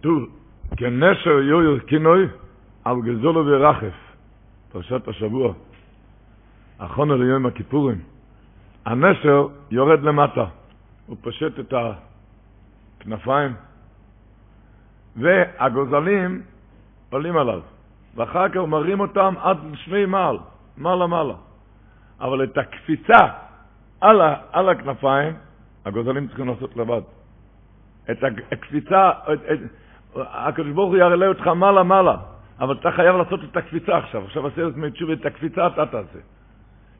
כתוב, כנשר יויר כינוי על גזולו ורחף. פרשת השבוע. אחרונה ליום הכיפורים. הנשר יורד למטה. הוא פושט את הכנפיים, והגוזלים עולים עליו. ואחר כך מרים אותם עד שני מעל, מעלה מעלה. אבל את הקפיצה על, ה, על הכנפיים, הגוזלים צריכים לעשות לבד. את הקפיצה, את, את, הקדוש ברוך הוא יעלה אותך מעלה מעלה, אבל אתה חייב לעשות את הקפיצה עכשיו. עכשיו עשה את תשובה, את הקפיצה אתה תעשה.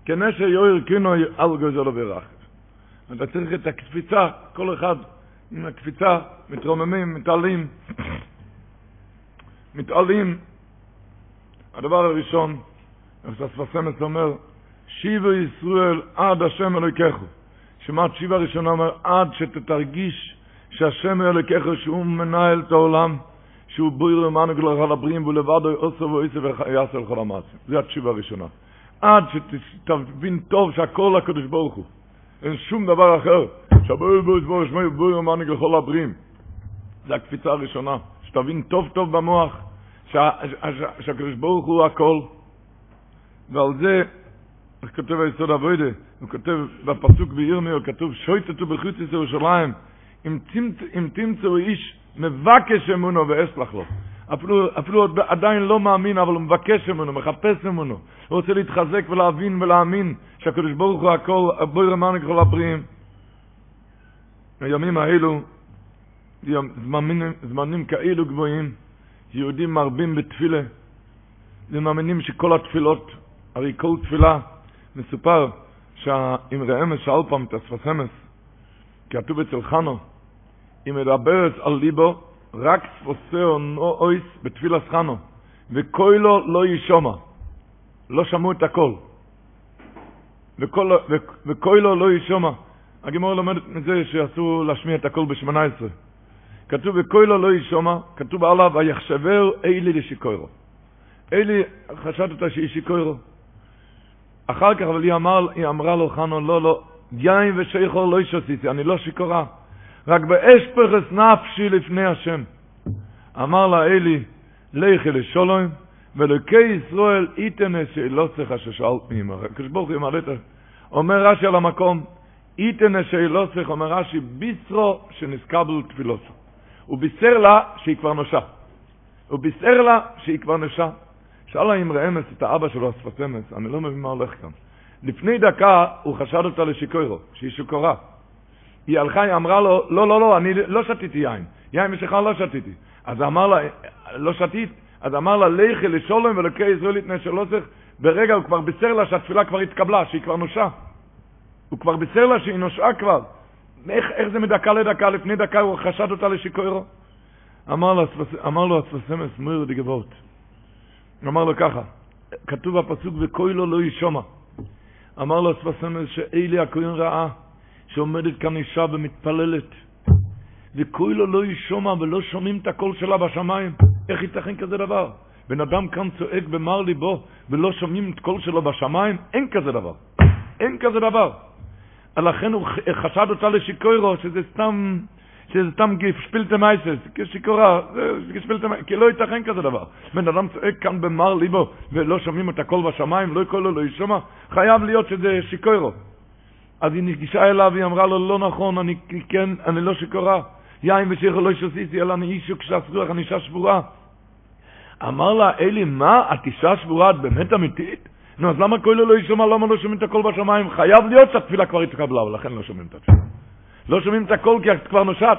כנשר יויר קינו על גוזלו ברחב. אתה צריך את הקפיצה, כל אחד עם הקפיצה, מתרוממים, מתעלים, מתעלים. הדבר הראשון, איך שהספסמס אומר, שיבו ישראל עד השם אלוהיכךו. שמעת שיבה ראשונה אומר, עד שתתרגיש שהשם אלוהיכך שהוא מנהל את העולם, שהוא בויר למענו לכל הבריאים ולבדו עושה ועושה ויעשה לכל המעשים. זו התשובה הראשונה. עד שתבין טוב שהכל הקדוש ברוך הוא. אין שום דבר אחר. שבוי בוי בוי שמי בוי ומנהיג לכל הבריאים. זו הקפיצה הראשונה. שתבין טוב טוב במוח שה, שה, שהקדוש ברוך הוא הכל. ועל זה, כותב היסוד אבוידה, הוא כותב בפסוק בירמיהו, כתוב שויטטו בחוץ ירושלים, אם, תמצ, אם תמצאו איש מבקש אמונו ואסלח לו. אפילו, אפילו עדיין לא מאמין, אבל הוא מבקש אמונו, מחפש אמונו. הוא רוצה להתחזק ולהבין ולהאמין שהקדוש ברוך הוא הכל, בואי רמנו ככל הבריאים. הימים האלו, זמנים, זמנים כאלו גבוהים, יהודים מרבים בתפילה, ומאמינים שכל התפילות, הרי כל תפילה, מסופר שהאמרי אמס שאל פעם את הספסמס, כתוב אצל חנו, היא מדברת על ליבו, רק ספוסר אויס בתפילת חנו, וכוילו לא ישומע. לא שמעו את הכל. וכוילו לא ישומע. הגמור לומדת מזה שאסור להשמיע את הכל ב-18. כתוב וכוילו לא ישומע, כתוב עליו ויחשבר אלי לשיקוירו. אלי חשדת שהיא שיקוירו. אחר כך אבל היא, אמר, היא אמרה לו חנו לא לא, יין ושיכור לא ישסיסי, אני לא שיכורה. רק באש פרס נפשי לפני השם. אמר לה אלי, לכי לשולוים, ולוקי ישראל איתן שאלוסך ששאלת מימה. הקדוש ברוך הוא ימלא את ה... אומר רש"י על המקום, איתן שאלוסך, אומר רש"י, בישרו שנסקבל תפילוסו. הוא בישר לה שהיא כבר נושה. הוא בישר לה שהיא כבר נושה. שאל האמרי אמס את האבא שלו, השפת אמס, אני לא מבין מה הולך כאן. לפני דקה הוא חשד אותה לשיקוירו, שהיא שיכורה. היא הלכה, היא אמרה לו, לא, לא, לא, אני לא שתיתי יין. יין משכר לא שתיתי. אז אמר לה, לא שתית? אז אמר לה, לכי לשולם ולוקי ישראל יתנה שלוסך. ברגע הוא כבר בישר לה שהתפילה כבר התקבלה, שהיא כבר נושה. הוא כבר בישר לה שהיא נושעה כבר. איך, איך זה מדקה לדקה? לפני דקה הוא חשד אותה לשיקוירו. אמר לו, אמר לו הספסמס מויר דגבות. אמר לו ככה, כתוב בפסוק וכוילו לא ישומע. אמר לו הספסמס שאלי הכהן ראה, שעומדת כאן אישה ומתפללת, וכוילו לא ישומע ולא שומעים את הקול שלה בשמיים. איך ייתכן כזה דבר? בן אדם כאן צועק במר ליבו ולא שומעים את קול שלו בשמיים? אין כזה דבר. אין כזה דבר. לכן הוא חשד אותה לשיכורה, שזה סתם, שזה סתם געשפילטע מעשׂיות, כשיכורה, געשפילטע מעשׂיות, כי לא ייתכן כזה דבר. בן אדם צועק כאן במר ליבו ולא שומעים את הקול בשמיים, וקולה לא ישמע, חייב להיות שזה שיכורה. אז היא ניגשה אליו, היא אמרה לו, לא נכון, אני כן, אני לא שיכורה. יין ושיכו לא שסיסי, אלא אני איש וכשס רוח, אני אישה שבורה. אמר לה, אלי, מה, את אישה שבורה, את באמת אמיתית? נו, אז למה כולו לא ישומע, למה לא שומעים את הקול בשמיים? חייב להיות שהתפילה כבר התקבלה, ולכן לא שומעים את התפילה. לא שומעים את הקול כי את כבר נושעת.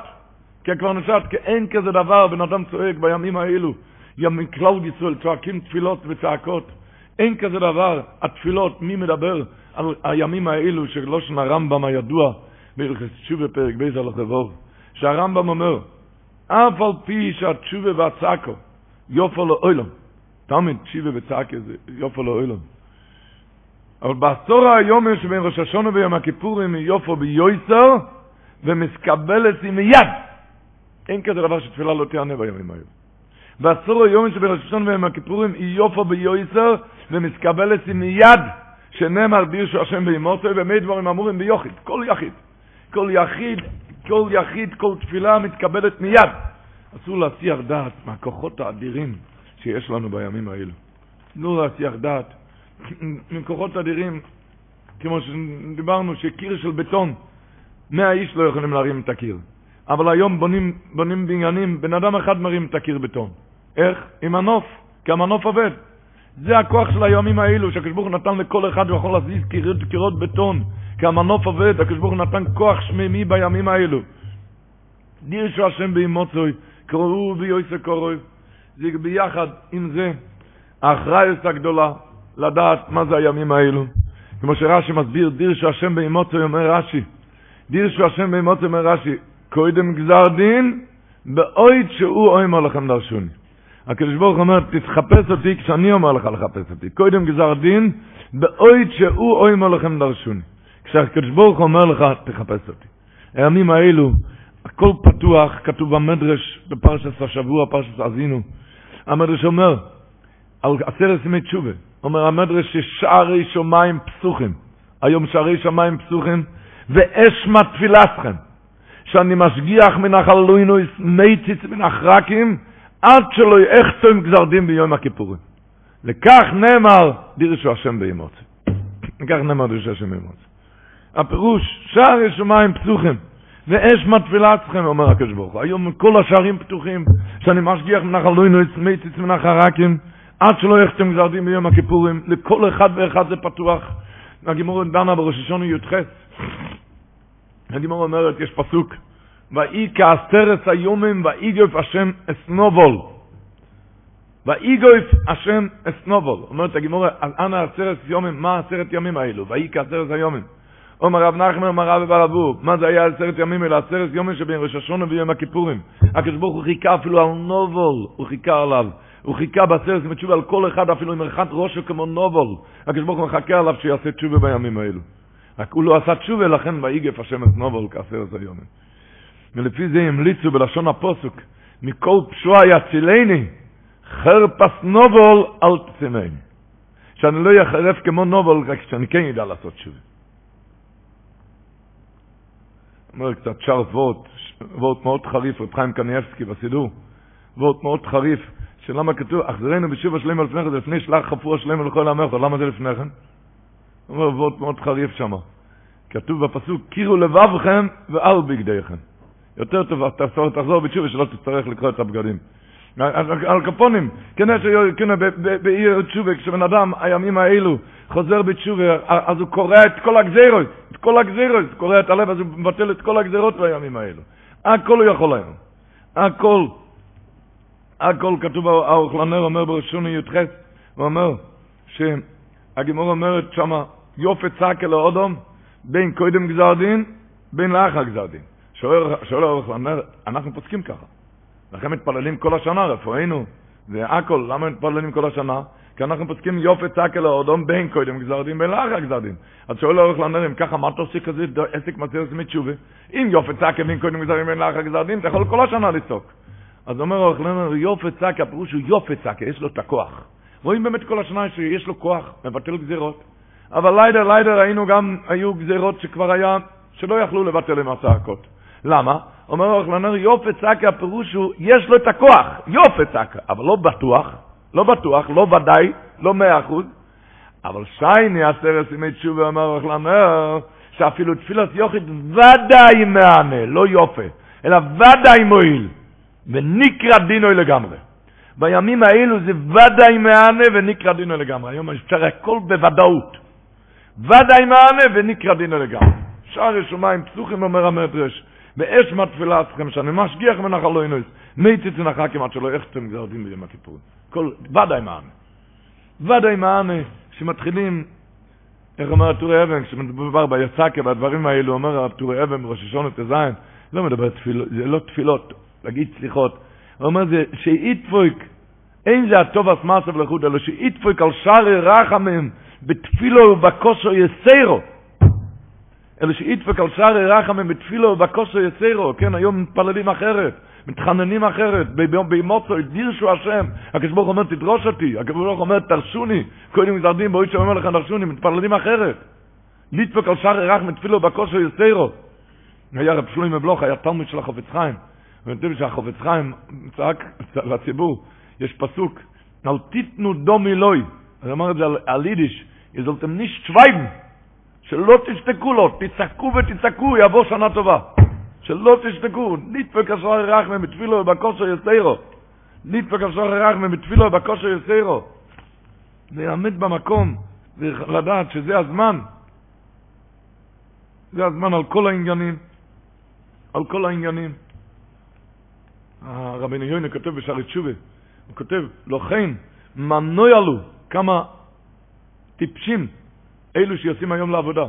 כי את כבר נושעת, כי אין כזה דבר, בן אדם צועק בימים האלו. ימים כלל ישראל צועקים תפילות וצעקות. אין כזה דבר, התפילות, מי מדבר על הימים האלו של לושן הרמב"ם הידוע, בהלכס תשובה פרק בייס על החבור, שהרמב"ם אומר, אף על פי שהתשובה והצעקו יופו לאוילום, תמיד תשובה וצעקו זה יופו לאוילום. אבל בעשור היום שבין ראש השונה ויום הכיפורים יופו ביועצר ומסקבלת עם יד. אין כזה דבר שתפילה לא תענה בימים האלה. בעשור היום שבין ראש השונה ויום הכיפורים יופו ביועצר ומסקבלת עם יד. שנאמר בירשו השם בימותו ומי דברים אמורים ביוחיד, כל יחיד. כל יחיד, כל יחיד, כל תפילה מתקבלת מיד. אסור להסיח דעת מהכוחות האדירים שיש לנו בימים האלו. לא להסיח דעת מכוחות אדירים, כמו שדיברנו, שקיר של בטון, מאה איש לא יכולים להרים את הקיר. אבל היום בונים, בונים בניינים, בן אדם אחד מרים את הקיר בטון. איך? עם מנוף, כי המנוף עובד. זה הכוח של הימים האלו, הוא נתן לכל אחד, הוא יכול להזיז קירות, קירות בטון, כי המנוף עובד, הוא נתן כוח שמימי בימים האלו. דירשו השם באימוצוי, קראו ויועסה קורוי, זה ביחד עם זה, האחראיות הגדולה, לדעת מה זה הימים האלו. כמו שרש"י מסביר, דירשו השם באימוצוי, אומר רש"י, דירשו השם באימוצוי, אומר רש"י, קודם גזר דין, באויד שהוא אוימר לכם דרשוני. הקדוש ברוך אומר, תתחפש אותי כשאני אומר לך לחפש אותי. קודם גזר דין, באויד שהוא אוימר לכם דרשוני. כשהקדוש ברוך אומר לך, תחפש אותי. הימים האלו, הכל פתוח, כתוב במדרש, בפרשת השבוע, פרשת עזינו. המדרש אומר, על עשרת ימי תשובה, אומר המדרש ששערי שמיים פסוחים. היום שערי שמיים פסוחים, ואש מתפילתכם, שאני משגיח מנחל לוינויס מייציץ מנחרקים, עד שלא יחתום גזר דין ביום הכיפורים. לכך נאמר דירשו השם באמוץ. לכך נאמר דירשו השם באמוץ. הפירוש, שער שמיים פתוחים, ואש מתפילה אצלכם, אומר הקדוש ברוך הוא. היום כל השערים פתוחים, שאני משגיח מנחל לוינו, מייציץ מנחל רקים, עד שלא יחתם גזר דין ביום הכיפורים, לכל אחד ואחד זה פתוח. הגימור דנה בראש השונה י"ח. הגימור אומרת, יש פסוק, ואי כעשרת היומים ואיגוף השם אסנובול. ואיגוף השם אסנובול. אומרת הגימורה, אז אנא עשרת יומים, מה עשרת ימים האלו? ואי כעשרת היומים. אומר רב נחמן, אומר רב ברבו, מה זה היה עשרת ימים אלא עשרת יומים שבין ראש השונה ויום הכיפורים. הקדוש ברוך הוא חיכה אפילו על נובול, הוא חיכה עליו. הוא חיכה בעשרת ימי תשובה על כל אחד, אפילו עם ערכת ראשו כמו נובול. הקדוש ברוך הוא מחכה עליו שיעשה תשובה בימים האלו. רק הוא לא עשה תשובה, לכן ואיגף השם את נובול כעשרת היומים. ולפי זה המליצו בלשון הפוסוק, מכל פשוע יצילני, חרפס נובול אל תצמני. שאני לא יחרף כמו נובול, רק שאני כן ידע לעשות שוב. אומר קצת צ'ארלס וורט, וורט מאוד חריף, רב חיים קניאבסקי בסידור, וורט מאוד חריף, שלמה כתוב, אחזרנו בשוב השלם על לפני כן, לפני שלח חפור השלם לכל המלך, למה זה לפני כן? אומר וורט מאוד חריף שמה. כתוב בפסוק, קירו לבבכם ואל בגדיכם. יותר טוב, תחזור, תחזור בתשובה שלא תצטרך לקרוא את הבגדים. על כפונים, כן, כן, בעיר תשובה, כשבן אדם, הימים האלו, חוזר בתשובה, אז הוא קורא את כל הגזירות, את כל הגזירות, קורא את הלב, אז הוא מבטל את כל הגזירות בימים האלו. הכל הוא יכול היום. הכל. הכל כתוב, האוכלנר אומר בראשוני י"ח, הוא אומר שהגימור אומרת שמה, יופי צעק אל האודום, בין קודם גזר דין, בין לאחר גזר דין. שואל הרב אומר, אנחנו פוסקים ככה. לכן מתפללים כל השנה, רפואינו, זה הכל, למה מתפללים כל השנה? כי אנחנו פוסקים יופי צעקה לאודום בין קודם גזר דין בין לאחר גזר דין. אז שואל הרב לנר, אם ככה, מה אתה עושה כזה עסק מציר עצמי תשובה? אם יופי צעקה בין קודם גזר דין בין לאחר גזר דין, אתה יכול כל השנה לצעוק. אז אומר הרב לנר, יופי צעקה, הפירוש הוא יופי צעקה, יש לו את הכוח. רואים באמת כל השנה שיש לו כוח, מבטל גזירות. אבל ליידר, ליידר, היינו גם, היו גזירות שכבר היה, שלא יכלו לבטל עם הצעקות. למה? אומר אורך לנר, יופי צעקה, הפירוש הוא, יש לו את הכוח, יופי צעקה, אבל לא בטוח, לא בטוח, לא ודאי, לא מאה אחוז, אבל שייני עשרת ימי תשובה, אומר אורך לנר, שאפילו תפילת יוחיד ודאי מענה, לא יופי, אלא ודאי מועיל, ונקרא דינוי לגמרי. בימים האלו זה ודאי מענה ונקרא דינו לגמרי. היום אפשר הכל בוודאות. ודאי מענה ונקרא דינו לגמרי. שער ישומיים פסוחים אומר המדרש. באש מתפילה אצלכם, שאני משגיח מנחל לא ינויס, מי תצא נחק כמעט שלא יחתם גזר דין ביום הכיפורים. כל, ודאי מענה. ודאי מענה, שמתחילים, איך אומר הטורי אבן, כשמדובר ביצקה, בדברים האלו, אומר הטורי אבן בראש השון את הזין, לא מדבר תפילות, זה לא תפילות, להגיד סליחות. הוא אומר זה שאיתפויק, אין זה הטוב אסמאסו ולחוד, אלא שאיתפויק על שערי רחמים בתפילו ובכוסו יסיירו. אלא שאיתפויק על שערי רחמים בתפילו ובכוסו יסיירו. כן, היום מתפללים אחרת. מתחננים אחרת, בימוצו, דירשו השם, הקדוש ברוך אומר תדרוש אותי, הקדוש ברוך אומר תרשוני, קודם מזרדים בואי שאומר לך תרשוני, מתפללים אחרת. ליטפק על שער רח מתפילו בכושר יסיירו. היה רב שלוי מבלוך, היה תלמיד של החופץ חיים. ונתן שהחופץ חיים צעק לציבור, יש פסוק, אל תיתנו דומי לוי, אני אומר את זה על יידיש, יזולתם נישט שווייבן, שלא תשתקו לו, תצעקו ותצעקו, יבוא שנה טובה. שלא תשתקו, נדפק אשר רחמי בתפילו ובכושר יסיירו. נדפק אשר רחמי בתפילו ובכושר יסיירו. ויעמד במקום, ולדעת שזה הזמן. זה הזמן על כל העניינים. על כל העניינים. הרבי יוינה כותב בשערי תשובה, הוא כותב, לכן מנוי עלו כמה טיפשים אלו שיוצאים היום לעבודה.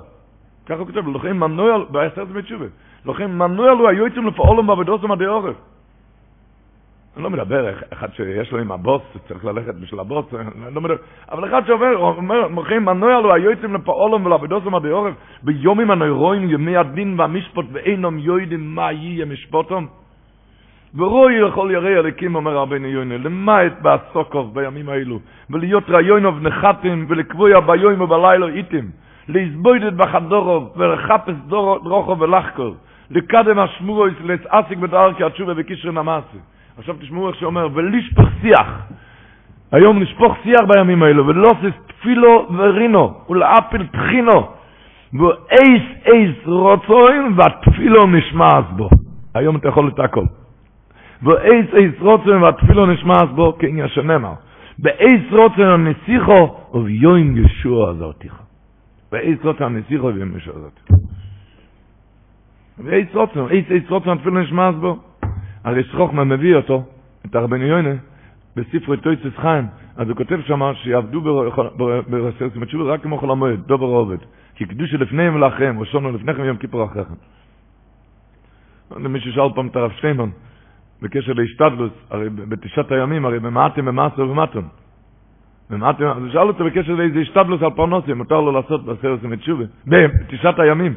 ככה הוא כותב, לכן מנוי עלו, בעשרת בתשובה. לכן מנוע לו היו יוצאים לפעולם בעבודות ומדי עורף. אני לא מדבר אחד שיש לו עם הבוס, צריך ללכת בשביל הבוס, אני לא מדבר, אבל אחד שעובר, אומר, לכן מנוע לו היו יוצאים לפעולם ולעבודות ומדי עורף, ביומים הנוירואים, ימי הדין והמשפט, ואינם יודעים מה יהיה משפוטם. ורואי לכל ירי הליקים, אומר רבינו יוינה, למעט בעסוקוב בימים האלו, ולהיות רעיונוב נחתים, ולקבוע ביום ובלילה איתם, להסבוידת בחדורוב, ולחפש דרוכו ולחקור, לקדם השמורו לסעסיק בדארקי התשובה בקישר נמאסי. עכשיו תשמעו איך שאומר, ולשפוך שיח. היום נשפוך שיח בימים האלו, ולוסס תפילו ורינו, ולאפיל תחינו, ואייס אייס רוצוין, והתפילו נשמע בו. היום אתה יכול את הכל. ואייס אייס רוצוין, והתפילו נשמע בו, כעניין שנאמר. באייס רוצוין הנסיכו, וביום ישוע זרתיך. באייס רוצוין הנסיכו, וביום ישוע זרתיך. ואיץ רוצן, איץ איץ רוצן אפילו נשמעס בו. הרי שחוכמה מביא אותו, את הרבני יוינה, בספרי טויצס חיים, אז הוא כותב שם שיעבדו ברסרס מצ'ובה רק כמו חול המועד, דובר עובד. כי קדושה לפניהם ולאחריהם, ראשונו לפניכם יום כיפור אחריכם. למי ששאל פעם את הרב שטיימן, בקשר להשתדלוס, הרי בתשעת הימים, הרי במעטם במעשר ובמטון. במעטם, אז הוא שאל אותו בקשר לאיזה השתדלוס על פרנוסים, מותר לו לעשות בסרס מצ'ובה, בתשעת הימים.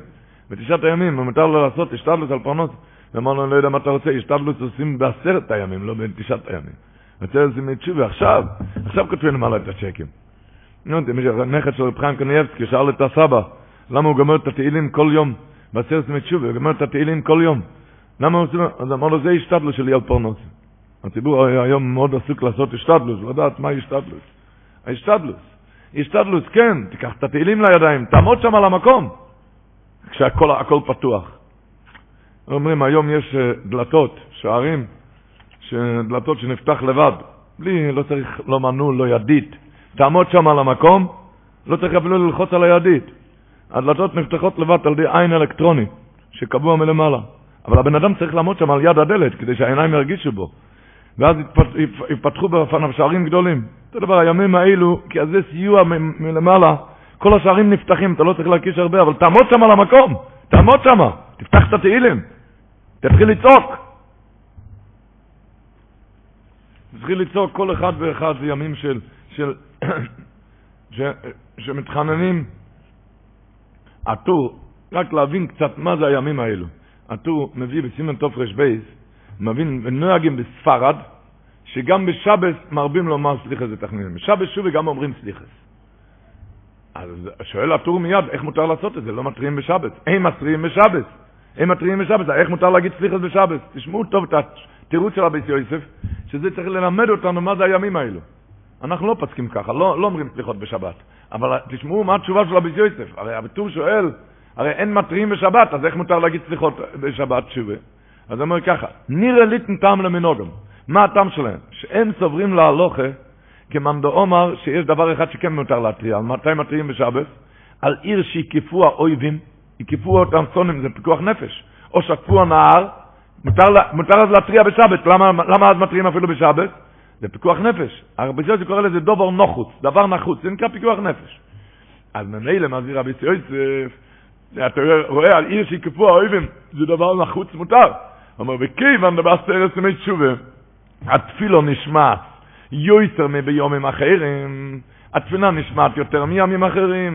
בתשעת הימים, מותר לו לעשות השתדלות על פרנוס. ואמר לו, אני לא יודע מה אתה רוצה, השתדלות עושים בעשרת הימים, לא בתשעת הימים. לשים את תשובה, עכשיו, עכשיו כותבים למעלה את הצ'קים. נו, נכד של רב חיים קניאבסקי שאל את הסבא, למה הוא גמר את התהילים כל יום, בעשרת ימי תשובה, הוא גמר את התהילים כל יום. למה עושה, אז אמר לו, זה השתדלות שלי על פרנוס. הציבור היום מאוד עסוק לעשות השתדלות, לדעת מה השתדלות. ההשתדלות. השתדלות, כן, תיקח את התהילים לידיים, תעמוד שם על המקום. כשהכל הכל פתוח. אומרים, היום יש אה, דלתות, שערים, דלתות שנפתח לבד, בלי, לא צריך, לא מנעול, לא ידית. תעמוד שם על המקום, לא צריך אפילו ללחוץ על הידית. הדלתות נפתחות לבד על ידי עין אלקטרונית, שקבוע מלמעלה. אבל הבן אדם צריך לעמוד שם על יד הדלת, כדי שהעיניים ירגישו בו. ואז יפתחו בפניו שערים גדולים. זה דבר, הימים האלו, כי אז זה סיוע מלמעלה, כל השערים נפתחים, אתה לא צריך להקיש הרבה, אבל תעמוד שם על המקום, תעמוד שם, תפתח את התהילים, תתחיל לצעוק. תתחיל לצעוק כל אחד ואחד, זה ימים של, של, ש, שמתחננים. הטור, רק להבין קצת מה זה הימים האלו. הטור מביא בסימן תוף ר"ב, מבין, ונוהגים בספרד, שגם בשבס מרבים לומר סליחה זה תכננים. בשבס שובי גם אומרים סליחס. אז שואל הטור מיד, איך מותר לעשות את זה? לא מתריעים בשבת. הם מתריעים בשבת. הם מתריעים בשבת, איך מותר להגיד סליחס בשבת? תשמעו טוב את התירוץ של רבי יוסף, שזה צריך ללמד אותנו מה זה הימים האלו. אנחנו לא פסקים ככה, לא, לא אומרים סליחות בשבת. אבל תשמעו מה התשובה של רבי יוסף. הרי הטור שואל, הרי אין מתריעים בשבת, אז איך מותר להגיד סליחות בשבת שובה? אז אומר ככה, נראה ליטן טעם למנוגם. מה הטעם שלהם? שהם סוברים להלוכה כמאן דאמר שיש דבר אחד שכן מותר להתריע. על מתי מתריעים בשבת? על עיר שהקיפו האויבים, הקיפו אותם צונים, זה פיקוח נפש. או שטפו הנהר, מותר, מותר אז להתריע בשבת. למה, למה אז מתריעים אפילו בשבת? זה פיקוח נפש. הרבי יוסף קורא לזה דובר נוחוץ, דבר נחוץ, זה נקרא פיקוח נפש. אז ממילא מסביר רבי יוסף, אתה רואה על עיר שיקפו האויבים, זה דבר נחוץ מותר. אומר, וכיוון דבר סרס ימי תשובה, התפילו נשמעת יויסר מביומים אחרים, התפילה נשמעת יותר מימים אחרים,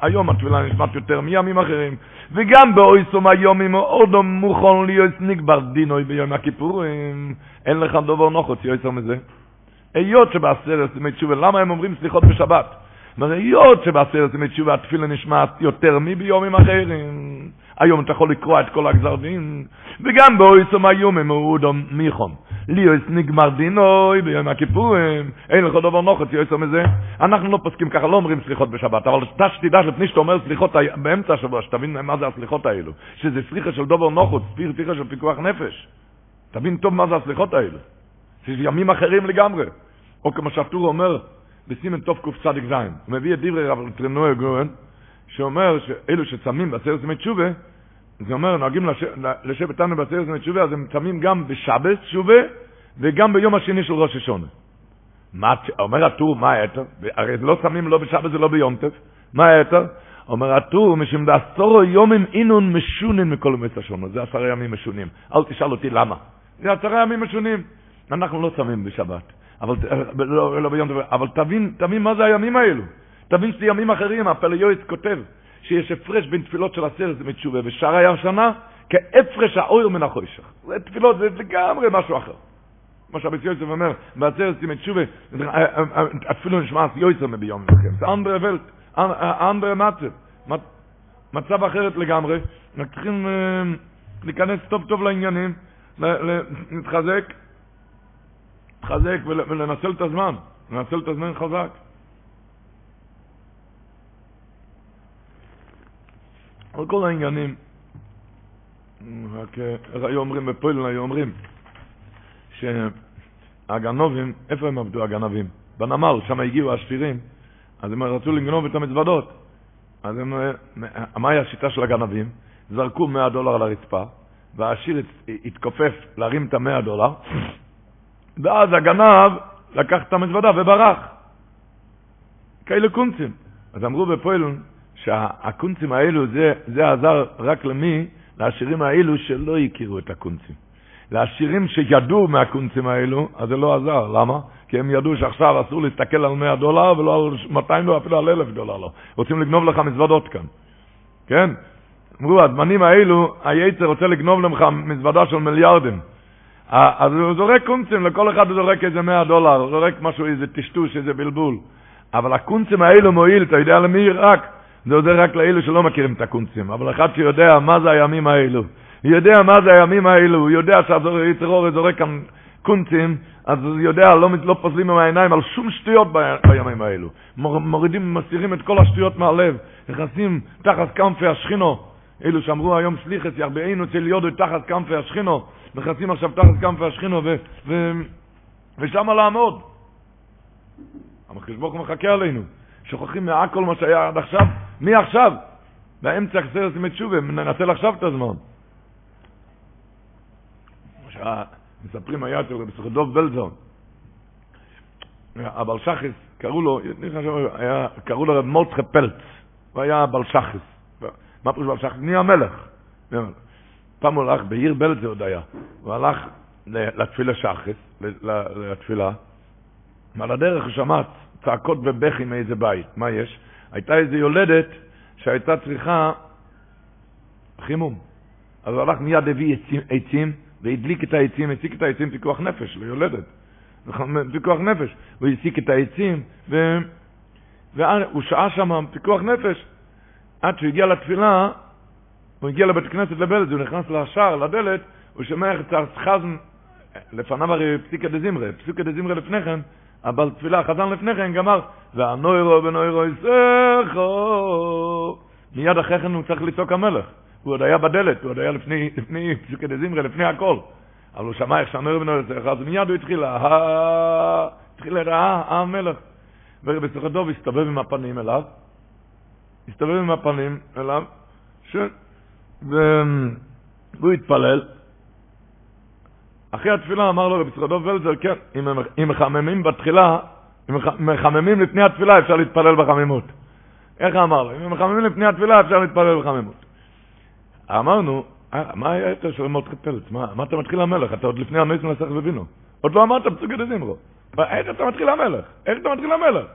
היום התפילה נשמעת יותר מימים אחרים, וגם באויסום היומים עודו מוכן להיות נגבר דינוי ביום הכיפורים, אין לך דובר נוחוץ יויסר מזה. היות שבעשרת ימי תשובה, למה הם אומרים סליחות בשבת? אומר, היות שבעשרת ימי תשובה התפילה נשמעת יותר מביומים אחרים, היום אתה יכול לקרוא את כל הגזר דין, וגם באויסום היומים עודו מיכון. ליאוס נגמר דינוי ביום הכיפורים, אין לך דבר נוחת יועצר מזה. אנחנו לא פוסקים ככה, לא אומרים סליחות בשבת, אבל שתדע לפני שאתה אומר סליחות באמצע השבוע, שתבין מה זה הסליחות האלו. שזה סליחה של דובר נוחות, סליחה של פיקוח נפש. תבין טוב מה זה הסליחות האלו. שזה ימים אחרים לגמרי. או כמו שהטור אומר בסימן תוף קצ"ז, הוא מביא את דברי רב טרנואל גורן, שאומר שאלו שצמים בעשרת ימי תשובה, זה אומר, נוהגים לשבת איתנו בעשרת ימי תשובה, אז הם צמים גם בשבת תשובה וגם ביום השני של ראש השונה. מה, אומר הטור, מה היתר? הרי לא צמים לא בשבת ולא ביום טף. מה היתר? אומר הטור, משום בעשורו יומים אינון משונן מכל ימי השונו. זה עשרה ימים משונים. אל תשאל אותי למה. זה עשרה ימים משונים. אנחנו לא צמים בשבת, אבל, לא, לא ביום טף, אבל תבין, תבין מה זה הימים האלו. תבין שזה ימים אחרים, הפליואיץ כותב. שיש הפרש בין תפילות של עשרת ימי תשובה ושאר היה שנה, כהפרש האויר מן החושך. זה תפילות, זה לגמרי משהו אחר. כמו שהבית יוסף אומר, בעשרת ימי תשובה, אפילו נשמע יוסף מביום לכם. זה אנדרה ולט, אנדרה מצב. מצב אחרת לגמרי. צריכים להיכנס טוב טוב לעניינים, להתחזק, להתחזק ולנצל את הזמן, לנצל את הזמן חזק. על כל העניינים, רק היו אומרים בפוילן, היו אומרים שהגנובים, איפה הם עבדו הגנבים? בנמל, שם הגיעו השפירים, אז הם רצו לגנוב את המזוודות. אז הם, מה היה השיטה של הגנבים? זרקו 100 דולר על הרצפה, והעשיר התכופף להרים את ה-100 דולר, ואז הגנב לקח את המזוודה וברח. כאלה קונצים. אז אמרו בפוילון, שהקונצים האלו, זה, זה עזר רק למי? לעשירים האלו שלא הכירו את הקונצים. לעשירים שידעו מהקונצים האלו, אז זה לא עזר. למה? כי הם ידעו שעכשיו אסור להסתכל על 100 דולר ולא על 200 דולר, אפילו על 1,000 דולר לא. רוצים לגנוב לך מזוודות כאן. כן? אמרו, הזמנים האלו, היצר רוצה לגנוב לך מזוודה של מיליארדים. אז הוא זורק קונצים, לכל אחד הוא זורק איזה 100 דולר, הוא זורק משהו, איזה טשטוש, איזה בלבול. אבל הקונצים האלו מועיל, אתה יודע למי? רק זה עוזר רק לאלו שלא מכירים את הקונצים, אבל אחד שיודע מה זה הימים האלו, יודע מה זה הימים האלו, הוא יודע שהטרור זורק כאן קונצים, אז הוא יודע, לא, לא פוזלים עם העיניים על שום שטויות בימים האלו. מורידים, מסירים את כל השטויות מהלב, נכנסים תחת כנפי השכינו, אלו שאמרו היום סליחס, ירבענו אצל יודו תחת כנפי השכינו, נכנסים עכשיו תחת כנפי השכינו, ו, ו, ושם לעמוד. המחשב ברוך מחכה עלינו. שוכחים מהכל מה שהיה עד עכשיו, מי עכשיו? באמצע עשרת ימי תשובה, ננצל עכשיו את הזמן. מספרים היה רבי דוב בלזון, הבעל שחס, קראו לו, קראו לו רב מולצחה פלץ, הוא היה הבעל שחס. מה פירוש בעל? נהיה המלך. פעם הוא הלך, בעיר בלז זה עוד היה, הוא הלך לתפילה שחס, לתפילה, ועל הדרך הוא שמע צעקות ובכי מאיזה בית. מה יש? הייתה איזו יולדת שהייתה צריכה חימום. אז הוא הלך מיד הביא עצים, והדליק את העצים, הסיק את העצים פיקוח נפש ליולדת. פיקוח נפש. הוא הסיק את העצים, ו... והוא שעה שם פיקוח נפש. עד שהוא הגיע לתפילה, הוא הגיע לבית כנסת לבלד, הוא נכנס לשער, לדלת, הוא שומע את חזן, לפניו הרי פסיקה דזמרה, פסיקה דזמרה לפני כן, אבל תפילה החזן לפני כן גמר, והנוירו בנוירו יסכו. מיד אחרי כן הוא צריך לצעוק המלך. הוא עוד היה בדלת, הוא עוד היה לפני, לפני פסוקי דזמרי, לפני הכל. אבל הוא שמע איך שהנוירו בנוירו יסכו, אז מיד הוא התחיל, התחיל לרעה, המלך. ורבי סוכדוב הסתובב עם הפנים אליו, הסתובב עם הפנים אליו, ש... והוא התפלל, אחרי התפילה אמר לו רבי צחדוב ולזר, כן, אם מחממים בתחילה, אם מחממים לפני התפילה אפשר להתפלל בחמימות. איך אמר לו? אם מחממים לפני התפילה אפשר להתפלל בחמימות. אמרנו, אה, מה היה יותר של מלכת פלץ? מה, מה אתה מתחיל המלך? אתה עוד לפני הנויס מנסח ובינו. עוד לא אמרת פסוק דזמרו. איך אתה מתחיל המלך? איך אתה מתחיל המלך?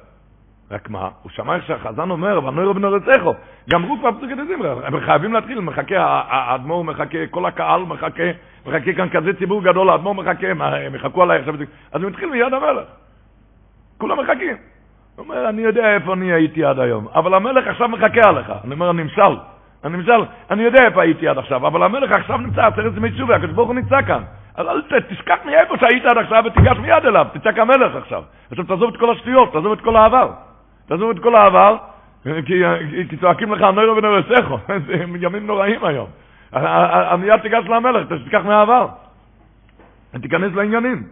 רק מה, הוא שמע איך שהחזן אומר, ונוירו בנו רצחו, גמרו כבר פסוקי דזמרה, הם חייבים להתחיל, מחכה, האדמו"ר מחכה, כל הקהל מחכה, מחכה כאן כזה ציבור גדול, האדמו"ר מחכה, הם יחכו עליי עכשיו, אז הוא מתחיל מיד המלך, כולם מחכים. הוא אומר, אני יודע איפה אני הייתי עד היום, אבל המלך עכשיו מחכה עליך. אני אומר, הנמשל, הנמשל, אני יודע איפה הייתי עד עכשיו, אבל המלך עכשיו נמצא, עצרת ימי תשובה, הקדוש ברוך הוא נמצא כאן. אז אל תשכח מאיפה שהיית עד עכשיו ותיגש מיד אליו, תצא כמלך עכשיו. עכשיו תעזוב את כל השטויות, תעזוב את כל העבר. תעזוב את כל העבר, כי צועקים לך נוירו ונרסכו, זה ימים נוראים היום. מיד תיגש למלך, תשכח מהעבר. תיכנס לעניינים.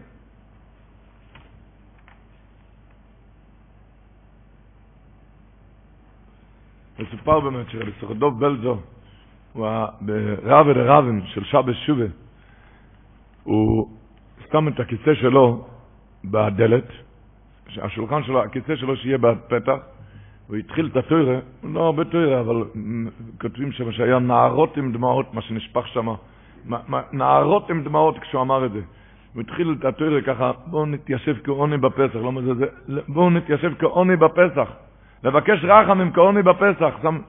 מסופר באמת שרבי דוב בלזו, הוא ברב ורבן של שבס שובה, הוא שם את הכיסא שלו בדלת, השולחן שלו, הכיסא שלו שיהיה בפתח, הוא התחיל את התוירה, לא הרבה תוירה, אבל כותבים שם שהיה נערות עם דמעות, מה שנשפך שם, נערות עם דמעות כשהוא אמר את זה. הוא התחיל את התוירה ככה, בואו נתיישב כעוני בפסח, לא מזה, זה, בואו נתיישב כעוני בפסח, לבקש רחם כעוני בפסח. שם,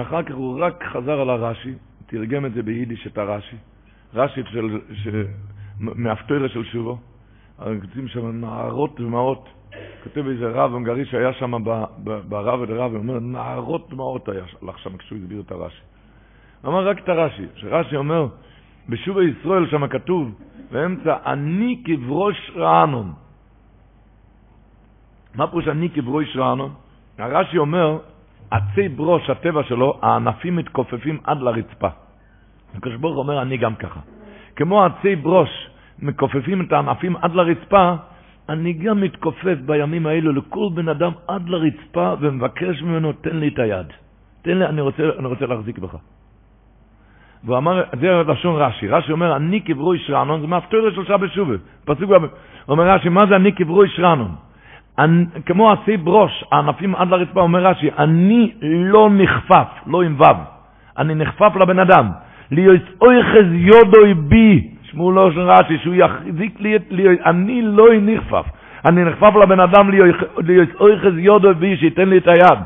אחר כך הוא רק חזר על הרש"י, תרגם את זה ביידיש את הרש"י, רש"י של, של, מהפטוירה של שובו, כותבים שם נערות דמעות. כותב איזה רב הונגרי שהיה שם ברב ודרב, הוא אומר, נערות דמעות היה הלך שם כשהוא הסביר את הרש"י. הוא אמר רק את הרש"י, שרש"י אומר, בשוב ישראל שם כתוב, באמצע, אני כברוש רענון. מה פירוש אני כברוש רענון? הרש"י אומר, עצי ברוש, הטבע שלו, הענפים מתכופפים עד לרצפה. הקדוש ברוך אומר, אני גם ככה. כמו עצי ברוש מכופפים את הענפים עד לרצפה, אני גם מתכופף בימים האלו לכל בן אדם עד לרצפה ומבקש ממנו, תן לי את היד. תן לי, אני רוצה, אני רוצה להחזיק בך. והוא אמר, זה לשון רש"י, רש"י אומר, אני קברו איש רענון, זה מהפטור שלושה בשובה. פסוק הוא אומר רש"י, מה זה אני קברו איש רענון? כמו עשי ברוש, הענפים עד לרצפה, אומר רש"י, אני לא נכפף, לא עם וו, אני נכפף לבן אדם. להיות אויכז יודוי בי, שמו לא של רש"י, שהוא יחזיק לי, לי אני לא נכפף. אני נכפף לבן אדם להיות אויכז יודו בי, שייתן לי את היד.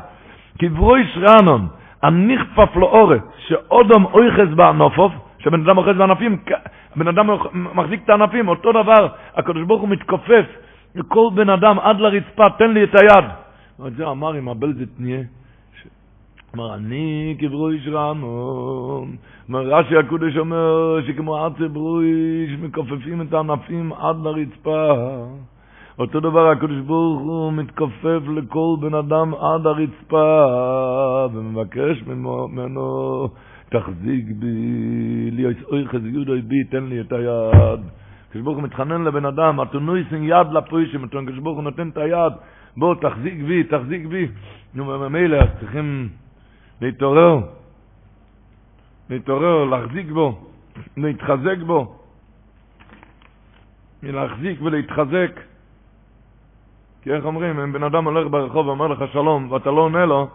כברוי שרנון, הנכפף לאורץ, שאודום אויכז בענופוף, שבן אדם אוחז בענפים, בן אדם מחזיק את הענפים, אותו דבר, הקדוש ברוך הוא מתכופף לכל בן אדם עד לרצפה, תן לי את היד. זה אמר עם הבלזת נהיה, אמר, אני כברוי שרנון. אומר, רש"י הקודש אומר שכמו עצי ברויש מכופפים את הענפים עד לרצפה. אותו דבר הקדוש ברוך הוא מתכופף לכל בן אדם עד הרצפה ומבקש ממנו, תחזיק בי, לי אויכז יודוי בי, תן לי את היד. הקדוש ברוך הוא מתחנן לבן אדם, אתונויסן יד לפרישים, הקדוש ברוך הוא נותן את היד, בוא תחזיק בי, תחזיק בי. נו, ממילא צריכים להתעורר, להתעורר, להחזיק בו, להתחזק בו, מלהחזיק ולהתחזק. כי איך אומרים, אם בן אדם הולך ברחוב ואומר לך שלום ואתה לא עונה לו,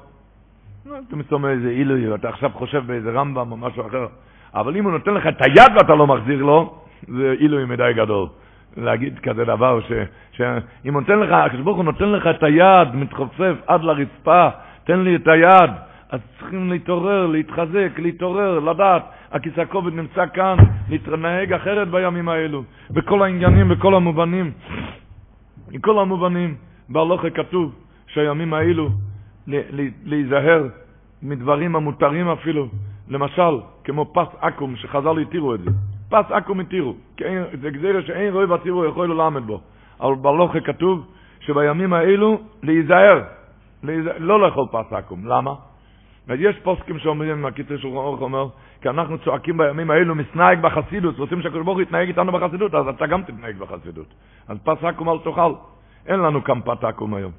אתה מסתום איזה עילוי, אתה עכשיו חושב באיזה רמב"ם או משהו אחר. אבל אם הוא נותן לך את היד ואתה לא מחזיר לו, זה עילוי מדי גדול. להגיד כזה דבר, ש, שאם נותן לך, הקדוש ברוך הוא נותן לך את היד, מתחופף עד לרצפה, תן לי את היד. אז צריכים להתעורר, להתחזק, להתעורר, לדעת, הכיסא הכובד נמצא כאן, להתנהג אחרת בימים האלו, בכל העניינים, בכל המובנים. מכל המובנים, בהלוכה כתוב שהימים האלו להיזהר מדברים המותרים אפילו, למשל, כמו פס עכו"ם, שחז"ל התירו את זה. פס עכו"ם התירו, זה גזירה שאין רואה ותירו יכול ללמד בו. אבל בהלוכה כתוב שבימים האלו להיזהר, להיזהר לא לאכול פס עכו"ם. למה? ויש פוסקים שאומרים, הקיצר של אורך אומר, כי אנחנו צועקים בימים האלו מסנהג בחסידות, רוצים שהקדוש ברוך יתנהג איתנו בחסידות, אז אתה גם תתנהג בחסידות. אז פס עקום אל תאכל. אין לנו כאן פת עקום היום.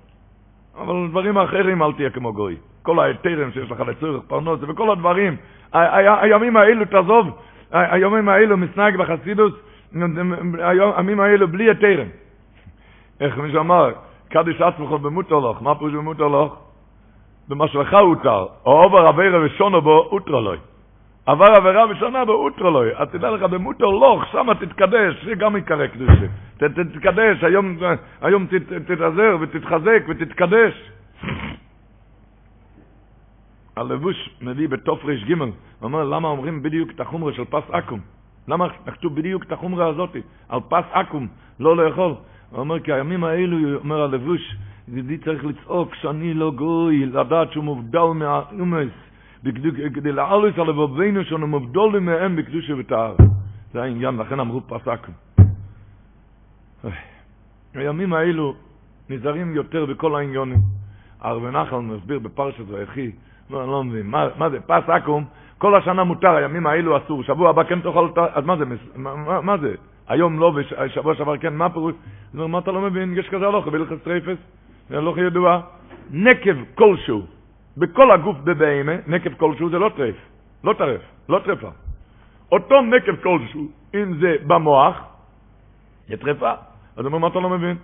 אבל דברים אחרים אל תהיה כמו גוי. כל ההיתרים שיש לך לצורך פרנוס וכל הדברים, הימים האלו תעזוב, הימים האלו מסנהג בחסידות, הימים האלו בלי היתרים. איך מישהו אמר, קדיש עצמך במוטרלוך, מה פירוש? במה שלך הותר, או עובר אבירה ושונו בו, הותרה לוי. עבר עבירה בשנה באוטרו לא. אז תדע לך, במוטו לוך, שמה תתקדש, זה גם יקרא קדושה. תתקדש, היום, היום תת, תתעזר ותתחזק ותתקדש. הלבוש מביא בתוף ריש ג' אומר, למה אומרים בדיוק את החומרה של פס עכו"ם? למה כתוב בדיוק את החומרה הזאת על פס עכו"ם, לא לאכול? הוא אומר, כי הימים האלו, אומר הלבוש, ידידי צריך לצעוק שאני לא גוי, לדעת שהוא מובדל מהאומס, כדי לעלוס על לבבינו שאנו מובדולים מהם בקדושה וטהר. זה העניין, לכן אמרו פס עכו"ם. הימים האלו נזהרים יותר בכל העניונים. הרב נחל מסביר בפרשת ויחי, לא, אני לא מבין, מה, מה זה, פס עכו"ם, כל השנה מותר, הימים האלו אסור, שבוע הבא כן תאכל אז מה זה, מה, מה זה? היום לא, ושבוע שעבר כן, מה פירוש? אומר, מה אתה לא מבין? יש כזה הלכה, בהלכות טריפות, זה הלכה ידוע. נקב כלשהו, בכל הגוף בבהמה, נקב כלשהו זה לא טרף, לא טרף, לא טרפה. אותו נקב כלשהו, אם זה במוח, זה טרפה. אז הוא אומר, מה אתה לא מבין?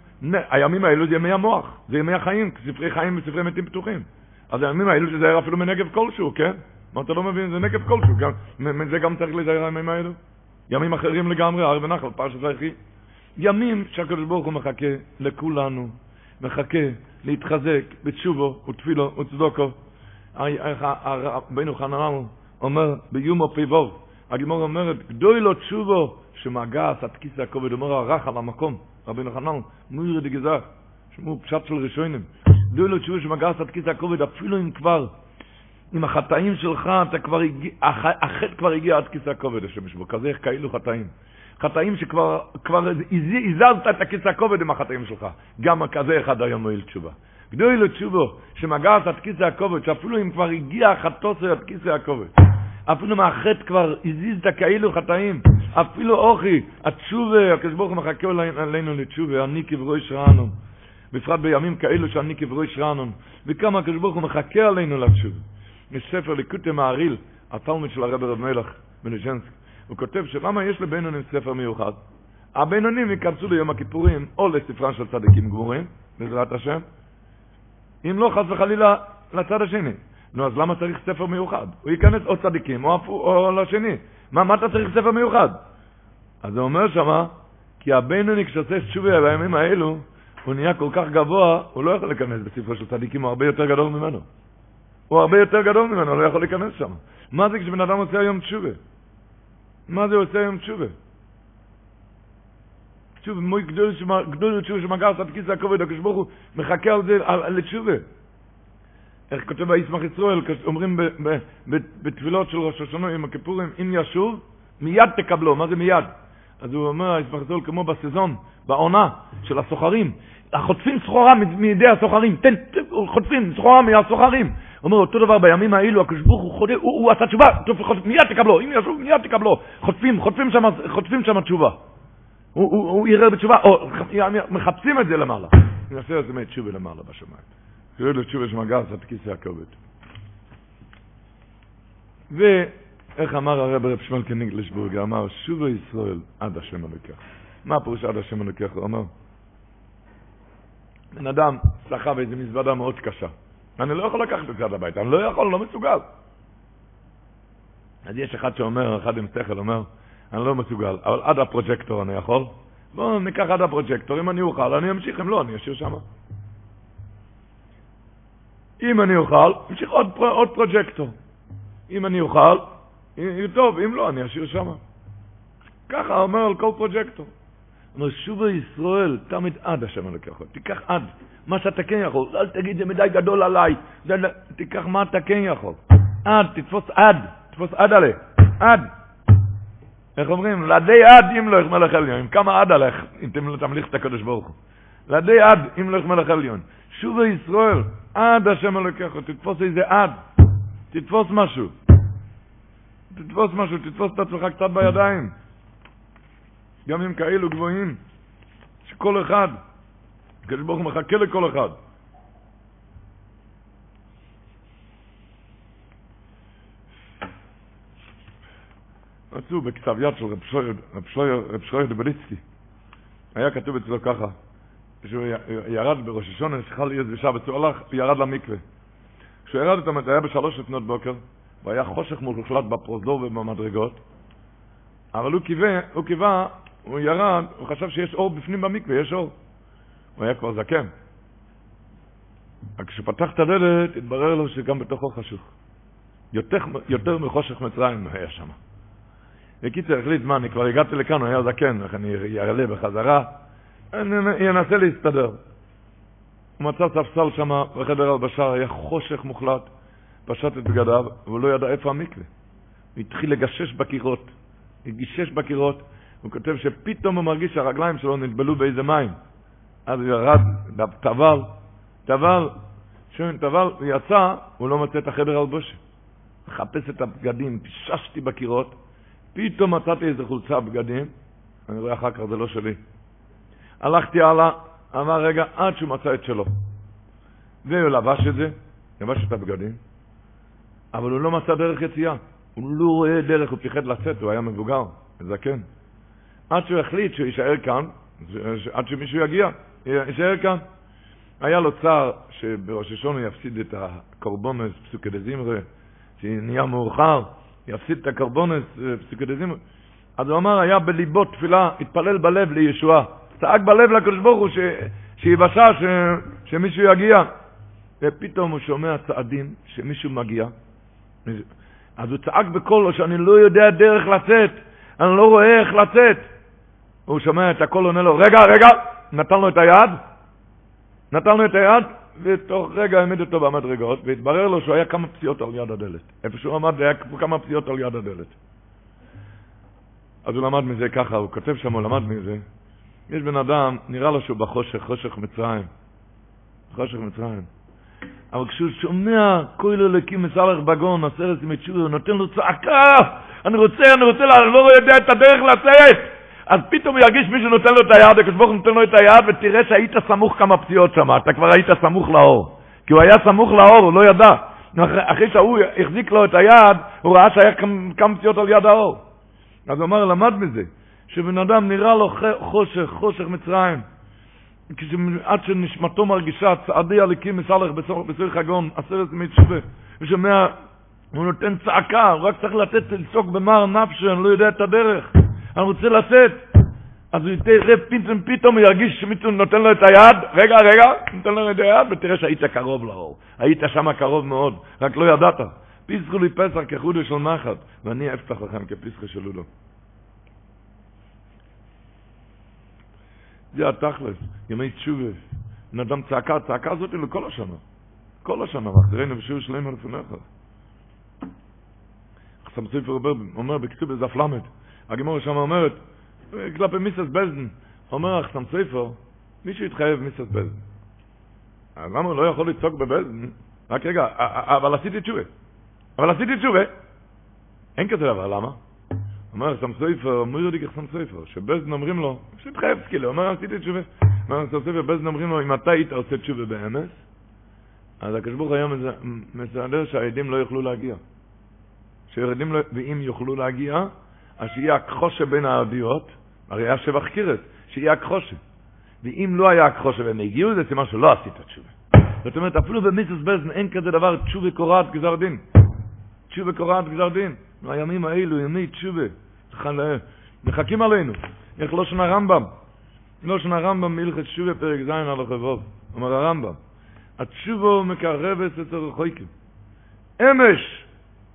הימים האלו זה ימי המוח, זה ימי החיים, ספרי חיים וספרי מתים פתוחים. אז הימים האלו זה היה אפילו מנקב כלשהו, כן? מה אתה לא מבין? זה נקב כלשהו, גם, זה גם צריך להיזהר הימים האלו. ימים אחרים לגמרי, הר ונחל, פרשת ויחי. ימים שהקדוש ברוך הוא מחכה לכולנו, מחכה להתחזק בתשובו ותפילו וצדוקו. רבינו חננאל אומר ביומו פיבוב, הגמור אומרת, גדוי לו תשובו שמגע עשת כיסא הכובד, אומר הרח על המקום, רבינו חננאל, מויר דגזר, שמו פשט של ראשונים. גדוי לו תשובו שמגע עשת כיסא הכובד, אפילו אם כבר עם החטאים שלך, אתה כבר הגיע, החטא כבר הגיע עד כיסא הכובד, השם ישבו, כזה כאילו חטאים. חטאים שכבר כבר הזזת את הכיסא הכובד עם החטאים שלך. גם כזה אחד היום מועיל תשובה. גדוי לתשובו, שמגעת עד כיסא הכובד, שאפילו אם כבר הגיע החטוס עד כיסא הכובד, אפילו מהחטא כבר הזיזת כאילו חטאים, אפילו אוכי, התשובה, הקדוש ברוך הוא מחכה עלינו לתשובה, אני כברוי שרענון. בפרט בימים כאלו שאני כברוי שרענון. וכמה הקדוש ברוך הוא מחכה עלינו לתשובה. מספר ליקוטי מעריל, התלמיד של הרב רב מלך בנז'נסק. הוא כותב שלמה יש לבינונים ספר מיוחד? הבינונים ייכנסו ליום הכיפורים או לספרן של צדיקים גמורים, בעזרת השם, אם לא חס וחלילה לצד השני. נו, אז למה צריך ספר מיוחד? הוא ייכנס או צדיקים או, או לשני. מה, מה אתה צריך ספר מיוחד? אז הוא אומר שמה, כי הבינוני כשעושה תשובה בימים האלו, הוא נהיה כל כך גבוה, הוא לא יכול להיכנס בספרו של צדיקים, הוא הרבה יותר גדול ממנו. הוא הרבה יותר גדול ממנו, לא יכול להיכנס שם. מה זה כשבן אדם עושה היום תשובה? מה זה עושה היום תשובה? תשובה, מוי גדול תשובה שמגר עד כיסא הכובד, הקדוש ברוך הוא מחכה על זה, לתשובה. איך כותב הישמח ישראל, אומרים בתפילות של ראש השנה עם הכיפורים, אם ישוב, מיד תקבלו, מה זה מיד? אז הוא אומר, הישמח ישראל כמו בסזון, בעונה של הסוחרים, חוטפים סחורה מידי הסוחרים, תן, חוטפים סחורה מהסוחרים. אומר אותו דבר בימים האלו, הקדוש ברוך הוא חודה, הוא, הוא עשה תשובה, מיד תקבלו, אם ישוב מיד תקבלו, חוטפים, חוטפים שם, חוטפים שם תשובה. הוא, הוא, הוא יראה בתשובה, או מחפשים את זה למעלה. נעשה את זה מתשובה למעלה בשמיים. תראו לתשובה שמגע עשה את כיסא הכובד. ואיך אמר הרב רב שמואל קניגלשבורגר, אמר, שובו ישראל עד השם הלוקח. מה הפירוש עד השם הלוקח? הוא אמר, בן אדם סחב איזו מזוודה מאוד קשה. אני לא יכול לקחת את זה עד הביתה, אני לא יכול, לא מסוגל. אז יש אחד שאומר, אחד עם שכל אומר, אני לא מסוגל, אבל עד הפרוג'קטור אני יכול. בואו ניקח עד הפרוג'קטור, אם אני אוכל, אני אמשיך, אם לא, אני אשאיר שם. אם אני אוכל, אמשיך עוד, עוד פרוג'קטור. אם אני אוכל, טוב, אם לא, אני אשאיר שם. ככה אומר על כל פרוג'קטור. אומר, שובו ישראל, תמיד עד השם הלקחו, תיקח עד. מה שאתה כן יכול. אל תגיד, זה מדי גדול עליי. תיקח מה אתה כן יכול. עד, תתפוס עד. תתפוס עד עלי. עד. איך אומרים? לדי עד אם לא איך מלך עליון. כמה עד עליך אם תמליך את הקדוש ברוך הוא. לדי עד אם לא איך מלך עליון. שוב ישראל, עד השם אלוקיך, תתפוס איזה עד. תתפוס משהו. תתפוס משהו, תתפוס את עצמך קצת בידיים. גם אם כאלו גבוהים, שכל אחד הקדוש ברוך הוא מחכה לכל אחד. מצאו בכתב יד של רב שלויר דבליצקי, היה כתוב אצלו ככה, כשהוא ירד בראש השונה, שחל להיות בשבת, הוא הלך, ירד למקווה. כשהוא ירד זה היה בשלוש לפנות בוקר, והיה חושך מוחלט בפרוזדור ובמדרגות, אבל הוא קיווה, הוא קיווה, הוא ירד, הוא חשב שיש אור בפנים במקווה, יש אור. הוא היה כבר זקן. רק כשפתח את הדלת, התברר לו שגם בתוכו חשוך. יותר, יותר מחושך מצרים היה שם. בקיצר, החליט, מה, אני כבר הגעתי לכאן, הוא היה זקן, איך אני אעלה בחזרה, אני אנסה להסתדר. הוא מצא ספסל שם בחדר הלבשה, היה חושך מוחלט, פשט את בגדיו, והוא לא ידע איפה המקווה. הוא התחיל לגשש בקירות, גישש בקירות, הוא כותב שפתאום הוא מרגיש שהרגליים שלו נטבלו באיזה מים. אז הוא ירד, טבל, טבל, שומעים, טבל, הוא יצא, הוא לא מצא את החדר הלבושה. מחפש את הבגדים, פיששתי בקירות, פתאום מצאתי איזה חולצה בגדים, אני רואה אחר כך, זה לא שלי. הלכתי הלאה, אמר רגע, עד שהוא מצא את שלו. והוא לבש את זה, לבש את הבגדים, אבל הוא לא מצא דרך יציאה. הוא לא רואה דרך, הוא פיחד לצאת, הוא היה מבוגר, זקן. עד שהוא החליט שהוא יישאר כאן, עד שמישהו יגיע, יישאר כאן. היה לו צער שבראש השון הוא יפסיד את הקורבונס פסוקי דזימרה, שנהיה מאוחר, יפסיד את הקורבונס פסוקי דזימרה. אז הוא אמר, היה בליבו תפילה, התפלל בלב לישועה. צעק בלב לקדוש ברוך הוא שיבשה, ש, שמישהו יגיע. ופתאום הוא שומע צעדים שמישהו מגיע. אז הוא צעק בקולו שאני לא יודע דרך לצאת, אני לא רואה איך לצאת. הוא שומע את הקול, עונה לו, רגע, רגע, נתן לו את היד, נתן לו את היד, ותוך רגע העמיד אותו במדרגות, והתברר לו שהוא היה כמה פציעות על יד הדלת. איפה שהוא עמד, היה כמה פציעות על יד הדלת. אז הוא למד מזה ככה, הוא כותב שם, הוא למד מזה. יש בן אדם, נראה לו שהוא בחושך, חושך מצרים. חושך מצרים. אבל כשהוא שומע כולל אלוקים מסלח בגון, עשרת תשובה, הוא נותן לו צעקה, אני רוצה, אני רוצה, אני לא יודע את הדרך לצאת. אז פתאום הוא ירגיש מישהו נותן לו את היד, הקדוש ברוך הוא נותן לו את היד, ותראה שהיית סמוך כמה פציעות שם, אתה כבר היית סמוך לאור. כי הוא היה סמוך לאור, הוא לא ידע. אחרי שההוא החזיק לו את היד, הוא ראה שהיה כמה פציעות על יד האור. אז הוא אמר, למד מזה, שבן אדם נראה לו חושך, חושך מצרים. עד שנשמתו מרגישה, צעדי הליקים מסלח בסור חגון, עשרת ימי תשובה, הוא שומע, הוא נותן צעקה, הוא רק צריך לתת, לצעוק במר נפשו, אני לא יודע את הדרך, אני רוצה לצאת. אז הוא יראה פתאום, פתאום הוא ירגיש שמישהו נותן לו את היד, רגע, רגע, נותן לו את היד, ותראה שהיית קרוב לאור. היית שם קרוב מאוד, רק לא ידעת. פיסחו לי פסח כחודש של מחט, ואני אפתח לכם כפיסחו של לולו. זה התכלס, ימי תשובה. בן אדם צעקה, צעקה הזאת לכל השנה. כל השנה, ואחרינו בשיר שלם על לפניך. חסם ספר אומר בכתוב בזף למד, הגמור שם אומרת, כלפי מיסס בזן, אומר החסם ספר, מישהו התחייב מיסס בזן. אז למה הוא לא יכול לצעוק בבזן? רק רגע, אבל עשיתי תשובה. אבל עשיתי תשובה. אין כזה דבר, למה? אומר סם סופר, אומר לי כסם סופר, שבזן אומרים לו, פשוט חייב סקילה, אומר עשיתי תשובה. אומר סם סופר, בזן אומרים לו, אם אתה היית עושה תשובה באמת, אז הקדוש ברוך היום מסדר שהעדים לא יוכלו להגיע. שהעדים לא, ואם יוכלו להגיע, אז שיהיה הכחושה בין העדיות, הרי היה שבח קירת, שיהיה הכחושה. ואם לא היה הכחושה והם הגיעו, זה סימן שלא עשית תשובה. זאת אומרת, אפילו במיסוס בזן אין כזה דבר תשובה קורעת גזר דין. תשובה קורעת גזר דין. הימים האלו, ימי תשובה, מחכים עלינו. איך לא שנה רמב"ם? לא שנה רמב"ם מלכת תשובה פרק ז' על החבוב. אומר הרמב"ם, התשובה מקרבת את הרחוקים. אמש,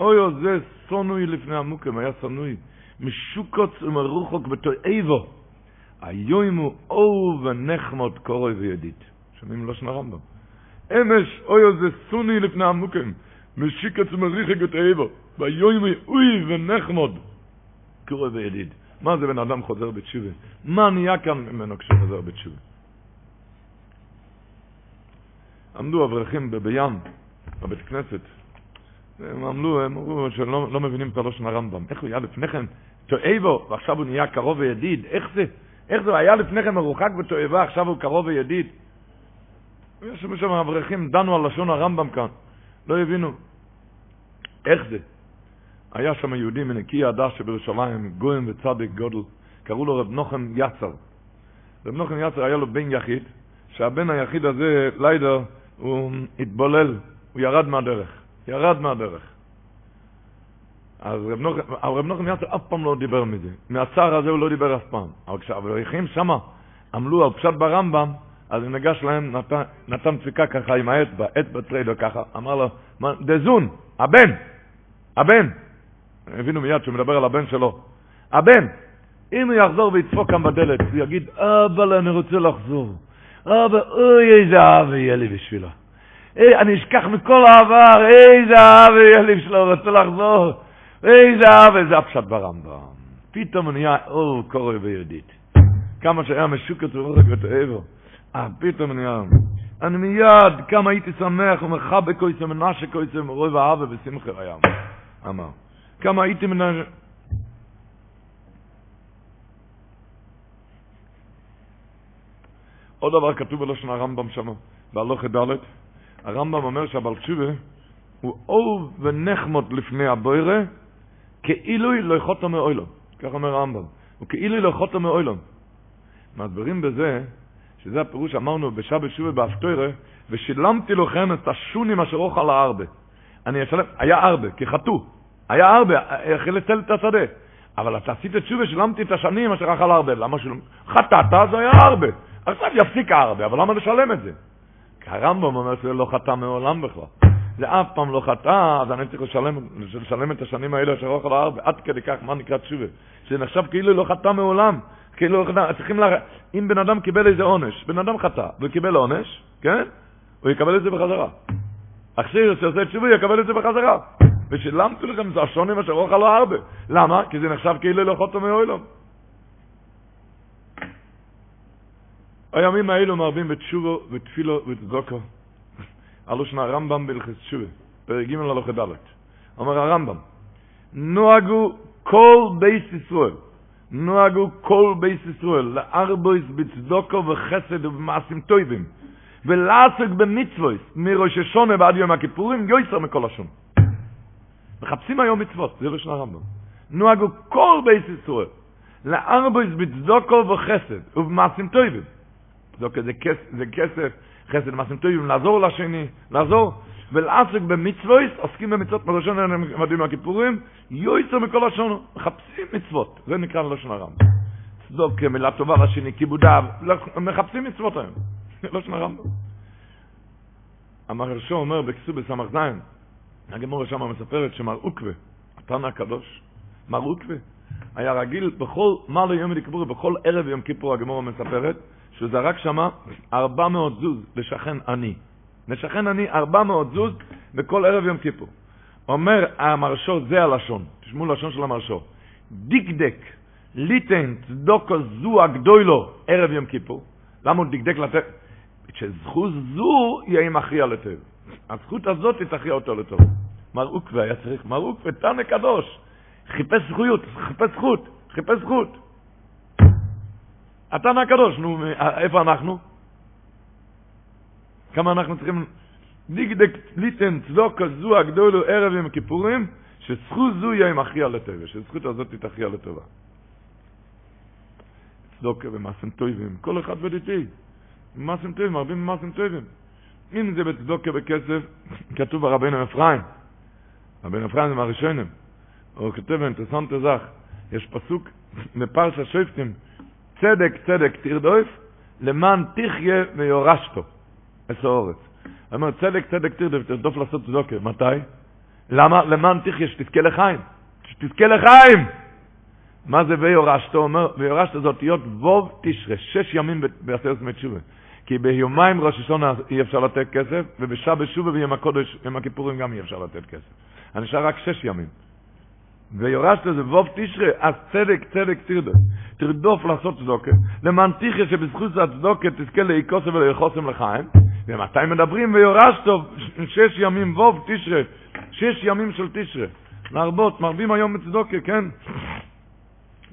אוי זה סונוי לפני המוקם, היה סונוי. משוקוץ ומרוחוק בתועבו. היום הוא אור ונחמוד קורוי וידיד. שומעים לא שנה רמב"ם. אמש, אוי זה סוני לפני המוקם. משיקץ ומריחק בתועבו. ביום אוי ונחמוד, קורא וידיד. מה זה בן אדם חוזר בתשובה? מה נהיה כאן ממנו כשהוא חוזר בתשובה? עמדו אברכים בים, בבית כנסת, הם עמדו, הם אמרו שהם לא מבינים את הלושן הרמב"ם. איך הוא היה לפני כן תועבו, ועכשיו הוא נהיה קרוב וידיד? איך זה? איך זה? היה לפני כן מרוחק בתועבה, עכשיו הוא קרוב וידיד? יש שם אברכים, דנו על לשון הרמב"ם כאן, לא הבינו. איך זה? היה שם יהודי מנקי הדס שבירושלים, גויים וצדיק גודל, קראו לו רב נוחם יצר. רב נוחם יצר היה לו בן יחיד, שהבן היחיד הזה, ליידר, הוא התבולל, הוא ירד מהדרך, ירד מהדרך. אז רב נוחם יצר אף פעם לא דיבר מזה. מהצער הזה הוא לא דיבר אף פעם. אבל כשהאברכים שמה עמלו על פשט ברמב"ם, אז הוא ניגש להם, נתן, נתן דפיקה ככה עם האצבע, אצבע טריידר ככה, אמר לו, דזון, הבן, הבן, הבינו מיד שהוא מדבר על הבן שלו, הבן, אם הוא יחזור וידפוק כאן בדלת, הוא יגיד, אבל אני רוצה לחזור, אבא, אוי, איזה אהבה יהיה לי בשבילו. אני אשכח מכל העבר, איזה יהיה לי בשבילו, רוצה לחזור. איזה אהבה, זה הפשט ברמב"ם. פתאום נהיה אור קורא ויהודית. כמה שהיה משוקת ורוחק ותאבו. אה, פתאום נהיה... אני מיד, כמה הייתי שמח ומחבק כויסה מנשה כויסה מרוי ואהבה ושמחה הים. אמר. כמה הייתי מנשה... עוד דבר כתוב בלשון הרמב"ם שם, בהלוכת ד', הרמב"ם אומר שהבעל תשובה הוא אור ונחמות לפני הבוירה, כאילו לא יכולת מאוילון. כך אומר הרמב"ם. הוא כאילו לא יכולת מאוילון. מסבירים בזה, שזה הפירוש אמרנו בשבת שובה באפטוירה, ושילמתי לכם את השונים אשר אוכל הארבה. אני אשלם, היה ארבה, כי חטאו. היה ארבה, החל לצל את השדה. אבל אתה עשית את שובה, שילמתי את השנים אשר אכל הארבה. למה שילמת? חטאת, זה היה ארבה. עכשיו יפסיק הארבה, אבל למה לשלם את זה? הרמב"ם אומר שזה לא חטא מעולם בכלל. זה אף פעם לא חטא, אז אני צריך לשלם, לשלם את השנים האלה אשר אוכל הארבה, עד כדי כך, מה נקרא תשובה? שזה נחשב כאילו לא חטא מעולם. כאילו, צריכים לה... אם בן אדם קיבל איזה עונש, בן אדם חטא וקיבל עונש, כן? הוא יקבל את זה בחזרה. עכשיו שעושה תשובה יקבל את זה בחזרה. ושילמתי לכם את השונים אשר אוכל הארבה. למה? כי זה נחשב כאילו לא חטא מעולם. הימים האלו מרבים בתשובו ותפילו וצדוקו. עלו שנה הרמב"ם בהלכס תשובה, פרק ג' הלכה ד'. אומר הרמב"ם, נוהגו כל בייס ישראל, נוהגו כל בייס ישראל, לארבויס בצדוקו וחסד ובמעשים טויבים, ולעסק במצוויס, מראש השונה ועד יום הכיפורים, יויסר מכל השון. מחפשים היום מצוות, זה ראשון הרמב"ם. נוהגו כל בייס ישראל, לארבויס בצדוקו וחסד ובמעשים טויבים. צדוקה זה כסף, זה כסף חסד מעשים טובים, לעזור לשני, לעזור, ולעסק במצוויס, עוסקים במצוות מראשון ומדים הכיפורים, יויצר מכל השון, מחפשים מצוות, זה נקרא ללשון הרם. צדוק מילה טובה לשני, כיבודיו, מחפשים מצוות היום, לשון הרמב"ם. המהרשו אומר בכסו בסמך זין, הגמורה שם מספרת שמר עוקווה, התנא הקדוש, מר עוקווה, היה רגיל בכל, מה לא יום כיפור, בכל ערב יום כיפור הגמורה מספרת, שהוא זרק שמה 400 זוז לשכן עני. לשכן עני 400 זוז בכל ערב יום כיפור. אומר המרשו, זה הלשון, תשמעו לשון של המרשו, דקדק, ליטן, צדוקו זו הגדולו, ערב יום כיפור. למה הוא דקדק לתת? שזכות זו יהיה מכריע לטוב. הזכות הזאת תכריע אותו לטוב. מר עוקווה היה צריך, מר עוקווה, תנא קדוש, חיפש זכויות, חיפש זכות, חיפש זכות. התנא הקדוש, נו, איפה אנחנו? כמה אנחנו צריכים... דיגדק ליטן צדוק זו הגדולו ערב יום הכיפורים, שזכות זו יהיה עם הכריע לטבע, שזכות הזאת תכריע לטובה. צדוקה ומעשים טובים, כל אחד בדיתי. מעשים טובים, הרבה מעשים טובים. אם זה בצדוקה בכסף, כתוב ברבינו אפרים. רבינו אפרים זה מהראשונים. הוא כותב באינטרסנט הזך, יש פסוק בפרשה שופטים, צדק צדק תרדוף, למען תחיה ויורשתו. עשר אורץ. אומר, צדק צדק תרדוף, תרדוף לעשות צדוקה. מתי? למה? למען תחיה, שתזכה לחיים. שתזכה לחיים! מה זה ויורשתו? אומר, ויורשתו זה אותיות ווב תשרה, שש ימים בעשרת ימי תשובה. כי ביומיים ראש השונה אי אפשר לתת כסף, ובשעה שובה ויום הקודש, יום הכיפורים גם אי אפשר לתת כסף. נשאר רק שש ימים. ויורשת זה ווב תשרה, אז צדק צדק תרדוף. תרדוף לעשות צדוקה, למען תחיה שבזכות הצדוקה תזכה לאיקוסם ולאחוסם לחיים. ומתי מדברים ויורשת שש ימים ווב תשרה, שש ימים של תשרה. להרבות, מרבים היום בצדוקה, כן?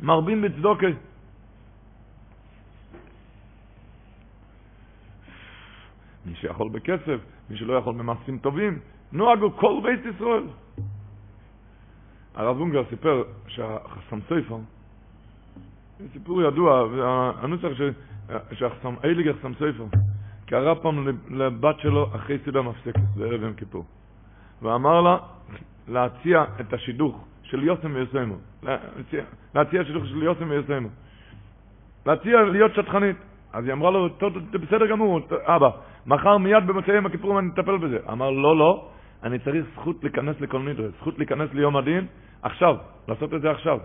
מרבים בצדוקה. מי שיכול בכסף, מי שלא יכול במעשים טובים, נוהגו כל בית ישראל. הרב אונגר סיפר שהחסם סופר, סיפור ידוע, והנוסח שהחסם, אייליג החסם סופר, קרא פעם לבת שלו אחרי סעודה מפסקת, בערב יום כיפור, ואמר לה להציע את השידוך של יוסם ויוסמו. להציע שידוך של יוסם ויוסמו. להציע להיות שטחנית. אז היא אמרה לו, בסדר גמור, אבא, מחר מיד במוצאי יום הכיפורים אני אטפל בזה. אמר, לא, לא, אני צריך זכות להיכנס לכל נדרה, זכות להיכנס ליום הדין, עכשיו, לעשות את זה עכשיו.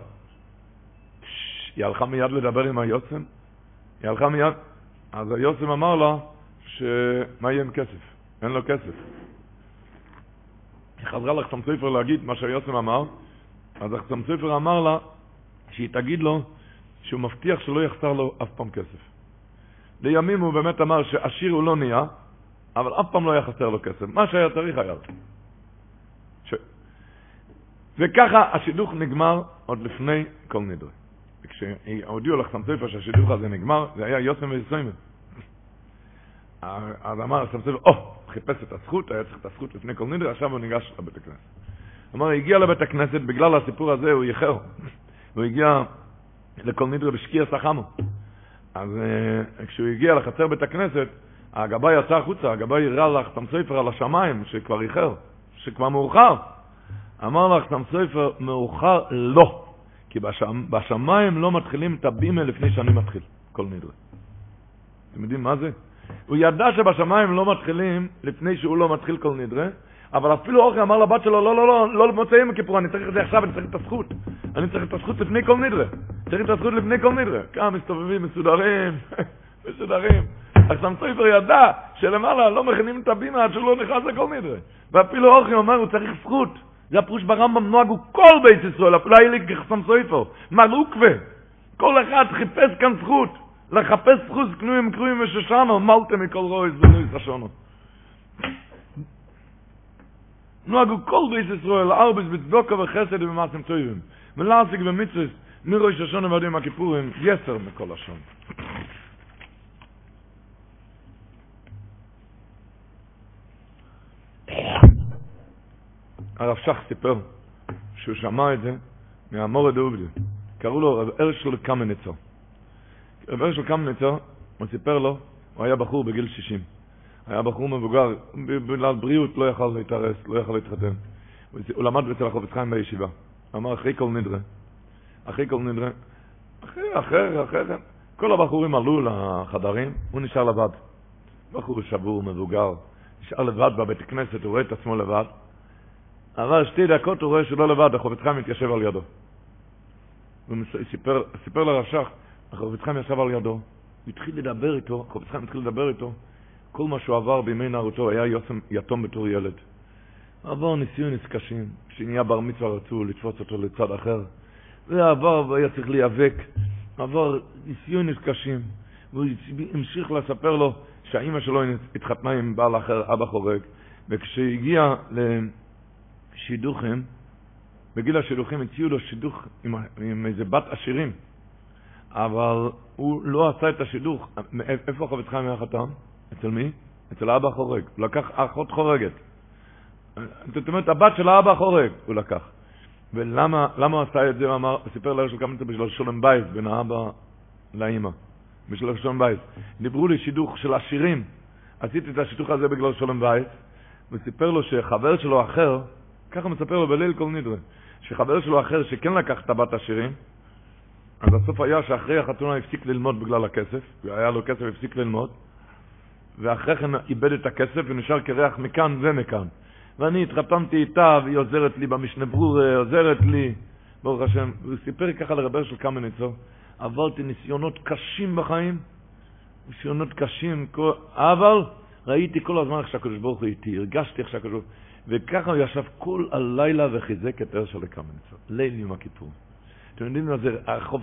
היא הלכה מיד לדבר עם היוסם, היא הלכה מיד, אז היוסם אמר לה, שמה יהיה עם כסף? אין לו כסף. היא חזרה לחסם ספר להגיד מה שהיוסם אמר, אז החסם ספר אמר לה שהיא תגיד לו שהוא מבטיח שלא יחסר לו אף פעם כסף. לימים הוא באמת אמר שעשיר הוא לא נהיה, אבל אף פעם לא היה חסר לו כסף. מה שהיה צריך היה. ש... וככה השידוך נגמר עוד לפני כל נדרי. וכשהודיעו לחסם ספר שהשידוך הזה נגמר, זה היה יוסם ויסוימן. אז אמר ספר, או, חיפש את הזכות, היה צריך את הזכות לפני כל נדרי, עכשיו הוא ניגש לבית הכנסת. אמר, הגיע לבית הכנסת, בגלל הסיפור הזה הוא איחר. הוא הגיע לכל נדרי בשקיע סחמו. אז uh, כשהוא הגיע לחצר בית הכנסת, הגבאי יצא החוצה, הגבאי הראה לך סם ספר על השמיים, שכבר איחר, שכבר מאוחר. אמר לך סם ספר, מאוחר לא, כי בשמ, בשמיים לא מתחילים את הבימה לפני שאני מתחיל, כל נדרי. אתם יודעים מה זה? הוא ידע שבשמיים לא מתחילים לפני שהוא לא מתחיל כל נדרה, אבל אפילו אוכל אמר לבת שלו, לא, לא, לא, לא למוצאי יום הכיפור, אני צריך את זה עכשיו, אני צריך את הזכות. אני צריך את הזכות לפני כל נדרה. צריך את הזכות לפני כל נדרה. כמה מסתובבים, מסודרים, מסודרים. סופר ידע שלמעלה לא מכינים את הבינה עד שהוא לא נכנס לכל נדרה. ואפילו אוכל אומר, הוא צריך זכות. זה הפרוש ברמב"ם נוהגו כל בית ישראל, אפילו היה לי כחסם סופר. מלוקווה. כל אחד חיפש כאן זכות. לחפש חוץ קנויים קרויים ושושנו, מלטה מכל רועי זבנוי סשונו. נוהגו כל בית ישראל, ארבס בצדוקה וחסד ובמעשים טובים. מלאסיק ומצווס, מראש השונה ועד יום הכיפורים, יסר מכל השון. הרב שך סיפר שהוא שמע את זה מהמורד עובדי. קראו לו רב הרשל קמניצר. רב של קמניצר, הוא סיפר לו, הוא היה בחור בגיל 60. היה בחור מבוגר, בגלל בריאות לא יכל להתארס, לא יכל להתחתן. הוא למד אצל החופץ חיים בישיבה. אמר, אחרי כל נדרה, אחרי כל נדרה, אחרי, אחרי, אחרי, כל הבחורים עלו לחדרים, הוא נשאר לבד. בחור שבור, מבוגר, נשאר לבד בבית הכנסת, הוא רואה את עצמו לבד. אבל שתי דקות הוא רואה שלא לבד, החופץ חיים מתיישב על ידו. הוא סיפר, סיפר לרב שך, החפץ חיים ישב על ידו, התחיל לדבר איתו, החפץ חיים התחיל לדבר איתו, כל מה שהוא עבר בימי נערותו, היה יוסם יתום בתור ילד. עבר ניסיונס קשים, כשנהיה בר מצווה רצו לתפוס אותו לצד אחר, ועבר והיה צריך להיאבק, עבר ניסיונס קשים, והוא המשיך לספר לו שהאימא שלו התחתנה עם בעל אחר, אבא חורג, וכשהגיע לשידוכים, בגיל השידוכים הציעו לו שידוך עם, עם איזה בת עשירים. אבל הוא לא עשה את השידוך. איפה החפץ חיים היה חתם? אצל מי? אצל האבא החורג. הוא לקח אחות חורגת. זאת אומרת, הבת של האבא החורג הוא לקח. ולמה הוא עשה את זה? הוא אמר, סיפר להרשל קמנצר בשביל שולם בייס, בין האבא לאימא. בשביל שולם בייס. דיברו לי שידוך של עשירים. עשיתי את השידוך הזה בגלל שולם בייס, וסיפר לו שחבר שלו אחר, ככה מספר בליל כל נדרי, שחבר שלו אחר שכן לקח את הבת עשירים, אז הסוף היה שאחרי החתונה הפסיק ללמוד בגלל הכסף, והיה לו כסף הפסיק ללמוד, ואחרי כן איבד את הכסף ונשאר קרח מכאן ומכאן. ואני התחתנתי איתה, והיא עוזרת לי במשנה עוזרת לי, ברוך השם. הוא סיפר ככה לרבר של קמניצו, עברתי ניסיונות קשים בחיים, ניסיונות קשים, אבל ראיתי כל הזמן איך שהקדוש ברוך הוא איתי, הרגשתי איך שהקדוש ברוך הוא... וככה הוא ישב כל הלילה וחיזק את הרשל לקמניצו, ליל יום הכיפור. אתם יודעים מה זה,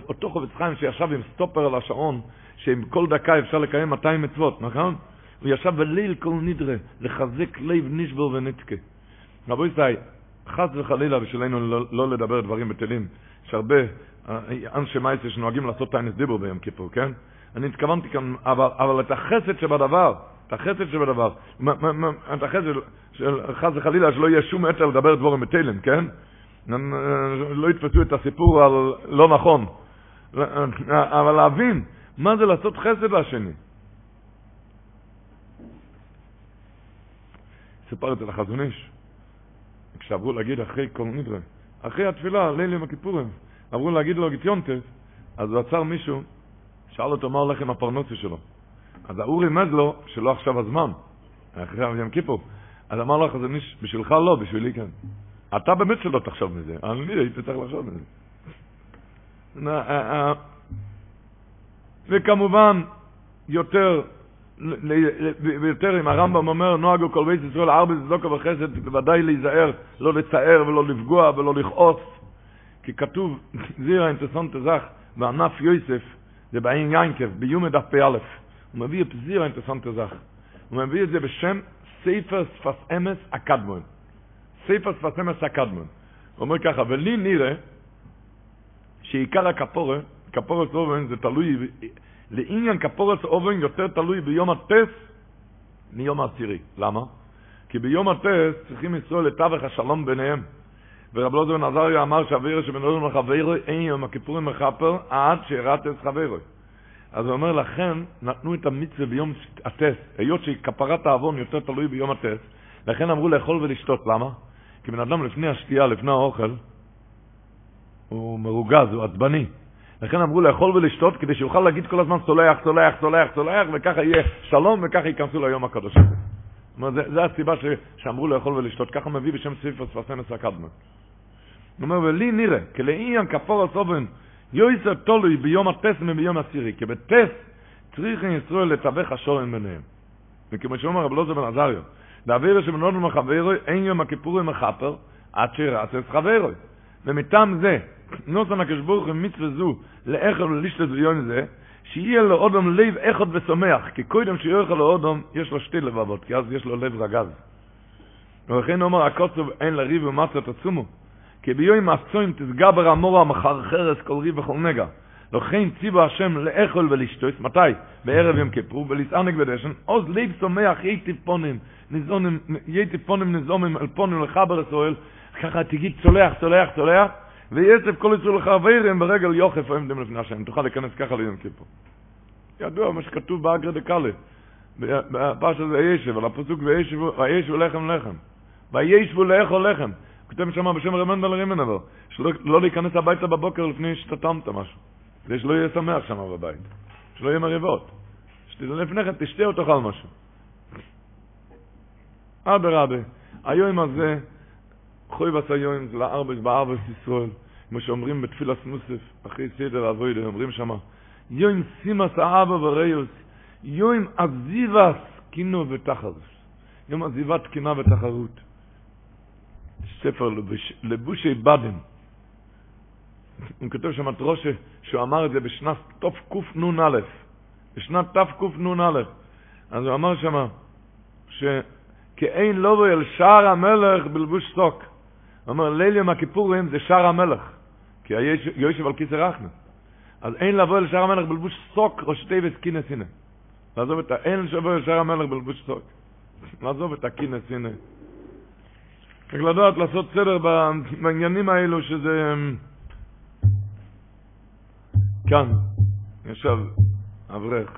אותו חובץ חיים שישב עם סטופר על השעון, שעם כל דקה אפשר לקיים 200 מצוות, נכון? הוא ישב בליל כל נדרה, לחזק לב נשבר ונתקה. רבו ישראל, חס וחלילה בשבילנו לא, לא לדבר דברים בטלים. יש הרבה אה, אנשי מייסר שנוהגים לעשות טיינס דיבור ביום כיפור, כן? אני התכוונתי כאן, אבל, אבל את החסד שבדבר, את החסד שבדבר, את החסד חס וחלילה שלא יהיה שום עצר לדבר דבורים בטלים, כן? לא יתפסו את הסיפור על לא נכון. אבל להבין, מה זה לעשות חסד לשני? סיפר את זה לחזון איש. כשעברו להגיד אחרי כל נדרה, אחרי התפילה, ליל יום הכיפורים, אמרו להגיד לו גיטיונטס, אז הוא עצר מישהו, שאל אותו מה הולך עם הפרנסה שלו. אז האור רימז לו שלא עכשיו הזמן, אחרי יום כיפור. אז אמר לו, זה בשבילך לא, בשבילי כן. אתה באמת שלא תחשוב מזה, אני הייתי צריך לחשוב מזה. אה, אה, וכמובן, יותר, ויותר אם הרמב"ם אומר, נוהגו כל בית ישראל ארבע צדוקה וחסד, בוודאי להיזהר, לא לצער ולא לפגוע ולא לכעוס, כי כתוב, זירה אינטרסנט זך, בענף יוסף, זה בעין ינקב, ביומד דף פ"א, הוא מביא את זירה אינטרסנט זך, הוא מביא את זה בשם ספר שפת אמס הקדמון. ספר שפת אמס הקדמון. הוא אומר ככה, ולי נראה שעיקר הכפורה, כפורת אובן זה תלוי, לעניין כפורת אובן יותר תלוי ביום הטס מיום העשירי. למה? כי ביום הטס צריכים לנסוע לתווך השלום ביניהם. ורב לוזר נזריה אמר שאווירה שבנודו מחברו אין יום הכיפורים מכפר עד שירת את חברו. אז הוא אומר, לכן נתנו את המצווה ביום הטס, היות שכפרת העוון יותר תלוי ביום הטס, לכן אמרו לאכול ולשתות. למה? כי בן אדם לפני השתייה, לפני האוכל, הוא מרוגז, הוא עצבני. לכן אמרו לאכול ולשתות כדי שיוכל להגיד כל הזמן סולח, סולח, סולח, סולח, וככה יהיה שלום וככה ייכנסו ליום הקדוש הזה. זאת אומרת, זו הסיבה ש, שאמרו לאכול ולשתות, ככה מביא בשם ספר ספסנס הקדמה. הוא אומר, ולי נראה, כלעניין כפור הסובן, יויסר תולוי ביום הטס וביום עשירי, כי בטס צריכים ישראל לתווך השורן ביניהם. וכמו שאומר רב לוזר בן עזריו, דאבירה שבנודו מחברו, אין יום הכיפורים מחפר, עד שירץ את חברו. ומטעם זה, נוסן הוא מצווה זו לאכול ולשתות ביום זה, שיהיה לו אודום לב אחד ושמח, כי קודם שיאכל לו אודום, יש לו שתי לבבות, כי אז יש לו לב רגז. ולכן אומר הקוצב אין לריב ומצת עצומו, כי ביום הצוין תסגבר המורה מחרחרס כל ריב וכל נגע. לכן ציבו השם לאכול ולשתות, מתי? בערב יום כיפור, ולסענק בדשן, עוז לב שמח יהי טיפונים, נזונים, יהי טיפונים נזומים אל פונים לחבר ישראל, ככה תגיד צולח, צולח, צולח, ויצב כל ישראל לחברים ברגל יוחף עומדים לפני השם. תוכל להיכנס ככה ליום כיפור. ידוע מה שכתוב באגרא דקאלה, בפרשת וישב, על הפסוק וישבו לחם לחם. וישבו לאכול לחם. כותב שם בשם רמן בן רימן אבל, שלא להיכנס הביתה בבוקר לפני שתתמת משהו. כדי שלא יהיה שמח שם בבית. שלא יהיה מריבות. לפני כן תשתה או תאכל משהו. אדרבה, היום הזה חוי בס היום זה לארבס בארבס ישראל, כמו שאומרים בתפילת מוסף, אחרי סדר אבוידה, אומרים שמה, יום סימס האבא וריוס, יום עזיבס קינו ותחרוס. יום עזיבת קינה ותחרות. ספר לבוש, לבושי בדם. הוא כותב שם את ראשה, שהוא אמר את זה בשנת תקנ"א, בשנת תקנ"א. אז הוא אמר שם, שכאין לובו אל שער המלך בלבוש סוק. הוא אומר, ליל יום הכיפורים זה שער המלך, כי יושב על כיסא רחנה. אז אין לבוא אל שער המלך בלבוש סוק או שתי וסקינס הנה. לעזוב את ה... אין לבוא אל שער המלך בלבוש סוק. לעזוב את הקינס הנה. רק לדעת לעשות סדר בעניינים האלו שזה... כאן ישב אברך,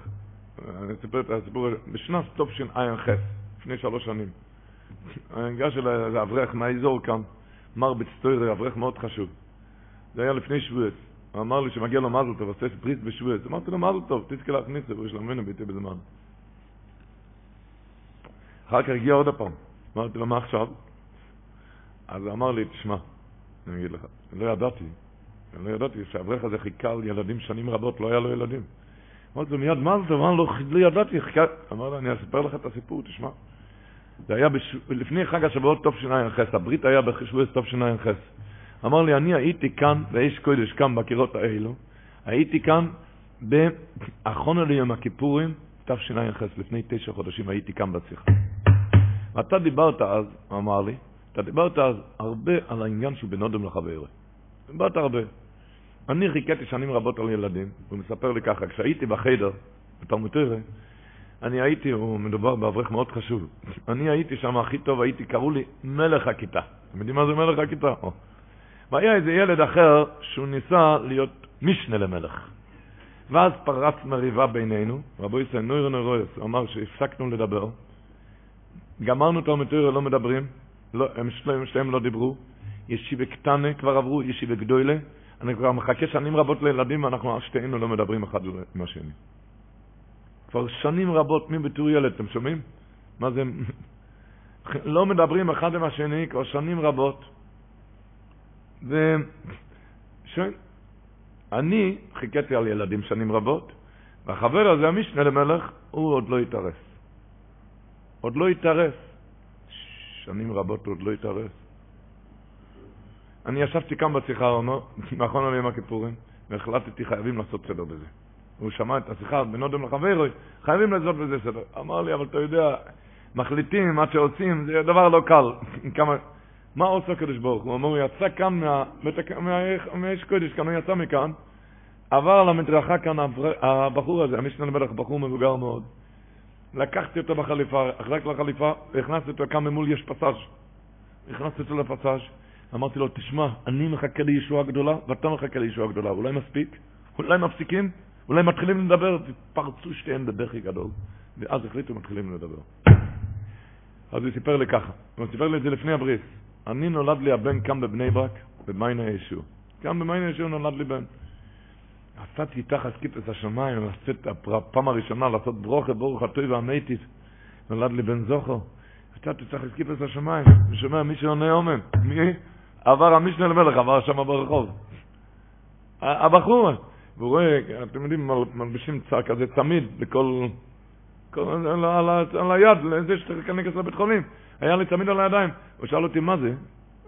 אני אספר את הסיפור, בשנת תשע"ח, לפני שלוש שנים. אליי איזה אברך מהאזור כאן, מר בצטויר, אברך מאוד חשוב. זה היה לפני שבועץ. הוא אמר לי שמגיע לו מזל טוב, עושה ברית בשבועץ. אמרתי לו, מזל טוב, תזכה להכניס את זה, ויש לנו ביתי בזמן. אחר כך הגיע עוד הפעם. אמרתי לו, מה עכשיו? אז הוא אמר לי, תשמע, אני אגיד לך, לא ידעתי, אני לא ידעתי שהאברך הזה חיכה על ילדים שנים רבות, לא היה לו ילדים. אמרתי לו, מיד מה זה? אמר לו, לא ידעתי, חיכה... אמר לו, אני אספר לך את הסיפור, תשמע. זה היה בש... לפני חג השבועות תשע"ח, הברית היה טוב תשע"ח. אמר לי, אני הייתי כאן, באש קודש, כאן בקירות האלו, הייתי כאן באחרונה ליום הכיפורים, תשע"ח, לפני תשע חודשים הייתי כאן בשיחה. אתה דיברת אז, אמר לי, אתה דיברת אז הרבה על העניין שהוא בין אודם לחברו. דיברת הרבה. אני חיכיתי שנים רבות על ילדים, הוא מספר לי ככה, כשהייתי בחדר, בתלמותירה, אני הייתי, הוא מדובר באברך מאוד חשוב, אני הייתי שם הכי טוב, הייתי, קראו לי מלך הכיתה. אתם יודעים מה זה מלך הכיתה? או. והיה איזה ילד אחר שהוא ניסה להיות משנה למלך. ואז פרץ מריבה בינינו, רבו ישראל נוירו נוירויס, הוא אמר שהפסקנו לדבר, גמרנו תלמותירה, לא מדברים, לא, הם שניהם, שניהם לא דיברו, ישיבה קטנה כבר עברו, ישיבה גדולה. אני כבר מחכה שנים רבות לילדים, ואנחנו שתינו לא מדברים אחד עם השני. כבר שנים רבות, מי בתור ילד, אתם שומעים? מה זה? לא מדברים אחד עם השני כבר שנים רבות. ו... שואל, אני חיכיתי על ילדים שנים רבות, והחבר הזה, המשנה למלך, הוא עוד לא התארס. עוד לא התארס. שנים רבות עוד לא התארס. אני ישבתי כאן בשיחה, נכון על יום הכיפורים, והחלטתי חייבים לעשות סדר בזה. הוא שמע את השיחה בנודם לחברו, חייבים לעשות בזה סדר. אמר לי, אבל אתה יודע, מחליטים מה שעושים, זה דבר לא קל. כמה... מה עושה הקדוש ברוך? הוא אומר, הוא יצא כאן מהאש קודש, כאן הוא יצא מכאן, עבר על המדרכה כאן הבחור הזה, המשנה למלך, בחור מבוגר מאוד. לקחתי אותו בחליפה, רק לחליפה, והכנסתי אותו כאן ממול, יש פסאז'. הכנסתי אותו לפסאז', אמרתי לו, תשמע, אני מחכה לישועה גדולה, ואתה מחכה לישועה גדולה. אולי מספיק? אולי מפסיקים? אולי מתחילים לדבר? פרצו שתיהן בבכי גדול. ואז החליטו מתחילים לדבר. אז הוא סיפר לי ככה, הוא סיפר לי את זה לפני הבריס. אני נולד לי הבן כאן בבני ברק, במיינה ישוע. כאן במיינה ישוע נולד לי בן. עשיתי תחת כיפס השמיים, עשיתי הפעם הראשונה לעשות ברוכה, ברוך הטוי והמתית. נולד לי בן זוכר. עשיתי תחת כיפס השמיים. אני שומע מי שעונה אומן. מי? עבר המשנה למלך, עבר שם ברחוב. הבחור, והוא רואה, אתם יודעים, מלבישים צער כזה צמיד לכל, כל, על, על, היד, לזה שצריך להיכנס לבית חולים. היה לי צמיד על הידיים. הוא שאל אותי, מה זה?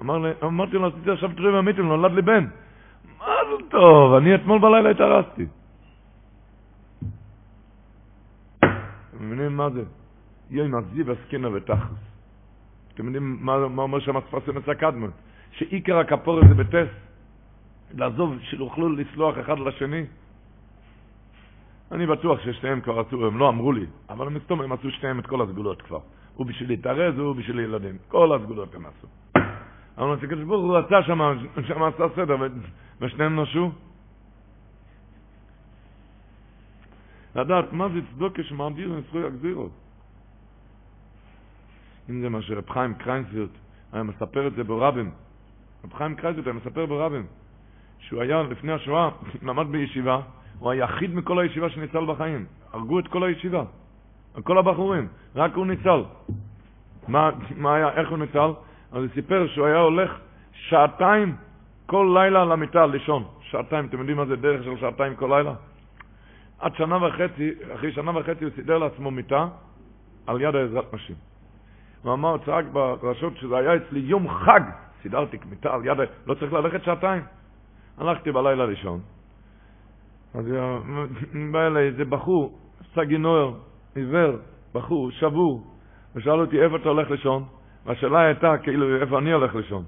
אמר לי, אמרתי לו, עשיתי עכשיו תראה והמיתים, נולד לי בן. מה זה טוב, אני אתמול בלילה התארסתי. אתם מבינים מה זה? יוי מזיב הסקינה ותחס. אתם יודעים מה אומר שם הספרסם הקדמן? שעיקר הכפורת זה בטס, לעזוב, שיוכלו לסלוח אחד לשני. אני בטוח ששניהם כבר עשו, הם לא אמרו לי, אבל הם מסתום, הם עשו שניהם את כל הסגולות כבר. הוא בשביל להתארז, הוא בשביל ילדים. כל הסגולות הם עשו. אבל הקדוש ברוך הוא רצה שם, שם עשה סדר, ושניהם נשו. לדעת מה זה צדוקה שמעביר לזכוי הגזירות. אם זה מה שרב חיים קרייזווירט היה מספר את זה ברבים, רב חיים קרייזווירט מספר ברבים, שהוא היה לפני השואה, למד בישיבה, הוא היחיד מכל הישיבה שניצל בחיים. הרגו את כל הישיבה, כל הבחורים, רק הוא ניצל. מה, מה היה, איך הוא ניצל? אז הוא סיפר שהוא היה הולך שעתיים כל לילה למיטה לישון. שעתיים, אתם יודעים מה זה דרך של שעתיים כל לילה? עד שנה וחצי, אחרי שנה וחצי הוא סידר לעצמו מיטה על יד העזרת נשים. הוא אמר, צעק ברשות שזה היה אצלי יום חג סידרתי מיטה על יד, לא צריך ללכת שעתיים. הלכתי בלילה לישון. אז בא אליי איזה בחור, סגי נוער, עיוור, בחור, שבור, ושאל אותי איפה אתה הולך לישון, והשאלה הייתה כאילו איפה אני הולך לישון.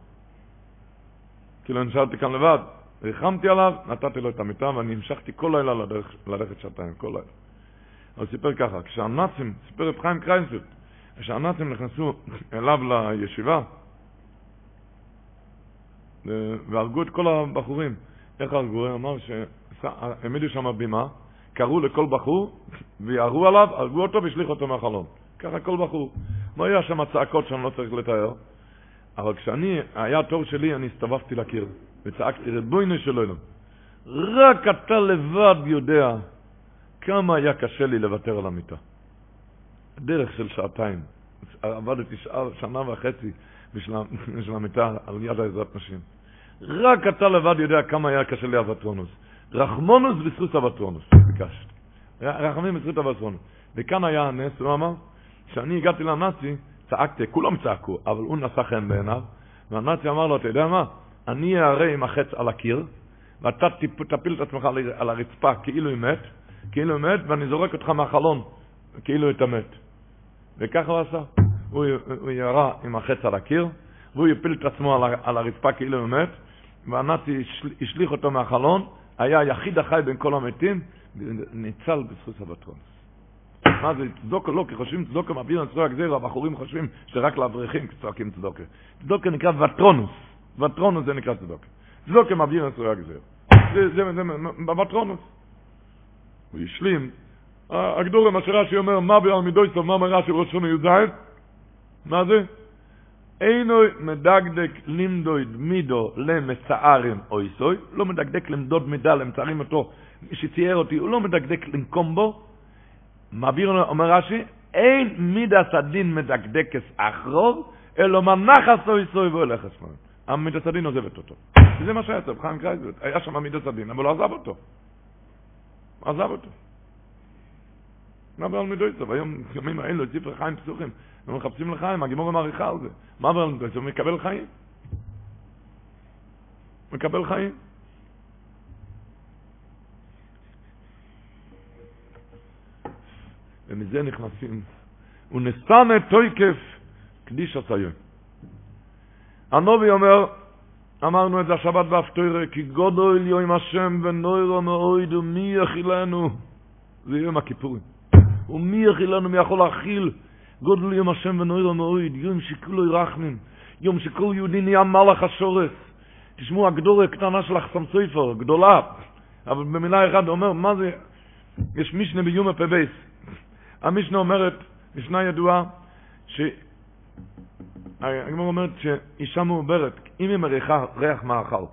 כאילו נשארתי כאן לבד, ריחמתי עליו, נתתי לו את המיטה ואני המשכתי כל לילה לדרך, ללכת שעתיים, כל לילה. הוא סיפר ככה, כשהנאצים, סיפר רב חיים קרייזווירט, כשהנאצים נכנסו אליו לישיבה, והרגו את כל הבחורים. איך הרגו? הוא אמר שהעמידו שם בימה, קראו לכל בחור, וירו עליו, הרגו אותו והשליכו אותו מהחלון. ככה כל בחור. לא היה שם צעקות שאני לא צריך לתאר, אבל כשאני, היה התור שלי, אני הסתובבתי לקיר, וצעקתי, ריבונו של עולם, רק אתה לבד יודע כמה היה קשה לי לוותר על המיטה. דרך של שעתיים. עבדתי שנה וחצי בשביל המיטה על יד העזרת נשים. רק אתה לבד יודע כמה היה קשה לי אבטרונוס. רחמונוס בזכות אבטרונוס, ביקשת. רחמים בזכות אבטרונוס. וכאן היה הנס, הוא אמר, כשאני הגעתי לנאצי, צעקתי, כולם צעקו, אבל הוא נשא חן בעיניו, והנאצי אמר לו, אתה יודע מה? אני אערה עם החץ על הקיר, ואתה תפיל את עצמך על הרצפה כאילו היא מת, כאילו מת, ואני זורק אותך מהחלון, כאילו אתה מת. וככה הוא עשה. הוא, הוא ירה עם החץ על הקיר, והוא יפיל את עצמו על, על הרצפה כאילו הוא מת, והנאצי השליך אותו מהחלון, היה היחיד החי בין כל המתים, וניצל בזכות סבתרון. מה זה צדוקה? לא, כי חושבים צדוקה מעביר על צדוקה גזיר, הבחורים חושבים שרק לאברכים צועקים צדוקה. צדוקה נקרא וטרונוס, וטרונוס זה נקרא צדוקה. צדוקה מעביר על צדוקה גזיר. זה, זה, זה, בוטרונוס. הוא השלים, הגדור מה שרש"י אומר, מה בעל מידוי סוף, מה אומר רש"י ראש שונה י"ז? מה זה? אינו מדקדק לימדויד מידו למצערים אויסוי, לא מדקדק למדוד מידה למצערים אותו, מי שצייר אותי, הוא לא מדקדק לנקום בו, מעביר, אומר רש"י, אין מידס הדין מדקדקס אחרוב, אלא מנחס אויסוי והולך אסמון. המידס הדין עוזבת אותו. זה מה שהיה אצל חיים קרייזבט, היה שם מידס הדין, אבל הוא עזב אותו. עזב אותו. מה בעל מדויצוב? היום, ימים האלו, ספר חיים פסוחים, הם מחפשים לחיים, הגימור מעריכה על זה. מה בעל מדויצוב? מקבל חיים. מקבל חיים. ומזה נכנסים. הוא נסתנה תויקף קדיש הציון. הנובי אומר, אמרנו את זה השבת באפטוירה, כי גודל יום השם ונוירו מאויד ומי יכילנו. זה יום הכיפורים. ומי יכילנו, מי יכול להכיל גודל יום השם ונוירו מאויד, יום שכולו ירחמים, יום שכל יהודי נהיה מלאך השורס. תשמעו, הגדורה הקטנה של החסם סופר, גדולה, אבל במילה אחת אומר, מה זה, יש משנה ביום הפבייס. המשנה אומרת, משנה ידועה, ש... הגמור אומרת שאישה מעוברת, אם היא מריחה ריח מאכל,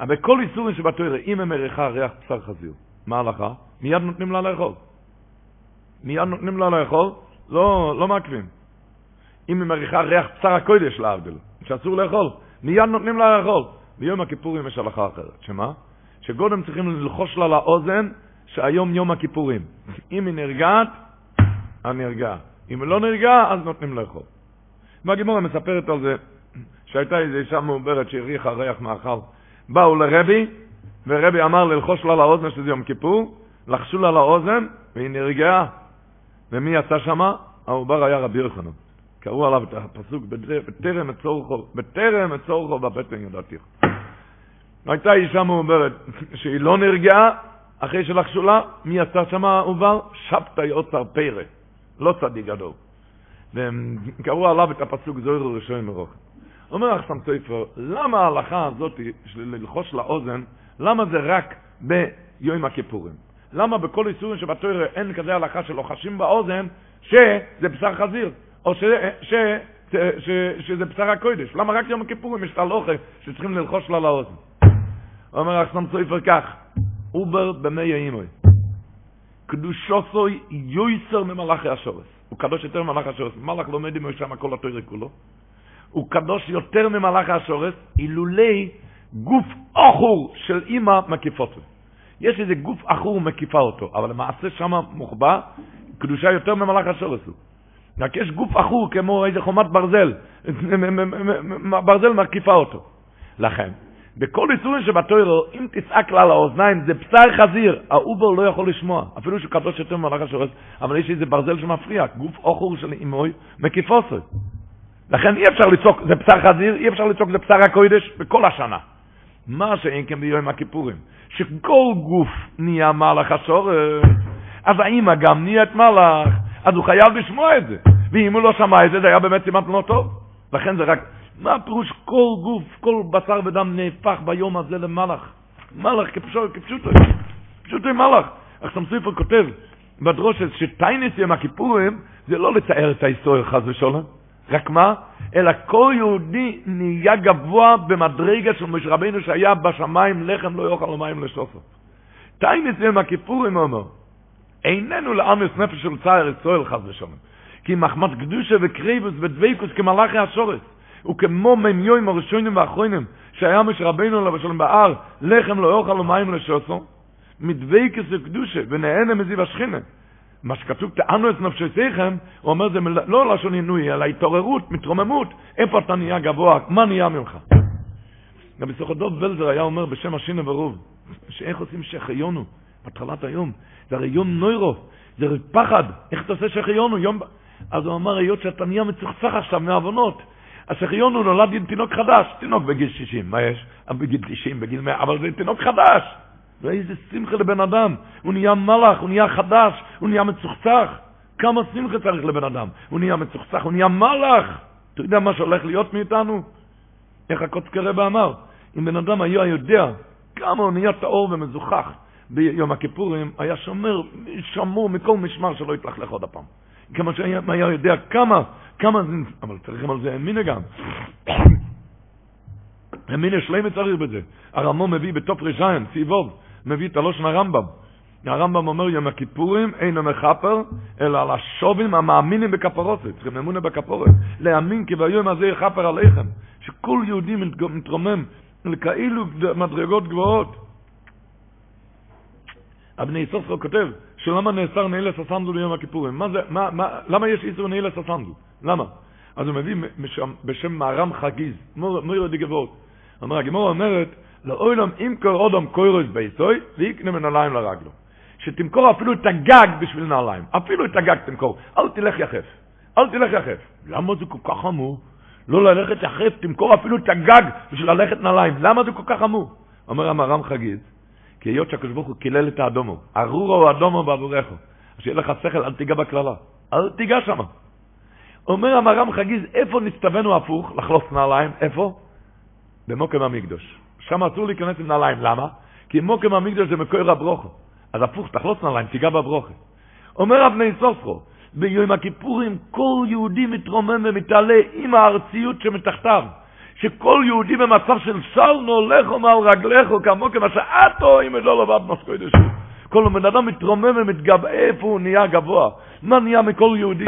אבל כל איסורים שבתוירה, אם היא מריחה ריח בשר חזיר, מה ההלכה? מיד נותנים לה לאכול. מיד נותנים לה לאכול, לא, לא מעכבים. אם היא מריחה ריח בשר הקודש להבדיל, שאסור לאכול, מיד נותנים לה לאכול. ביום הכיפורים יש הלכה אחרת, שמה? שגודם צריכים ללחוש לה לאוזן שהיום יום הכיפורים. אם היא נרגעת, אני נרגע. אם לא נרגע, אז נותנים לאכול. והגימורה מספרת על זה שהייתה איזו אישה מעוברת שהריחה ריח מאכל. באו לרבי, ורבי אמר ללחוש לה לאוזן שזה יום כיפור, לחשו לה לאוזן, והיא נרגעה. ומי יצא שמה? העובר היה רבי יוחנן. קראו עליו את הפסוק, בטרם אצורכו, בטרם אצורכו בבטן ידעתיך. הייתה אישה מעוברת שהיא לא נרגעה, אחרי שלחשו לה, מי יצא שמה העובר? שבתאי אוצר פרא, לא צדיק גדול. והם קראו עליו את הפסוק זוהר ראשון מרוך. אומר לך סם סופר, למה ההלכה הזאת של ללחוש לאוזן, למה זה רק ביום הכיפורים? למה בכל איסורים שבתוירה אין כזה הלכה שלוחשים באוזן שזה בשר חזיר, או ש, ש, ש, ש, שזה בשר הקודש? למה רק יום הכיפורים יש את הלוכה שצריכים ללחוש לה לאוזן? אומר לך סם סופר כך, אובר במי האימוי, קדושוסוי יויסר ממלאכי השורס. הוא קדוש יותר ממלאך השורס. מלאך לומד עם שם כל התוירה כולו. הוא קדוש יותר ממלאך השורס, אילולי גוף אחור של אימא מקיפות. יש איזה גוף אחור מקיפה אותו, אבל למעשה שם מוחבא קדושה יותר ממלאך השורס הוא. רק יש גוף אחור כמו איזה חומת ברזל, ברזל מקיפה אותו. לכן, בכל איסורים שבתוירו, אם תצעק לה לאוזניים, זה בשר חזיר, העובר לא יכול לשמוע, אפילו שהוא קדוש יותר ממלאך השורס, אבל יש איזה ברזל שמפריע, גוף אוכור של אימוי מקיפוסו. לכן אי אפשר לצעוק, זה בשר חזיר, אי אפשר לצעוק, זה בשר הקודש בכל השנה. מה שאין כן ביום הכיפורים, שכל גוף נהיה מלאך השורס, אז האמא גם נהיית מלאך, אז הוא חייב לשמוע את זה. ואם הוא לא שמע את זה, זה היה באמת סימן לא טוב. לכן זה רק מה הפירוש כל גוף, כל בשר ודם נהפך ביום הזה למלאך? מלאך כפשוט, כפשוטו, פשוטו מלאך. אך סמסופר כותב בדרושת שטיינס יום הכיפורים זה לא לתאר את ההיסטוריה חס ושלום, רק מה? אלא כל יהודי נהיה גבוה במדרגה של משה רבינו שהיה בשמיים לחם לא יאכל ומים לשוסו. טיינס יום הכיפורים אומר, איננו לעמוס נפש של צער ישראל חס ושלום, כי מחמת קדושה וקריבוס ודבקוס כמלאכי השורס. וכמו מימיום הראשונים והאחרונים שהיה מש רבינו עליו השלום בהר לחם לא יאכל ומים לשוסו מדבקס וקדושה ונהנה מזיו השכינה. מה שכתוב תענו את נפשותיכם הוא אומר זה לא לשון עינוי אלא התעוררות, מתרוממות. איפה אתה נהיה גבוה, מה נהיה ממך? גם בסוכדוב בלזר היה אומר בשם השינה ברוב שאיך עושים שחיונו בהתחלת היום. זה הרי יום נוירו זה פחד. איך אתה עושה שחיונו יום אז הוא אמר היות שאתה נהיה מצוחצח עכשיו מהעוונות השחיון הוא נולד עם תינוק חדש, תינוק בגיל 60, מה יש? בגיל 90, בגיל 100, אבל זה תינוק חדש. ואיזה שמחה לבן אדם. הוא נהיה מלאך, הוא נהיה חדש, הוא נהיה מצוחצח. כמה שמחה צריך לבן אדם. הוא נהיה מצוחצח, הוא נהיה מלאך. אתה יודע מה שהולך להיות מאיתנו? איך הקוצקרבה אמר? אם בן אדם היה יודע כמה הוא נהיה טהור ומזוכח ביום הכיפורים, היה שומר, שמור מכל משמר שלא יתלכלך עוד הפעם. כמה שהיה יודע כמה, כמה זה, אבל צריכים על זה אמינה גם. אמינה שלמה צריך בזה. הרמו מביא בתוף רשיין, סיבוב, מביא את הלושן הרמב"ם. הרמב"ם אומר יום הכיפורים אין המכפר, אלא על השובים המאמינים בכפרוסת, צריכים אמונה בכפורת. להאמין כי ביום הזה יכפר עליכם, שכל יהודי מתרומם לכאילו מדרגות גבוהות. אבני סופרו כותב, שלמה נאסר נעילס הסנדול ביום הכיפורים? מה זה, מה, מה, למה יש איסור נעילס הסנדול? למה? אז הוא מביא בשם, בשם מערם חגיז, מויר דגבות. אומר, הגמור אומרת, לאוילם ימכור אודם קוירוס ביסוי, ויקנה מנעליים לרגלו. שתמכור אפילו את הגג בשביל נעליים. אפילו את הגג תמכור. אל תלך יחף. אל תלך יחף. למה זה כל כך חמור? לא ללכת יחף, תמכור אפילו את הגג בשביל ללכת נעליים. למה זה כל כך חמור? אומר המרם חגיד, כי היות שהקדוש ברוך הוא קילל את האדומו, ארורו אדומו בעבורך, שיהיה לך שכל, אל תיגע בקללה. אל תיגע שמה. אומר המרם חגיז, איפה נסתווינו הפוך, לחלוס נעליים? איפה? במוקם המקדוש. שם אסור להיכנס עם נעליים. למה? כי מוקם המקדוש זה מקור הברוכו. אז הפוך, תחלוץ נעליים, תיגע בברוכו. אומר אבני סופרו, ביום הכיפורים כל יהודי מתרומם ומתעלה עם הארציות שמתחתיו. שכל יהודי במצב של סלנו הולכו מעל רגליכו כמו כמה שעתו אם לא לבד מסקוידש. כל בן אדם מתרומם ומתגבה, איפה הוא נהיה גבוה? מה נהיה מכל יהודי?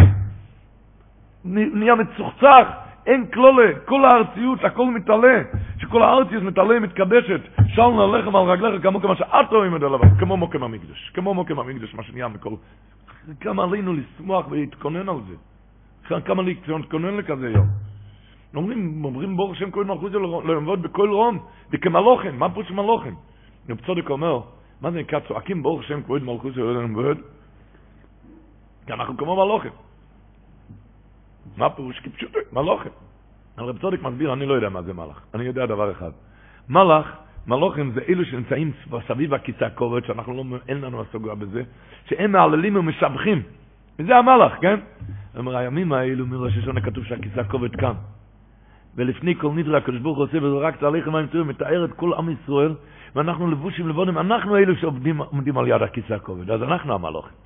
נהיה מצוחצח, אין כלולה, כל הארציות, הכל מתעלה, שכל הארציות מתעלה, מתקדשת, שלנו הלחם על רגליך כמו כמה שעתו אם לבד, כמו מוקם המקדש, כמו מוקם המקדש, מה שנהיה מכל... כמה עלינו לשמוח ולהתכונן על זה. כמה להתכונן לכזה יום. אומרים, אומרים בור השם כהן מלכות לעבוד בכל רום, וכמלוכן, מה פירוש מלוכן? רב צודק אומר, מה זה נקרא צועקים בור השם כהן מלכות לעבוד? כי אנחנו כמו מלוכן. מה פירוש? כי פשוט מלוכן. אבל רב צודק מסביר, אני לא יודע מה זה מלאך, אני יודע דבר אחד. מלאך, מלוכים זה אלו שנמצאים סביב הכיסא הכובד, שאנחנו לא, אין לנו הסוגיה בזה, שהם מעללים ומשבחים. וזה המלאך, כן? אומר, הימים האלו מראש השונה כתוב שהכיסא הכובד כאן. ולפני כל נדרה הקדוש ברוך הוא עושה וזה רק תהליך מים טובים, מתאר את כל עם ישראל, ואנחנו לבושים לבונים, אנחנו אלו שעומדים על יד הכיסא הכובד, אז אנחנו המלוכים.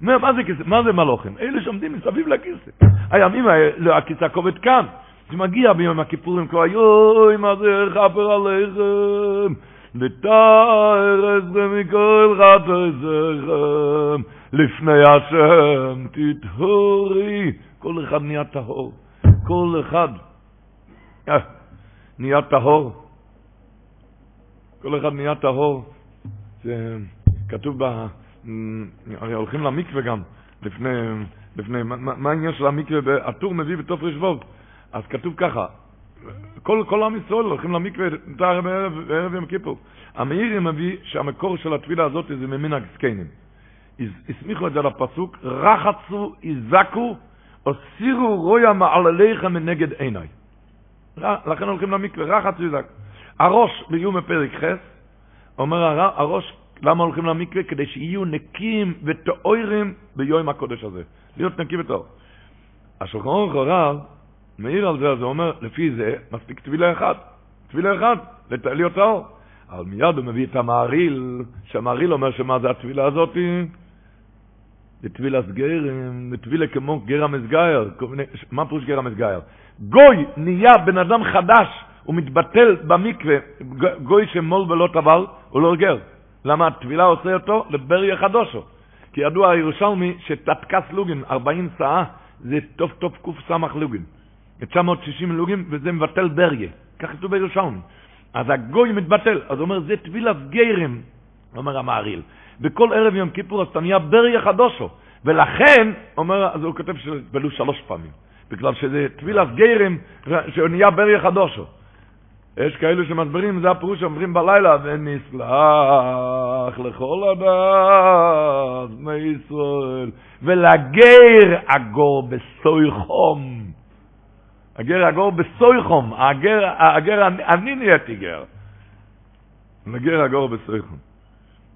מה, זה, מה זה מלוכים? אלה שעומדים מסביב לכיסא. הימים האלה, הכיסא הכובד כאן. זה מגיע ביום הכיפורים, כבר יוי, מה זה חפר עליכם, ותאר את מכל חפר זכם, לפני השם תטהורי. כל אחד נהיה טהור. כל אחד. אה, נהיה טהור. כל אחד נהיה טהור. זה כתוב ב... הרי הולכים למקווה גם, לפני... לפני מה, העניין של המקווה? הטור מביא בתוף רשבוב. אז כתוב ככה, כל, כל עם ישראל הולכים למקווה בערב, בערב יום כיפור. המאירי מביא שהמקור של התפילה הזאת זה ממנהג זקנים. הסמיכו את זה לפסוק, רחצו, הזקו, הסירו רויה מעלליכם מנגד עיניי. לכן הולכים למקווה, רחץ ויזק. הראש ביום בפרק חס, אומר הראש, למה הולכים למקווה? כדי שיהיו נקיים וטהורים ביום הקודש הזה. להיות נקי וטהור. השולחן ערוך הרב מעיר על זה, אז הוא אומר, לפי זה מספיק טבילה אחד. טבילה אחד, להיות טהור. אבל מיד הוא מביא את המעריל, שהמעריל אומר שמה זה הטבילה הזאת? זה טבילה סגרם, זה טבילה כמו גר המסגייר. מה פירוש גר המסגייר? גוי נהיה בן אדם חדש, הוא מתבטל במקווה, גוי שמול ולא טבל, הוא לא גר. למה הטבילה עושה אותו? לבריה חדושו. כי ידוע הירושלמי שתתקס לוגן, 40 שעה, זה טוב טוב קס"ח לוגן. 960 לוגים, וזה מבטל בריה. כך כתוב בירושלמי. אז הגוי מתבטל. אז הוא אומר, זה טבילת גרם, אומר המעריל. בכל ערב יום כיפור אז אתה נהיה בריה חדושו. ולכן, אומר, אז הוא כותב שבלו שלוש פעמים. בגלל שזה טבילת גרם, שהוא נהיה בריה חדושו. יש כאלו שמסבירים, זה הפירוש שאומרים בלילה, ונסלח לכל הדת מישראל, ולגר אגור בסוי חום. הגר אגור בסוי חום, הגר, הגר, אני נהייתי גר. לגר אגור בסוי חום.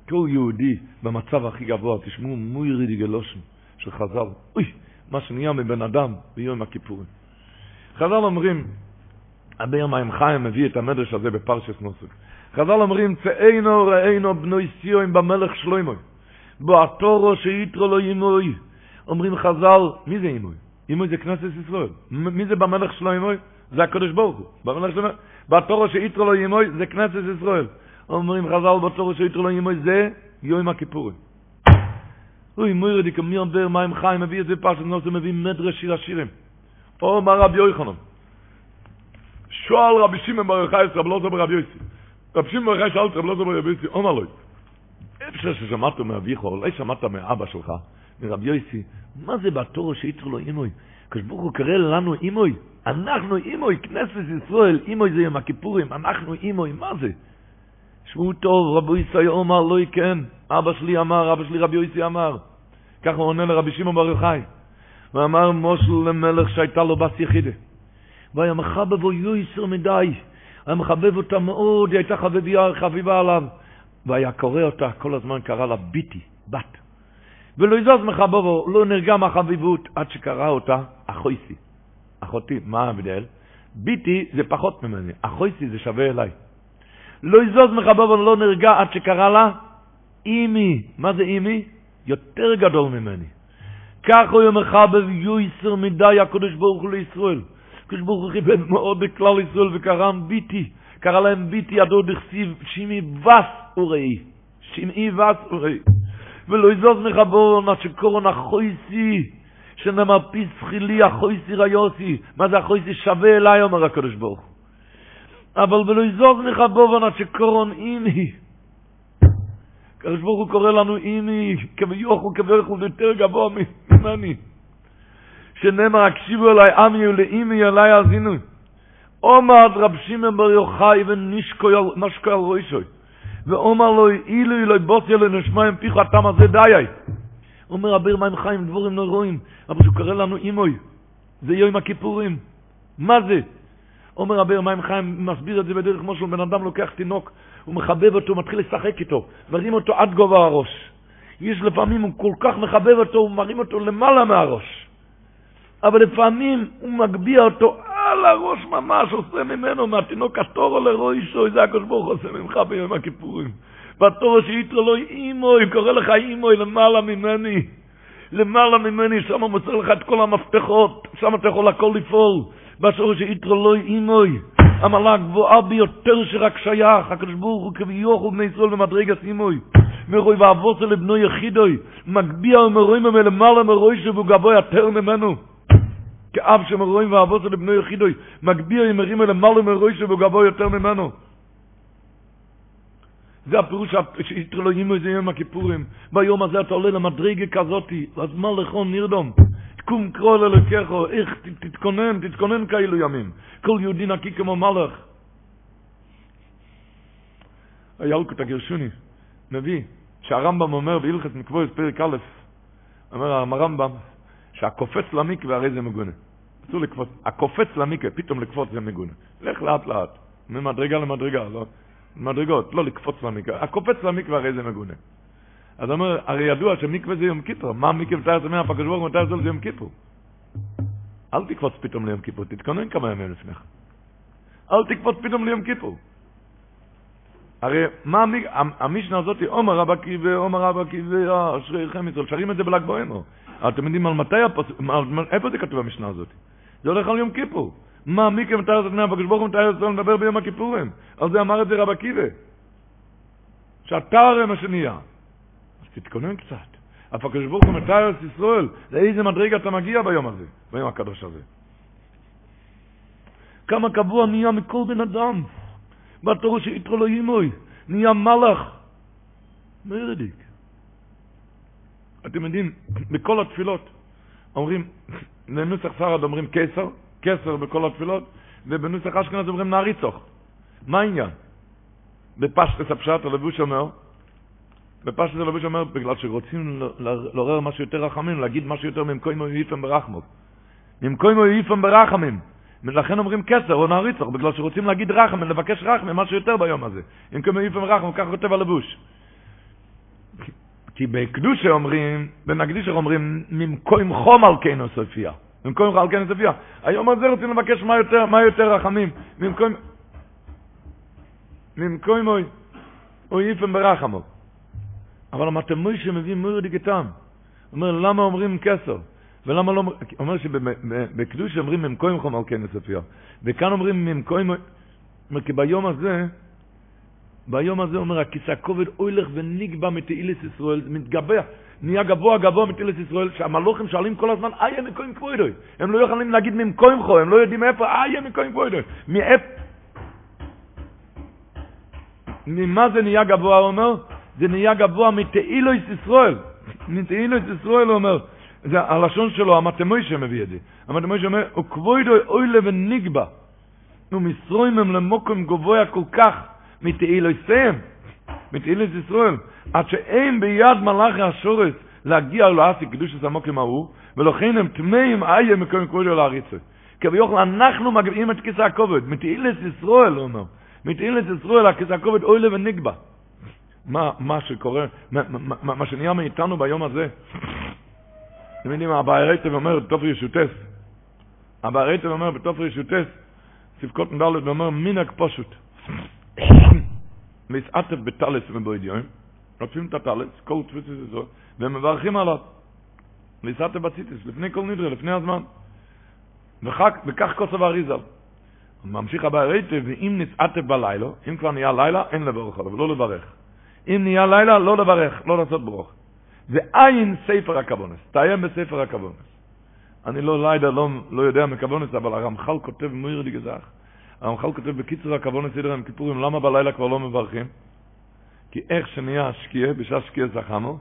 כל יהודי במצב הכי גבוה, תשמעו מוירי דיגלושן של חז"ל, אוי, מה שנהיה מבן אדם ביום הכיפורים. חז"ל אומרים, הבאר מים חיים מביא את המדרש הזה בפרשס נוסק. חז"ל אומרים, צאינו ראינו בנוי סיוים במלך שלוימוי, בו התורו שיתרו לו ימוי, אומרים חז"ל, מי זה אימוי? אימוי זה כנסת ישראל. מי זה במלך שלו אימוי? זה הקדוש ברוך הוא. במלך שלו, בתורו שיתרו לו אימוי זה כנסת ישראל. אומרים חז"ל בתורו שיתרו לו אימוי זה יום הכיפורים. אוי מויר די קמיר בר מים חיים מביא את זה פשוט נוס מביא מדרש שיר השירים. או מה רבי יוחנן. שואל רבי שמעון בר יוחאי רבי לא רבי יוסי. רבי שמעון בר יוחאי שאל רבי לא רבי יוסי, אומר לו, אפשר ששמעת מאביך, אולי שמעת מאבא שלך, מרבי יוסי, מה זה בתור שיתרו לו אימוי? כשברוך הוא קרא לנו אימוי, אנחנו אימוי, כנסת ישראל, אימוי זה יום הכיפורים, אנחנו אימוי, מה זה? שבו טוב, רבי יוסי אומר, לא כן, אבא שלי אמר, אבא שלי רבי יוסי אמר. ככה הוא עונה לרבי שמעון בר יוחאי. ואמר מושל למלך שהייתה לו בת יחידה. והיה מחבב או יויסר מדי. היה מחבב אותה מאוד, היא הייתה חביבה, חביבה עליו. והיה קורא אותה, כל הזמן קרא לה ביטי, בת. ולא יזוז מחבבו, לא נרגע מהחביבות עד שקרא אותה אחויסי. אחותי, מה ההבדל? ביטי זה פחות ממני, אחויסי זה שווה אליי. לא יזוז מחבבו, לא נרגע עד שקרא לה אימי. מה זה אימי? יותר גדול ממני. כך הוא מחבב יויסר מדי הקדוש ברוך הוא לישראל. הקדוש ברוך הוא כיבד מאוד בכלל ישראל וקראם ביטי. קרא להם ביטי ידו דכסיב שימי ווס וראי. שימי ווס וראי. ולא יזוז מחבור עד שקורון החויסי, שנאמר פיס חילי החויסי ריוסי. מה זה החויסי שווה אליי אומר הקדוש ברוך. אבל ולא יזוז מחבור עד שקורון אימי. הקדוש ברוך הוא קורא לנו אימי, כביוכו כביוכו יותר גבוה ממני. שנאמר, הקשיבו אליי עמי ולאימי אליי אזינו. עומד רב שמעון בר יוחאי ונשקו על רוישוי. ואומר לו, אילו אלוהי בוסי אלוהי נשמעים פיך התם הזה דיי. אומר אביר מים חיים, דבורים לא רואים, אבל שהוא קורא לנו אימוי. זה יום הכיפורים. מה זה? אומר אביר מים חיים, מסביר את זה בדרך כמו שהוא בן אדם לוקח תינוק, הוא מחבב אותו, מתחיל לשחק איתו, מרים אותו עד גובה הראש. יש לפעמים, הוא כל כך מחבב אותו, הוא מרים אותו למעלה מהראש. אבל לפעמים הוא מגביה אותו על הראש ממש, עושה ממנו, מהתינוק התורו לרוישו, זה הקדוש ברוך עושה ממך ביום הכיפורים. והתורו שיתרו לו אימוי, קורא לך אימוי למעלה ממני. למעלה ממני, שם מוסר לך את כל המפתחות, שם אתה יכול הכל לפעול. והתורו שיתרו לו אימוי. המעלה הגבוהה ביותר שרק שייך, הקדוש ברוך הוא כביוכו בני ישראל במדרגת אימוי. מרוי ואבוסו לבנו יחידוי, מגביה ומרואים מלמעלה מרוי שהוא גבוה יותר ממנו. כאב שמרואים ואבוסו לבנו יחידוי, מגביה ומרים מלמעלה מרוי שהוא גבוה יותר ממנו. זה הפירוש שיתר לו אימו זה יום הכיפורים. ביום הזה אתה עולה למדרגה כזאתי, אז מה לכון נרדום? קום קרוא ללקחו, איך תתכונן, תתכונן כאלו ימים. כל יהודי נקי כמו מלך. הילקוט הגרשוני מביא שהרמב"ם אומר בהלכת מקבורת פרק א', אומר הרמב"ם שהקופץ למקווה הרי זה מגונה. אסור לקפוץ, הקופץ למקווה, פתאום לקפוץ זה מגונה. לך לאט לאט, ממדרגה למדרגה, לא, מדרגות, לא לקפוץ למקווה. הקופץ למקווה הרי זה מגונה. אז אומר, הרי ידוע שמקווה זה יום כיפור, מה מקווה מתאר עצמי, הפקדוש ברוך הוא עצמי זה יום כיפור. אל תקפוץ פתאום ליום כיפור, תתכונן כמה ימים לפניך. אל תקפוץ פתאום ליום כיפור. הרי מה המשנה הזאת, עומר רבא קיבי, עומר רבא קיבי, אשריכם ישראל, שרים את זה בל"ג בעומר. אתם יודעים על מתי, איפה זה כתוב במשנה הזאת? זה הולך על יום כיפור. מה, מי כמתאר עצמי, הקדוש ברוך מתאר עצמי לדבר ביום הכיפורים. על זה אמר את זה רבא קיבי. מה שנהיה. תתכונן קצת. אף הקדוש ברוך הוא מתאר את ישראל, לאיזה מדרגה אתה מגיע ביום הזה, ביום הקדוש הזה. כמה קבוע נהיה מכל בן אדם. בתור שיתרו לו אימוי, נהיה מלאך. מרדיק. אתם יודעים, בכל התפילות אומרים, בנוסח סרד אומרים קסר, קסר בכל התפילות, ובנוסח אשכנז אומרים נעריצוך. מה העניין? בפשטס הפשט הלבוש אומר, בפשט הלבוש אומר, בגלל שרוצים לעורר משהו יותר רחמים, להגיד משהו יותר ממקוימו יפם ברחמות. ממקוימו יפם ברחמים. לכן אומרים כסר או נעריצוך, בגלל שרוצים להגיד רחם, לבקש רחם, משהו יותר ביום הזה. אם כמו יפם רחם, ככה כותב הלבוש. כי בקדושה אומרים, בנקדישר אומרים, ממקוים חום על כן סופיה. חום על כן סופיה. היום הזה רוצים לבקש מה יותר, מה יותר רחמים. ממקוים... ממקוים או יפם ברחמו. אבל המתמוי שמביא מורי דיגתם. אומר, למה אומרים כסר? ולמה לא... אומר שבקדוש אומרים ממקוים חום על כנס אפייה. וכאן אומרים ממקוים... אומר, כי ביום הזה, ביום הזה אומר, הכיסא הכובד הולך ונגבה מתהילס ישראל, מתגבח, נהיה גבוה גבוה מתהילס ישראל, שהמלוכים שואלים כל הזמן, איה מקוים כבודוי. הם לא יכולים להגיד ממקוים חום, הם לא יודעים איפה, איה מקוים כבודוי. מאיפה... ממה זה נהיה גבוה, הוא אומר? זה נהיה גבוה מתהילוס ישראל. מתהילוס ישראל, הוא אומר. זה הלשון שלו, המתמוי שמביא את זה. המתמוי שאומר, וכבודו אוי לבן נגבה. ומסרוים הם למוקם גבוה כל כך מתהילוסיהם, מתהילוס ישראל, עד שאין ביד מלאכי השורס להגיע לאסי קדוש את המוקם ההוא, ולכן הם טמאים איה מקום כבודו להריצו. כביכול אנחנו מגביעים את כיסא הכובד, מתהילוס ישראל, הוא אומר. מתהילת ישראל, הכיסא הכובד אוי לבן נגבה. מה, מה שקורה, מה, מה, מה שנהיה מאיתנו ביום הזה, אתם יודעים, הבעיירייטב אומר בתוף ישוטס, הבעיירייטב אומר בתוף ישוטס, ספקות מדלת ואומר מינק פשוט. מסעטב בטלס ובוידיון, רודפים את הטלס, כל תפיסת זו, ומברכים עליו. מסעטב בציטיס, לפני כל נדרה, לפני הזמן. וכך כוסף האריזל. ממשיך הבעיירייטב, ואם נצעטב בלילה, אם כבר נהיה לילה, אין לברך עליו, לא לברך. אם נהיה לילה, לא לברך, לא לעשות ברוך. ועין ספר הקבונס, תאיים בספר הקבונס. אני לא לידה, לא, לא יודע מקבונס, אבל הרמח"ל כותב מויר לי גזח. הרמח"ל כותב בקיצור הקבונס סדר עם כיפורים, למה בלילה כבר לא מברכים? כי איך שנהיה השקיע, בשעה שקיע זכמו,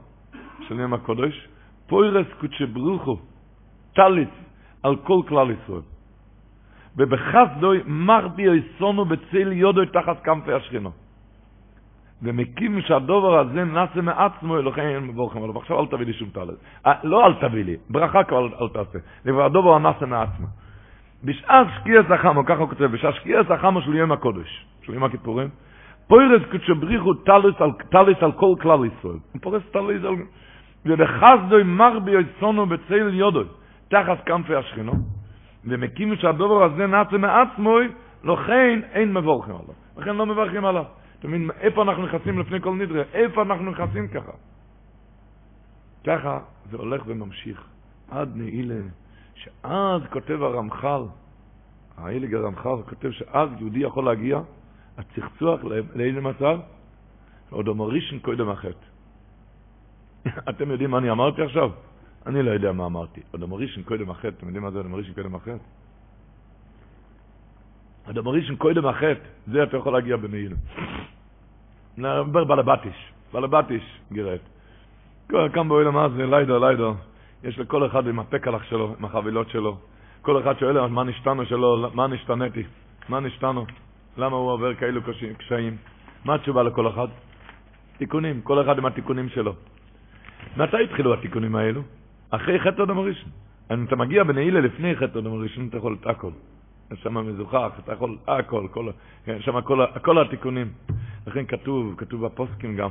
שנהיה מהקודש, פוירס קודשי ברוכו, טליץ, על כל כלל ישראל. ובחסדוי מרבי יסונו בצל יודוי תחת כנפי השכינו. ומקים שהדובר הזה נעשה מעצמו אלוהים אין מבורכם עליו. עכשיו אל תביא לי שום טלת. לא אל תביא לי, ברכה כבר אל תעשה. אבל הדובר נעשה מעצמו. בשעת שקיע סחמו, ככה הוא כותב, בשעת שקיע סחמו של יום הקודש, של יום הכיפורים, פוירס קודשבריחו טלס על כל כלל ישראל. הוא פורס טלס על... ובחסדוי מרבי יסונו בצל יודוי תחת כנפי השכינו. ומקים שהדובר הזה נעשה מעצמו, לכן אין מבורכים עליו. לכן לא מברכים עליו. אתה מבין, איפה אנחנו נכנסים לפני כל נדרה? איפה אנחנו נכנסים ככה? ככה זה הולך וממשיך עד נעילה, שאז כותב הרמח"ל, האיליג הרמח"ל כותב שאז יהודי יכול להגיע, הצחצוח לאיזה מצב? עוד המורישן קודם החטא. אתם יודעים מה אני אמרתי עכשיו? אני לא יודע מה אמרתי. עוד המורישן קודם החטא, אתם יודעים מה זה עוד המורישן קודם החטא? אדם ראשון קודם החטא, זה אתה יכול להגיע בנעילה. נדבר בלבטיש, בלבטיש גרד. כאן באוהל מה זה, ליידו, ליידו. יש לכל אחד עם הפקלח שלו, עם החבילות שלו. כל אחד שואל מה נשתנו שלו, מה נשתנתי, מה נשתנו, למה הוא עובר כאלו קשיים. מה התשובה לכל אחד? תיקונים, כל אחד עם התיקונים שלו. מתי התחילו התיקונים האלו? אחרי חטא אדם הראשון. אם אתה מגיע בנעילה לפני חטא אדם הראשון, אתה יכול את הכל. יש שם מזוכח, אתה יכול הכל, כל, כן, שם כל, כל התיקונים. לכן כתוב, כתוב בפוסקים גם,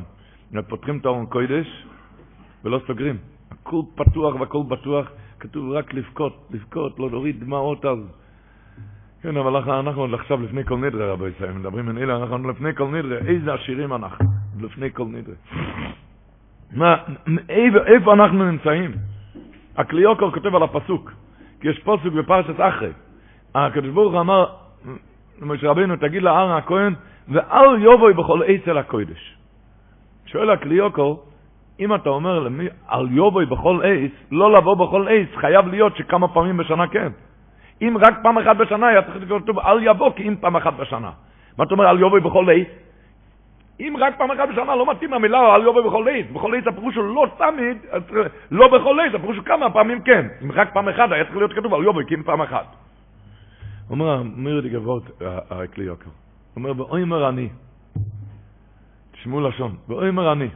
פותחים את האורן קוידש ולא סוגרים. הכל פתוח והכל בטוח, כתוב רק לבכות, לבכות, לא להוריד דמעות אז. כן, אבל אנחנו, אנחנו עכשיו לפני כל נדרה, רבי ישראל, מדברים עם אלה, אנחנו לפני כל נדרה, איזה עשירים אנחנו, לפני כל נדרה. מה, איפה, איפה אנחנו נמצאים? הקליוקור כותב על הפסוק, כי יש פסוק בפרשת אחרי. הקדוש ברוך הוא אמר למשה רבינו, תגיד לארן הכהן, ואל יובוי בכל עץ אל הקודש. שואל הקליוקו, אם אתה אומר למי, על יובוי בכל עץ, לא לבוא בכל עץ, חייב להיות שכמה פעמים בשנה כן. אם רק פעם אחת בשנה, היה צריך לקרוא טוב, אל יבוא, כי אם פעם אחת בשנה. מה אתה אומר, על יובוי בכל עץ? אם רק פעם אחת בשנה, לא מתאים המילה על יובוי בכל עץ. בכל עץ הפירוש הוא לא תמיד, לא בכל עץ, הפירוש הוא כמה פעמים כן. אם רק פעם אחת, היה צריך להיות כתוב על יובוי, כי אם פעם אחת. אומר, אומר די גבוהות, הכלי יוקר. אומר, ואומר אני, תשמעו לשון, ואומר אני,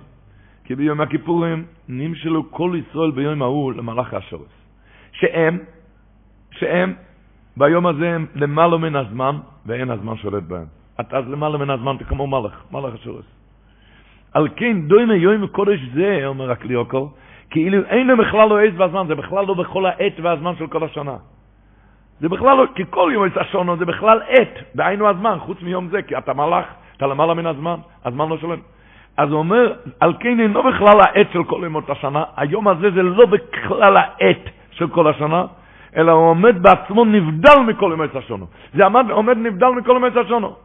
כי ביום הכיפורים נמשלו כל ישראל ביום ההוא למלאך השורס. שהם, שהם, ביום הזה הם למעלה מן הזמן, ואין הזמן שולט בהם. אז למעלה מן הזמן, אתה כמו מלאך, מלאך השורס. על כן, דוימה יום קודש זה, אומר הכלי יוקר, כאילו אין לו בכלל לא עת והזמן, זה בכלל לא בכל העת והזמן של כל השנה. זה בכלל לא, כי כל יום יש השונו, זה בכלל עת, דהיינו הזמן, חוץ מיום זה, כי אתה מלאך, אתה למעלה מן הזמן, הזמן לא שולט. אז הוא אומר, על כן אינו בכלל העת של כל ימות השנה, היום הזה זה לא בכלל העת של כל השנה, אלא הוא עומד בעצמו נבדל מכל ימות השונו. זה עמד, עומד נבדל מכל ימות השונו.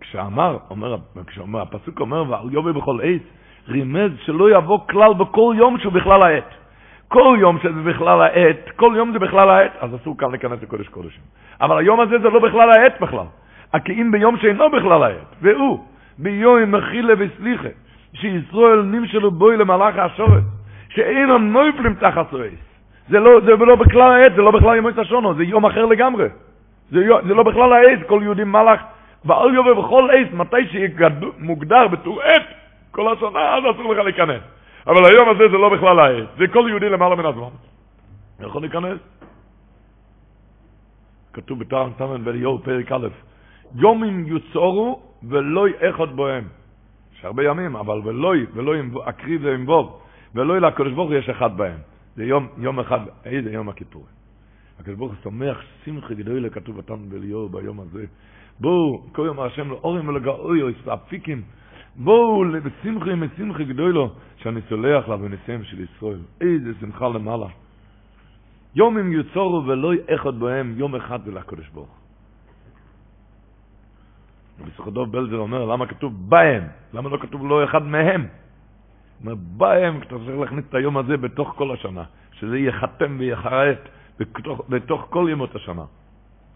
כשאמר, אומר, כשאומר, הפסוק אומר, ועל יובי בכל עץ, רימז שלא יבוא כלל בכל יום שהוא בכלל העת. כל יום שזה בכלל העת, כל יום זה בכלל העת, אז אסור כאן להיכנס לקודש קודשים. אבל היום הזה זה לא בכלל העת בכלל. כי אם ביום שאינו בכלל העת, והוא, ביום מחילה וסליחה, שישראל נמשלו בוי למלאך השורת, שאין הנויפלים תחת סועס. זה לא, זה לא בכלל העת, זה לא בכלל יום השונו, זה יום אחר לגמרי. זה, זה לא בכלל העת, כל יהודי מלאך, ועל יובל בכל עת, מתי שיהיה מוגדר בטור עת, כל השנה, אז אסור לך להיכנס. אבל היום הזה זה לא בכלל העת, זה כל יהודי למעלה מן הזמן. יכול להיכנס? כתוב בתרם סמן בליאור פרק א', יומים יוצורו ולא אחד בוהם. יש הרבה ימים, אבל ולוי, ולוי אקריב ואמבוב, ולוי לקדוש ברוך יש אחד בהם. זה יום, יום אחד, איזה יום הכיפור. הקדוש ברוך הוא שמח שמחה גדולה כתוב בתן בליאור ביום הזה. בואו, כל יום השם לאורים ולגאוי, אפיקים, בואו בשמחה עם שמחה גדולו, שאני סולח לה בניסיהם של ישראל. איזה שמחה למעלה. יום אם יוצורו ולא אחד בהם, יום אחד זה לקדוש ברוך וסחודוב בלזר אומר, למה כתוב בהם? למה לא כתוב לא אחד מהם? אומר, בהם, אתה צריך להכניס את היום הזה בתוך כל השנה, שזה ייחתם וייחרט בתוך, בתוך כל ימות השנה.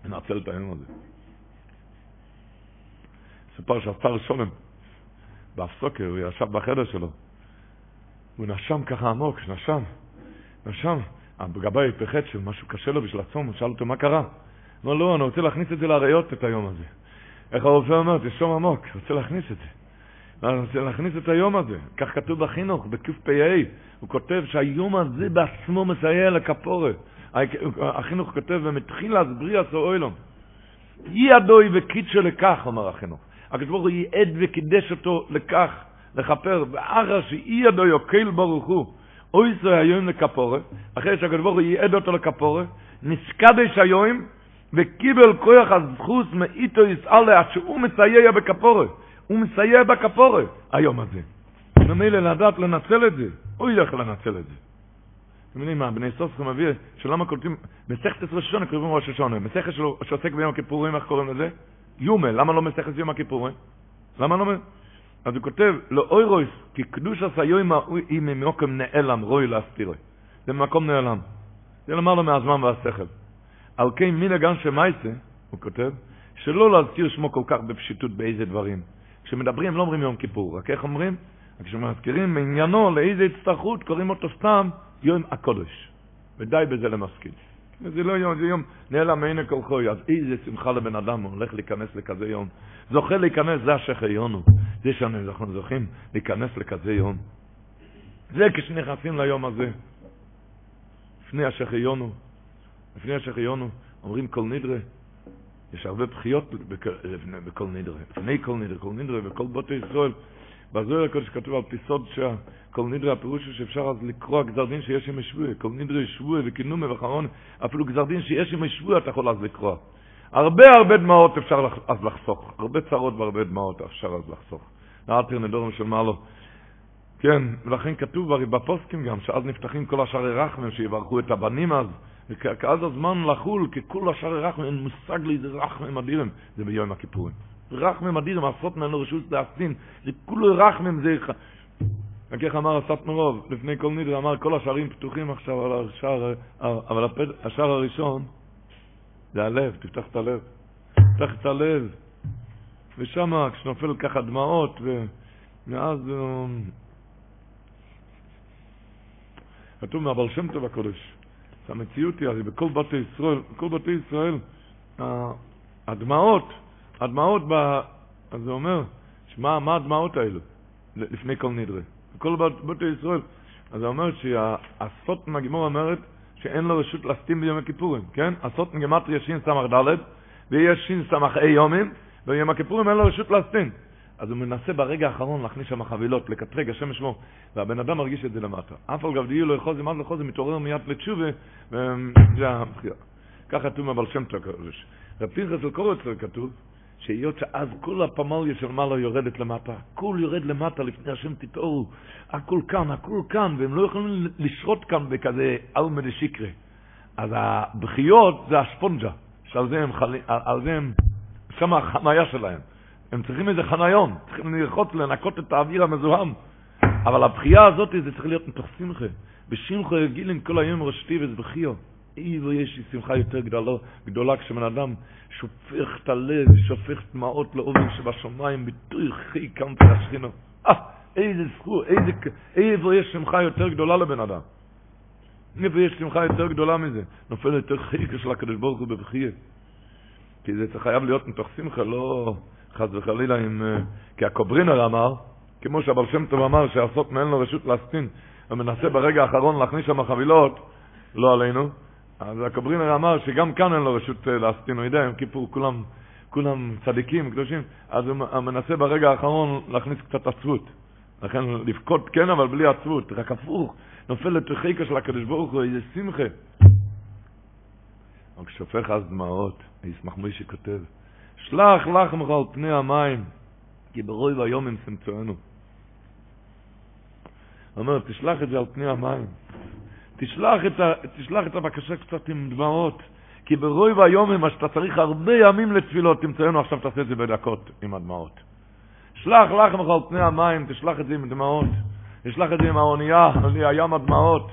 ננצל את היום הזה. סופר שהשר שולם, בהפסוקר, הוא ישב בחדר שלו, הוא נשם ככה עמוק, נשם, נשם, הגבאי פחד שמשהו קשה לו בשביל הצום, הוא שאל אותו מה קרה. אמר לא, אני רוצה להכניס את זה לאריות, את היום הזה. איך הרופא אומר? תשום עמוק, רוצה להכניס את זה. אני רוצה להכניס את היום הזה. כך כתוב בחינוך, בקפ"א, הוא כותב שהיום הזה בעצמו מסייע לכפורת. החינוך כותב, ומתחילה בריאה סאוילום. אי הדוי וקידשו לכך, אומר החינוך. הקדוש ברוך הוא ייעד וקידש אותו לכך, לכפר, ואחר שאי הדוי יוקל ברוך הוא, אוי זה היום לכפורת, אחרי שהקדוש ברוך הוא ייעד אותו לכפורת, נסקדש היום, וקיבל כוח הזכוס מאיתו יסעלה, שהוא מסייע בכפורת. הוא מסייע בכפורת, היום הזה. ממילא לדעת לנצל את זה, הוא ילך לנצל את זה. אתם יודעים מה, בני סוסר מביא, שלמה קולטים, מסכת עשרה שונה קוראים ראש השונה, מסכת שעוסק ביום הכיפורים, איך קוראים לזה? יומל, למה לא מסכת יום הכיפורים? למה לא? אז הוא כותב, לא אוי רויס, כי קדוש עשה יום היא ממקום נעלם, רוי להסתירוי. זה ממקום נעלם. זה למעלה מהזמן והשכל. על כן מן הגן שמייסה, הוא כותב, שלא להזכיר שמו כל כך בפשיטות באיזה דברים. כשמדברים לא אומרים יום כיפור, רק איך אומרים? כשמזכירים מעניינו לאיזה הצטרכות, קוראים אותו סתם יום הקודש. ודי בזה למשכיל. זה לא יום, זה יום נעלם מעיני כל חוי, אז איזה שמחה לבן אדם, הוא הולך להיכנס לכזה יום. זוכה להיכנס, זה השחיינו. זה שאנחנו זוכים להיכנס לכזה יום. זה כשנכנסים ליום הזה. לפני השחיינו, לפני השחיינו, אומרים כל נדרה. יש הרבה בחיות בכל נדרה. לפני כל נדרה, כל נדרה, וכל בוטי ישראל. בזוהר הקודש כתוב על פיסוד שכל נדרה הפירוש הוא שאפשר אז לקרוא גזר דין שיש עם שבוע, כל נדרה שבוע וכינומה וחרון, אפילו גזר דין שיש עם שבוע אתה יכול אז לקרוא. הרבה הרבה דמעות אפשר אז לחסוך, הרבה צרות והרבה דמעות אפשר אז לחסוך. נעתר נדורם של מעלו. כן, ולכן כתוב הרי בפוסקים גם, שאז נפתחים כל השערי רחמים, שיברכו את הבנים אז, וכאז הזמן לחול, כי כל השערי רחמים, אין מושג לאיזה רחמים אדירים, זה ביום הכיפורים. רחמים אדירים, עשרות מהם לרשות להסטין, זה כולו רחמים, זה... רק איך אמר הסטמרוב, לפני כל נדרה, אמר כל השערים פתוחים עכשיו על השער, אבל השער הראשון זה הלב, תפתח את הלב. תפתח את הלב. ושם כשנופל ככה דמעות, ומאז כתוב מהבל שם טוב הקודש, שהמציאות היא, בכל בתי ישראל, בכל בתי ישראל, הדמעות, הדמעות, ב... אז זה אומר, שמה, מה הדמעות האלו, לפני כל נדרה? בכל בתי ישראל. אז זה אומר שהספות מהגימור אומרת שאין לו רשות להסתים ביום הכיפורים, כן? הספות מגימטריה שין סמך ד' ויש שין סמך אי יומים, ביום הכיפורים אין לו רשות להסתין. אז הוא מנסה ברגע האחרון להכניס שם חבילות, לקטרג, השם ישמור, והבן אדם מרגיש את זה למטה. אף על גב דיו לא יכול זמן לחוז, מתעורר מיד לתשובה, וזה הבחירה. ככה כתוב מהבל שם טוב. רב פנחס כתוב, שהיות שאז כל הפמליה של מעלה יורדת למטה, הכל יורד למטה לפני השם תתעוררו, הכל כאן, הכל כאן, והם לא יכולים לשרות כאן בכזה אלמה דשיקרה. אז הבכיות זה הספונג'ה, שעל זה הם, חלי, על זה הם, שם החניה שלהם. הם צריכים איזה חניון, צריכים ללחוץ, לנקות את האוויר המזוהם. אבל הבכייה הזאת זה צריך להיות מתוך שמחה. בשמחה גילן כל היום ראשתי וזה בכיו. איבו יש לי שמחה יותר גדולה, גדולה כשבן אדם שופך את הלב, שופך דמעות לאובן שבשמיים, ביטוי חי קמת השכינו. אה, איזה זכות, איזה, איבו יש שמחה יותר גדולה לבן אדם. איפה יש שמחה יותר גדולה מזה? נופל יותר חיקה של הקדוש ברוך הוא בבכייה. כי זה חייב להיות מתוך שמחה, לא חס וחלילה עם... אה, כי הקוברינר אמר, כמו שהבר שם טוב אמר, שהסוט מאין לו רשות להסטין, ומנסה ברגע האחרון להכניס שם חבילות, לא עלינו, אז הקוברינר אמר שגם כאן אין לו רשות אה, להסטין, הוא יודע, יום כיפור כולם, כולם צדיקים, קדושים, אז הוא מנסה ברגע האחרון להכניס קצת עצבות. לכן לבכות כן, אבל בלי עצבות, רק הפוך, נופל לתוכיקה של הקדוש ברוך הוא, איזה שמחה. אבל כשהופך אז דמעות, ישמח מי שכותב, שלח לחמך על פני המים, כי ברוי והיום הם סמצואנו. הוא אומר, תשלח את זה על פני המים. תשלח את, ה, תשלח את הבקשה קצת עם דמעות, כי ברוי והיום מה שאתה צריך הרבה ימים לתפילות, תמצאנו עכשיו תעשה את זה בדקות עם הדמעות. שלח לחמך על פני המים, תשלח את זה עם דמעות. תשלח את זה עם האונייה, הים הדמעות.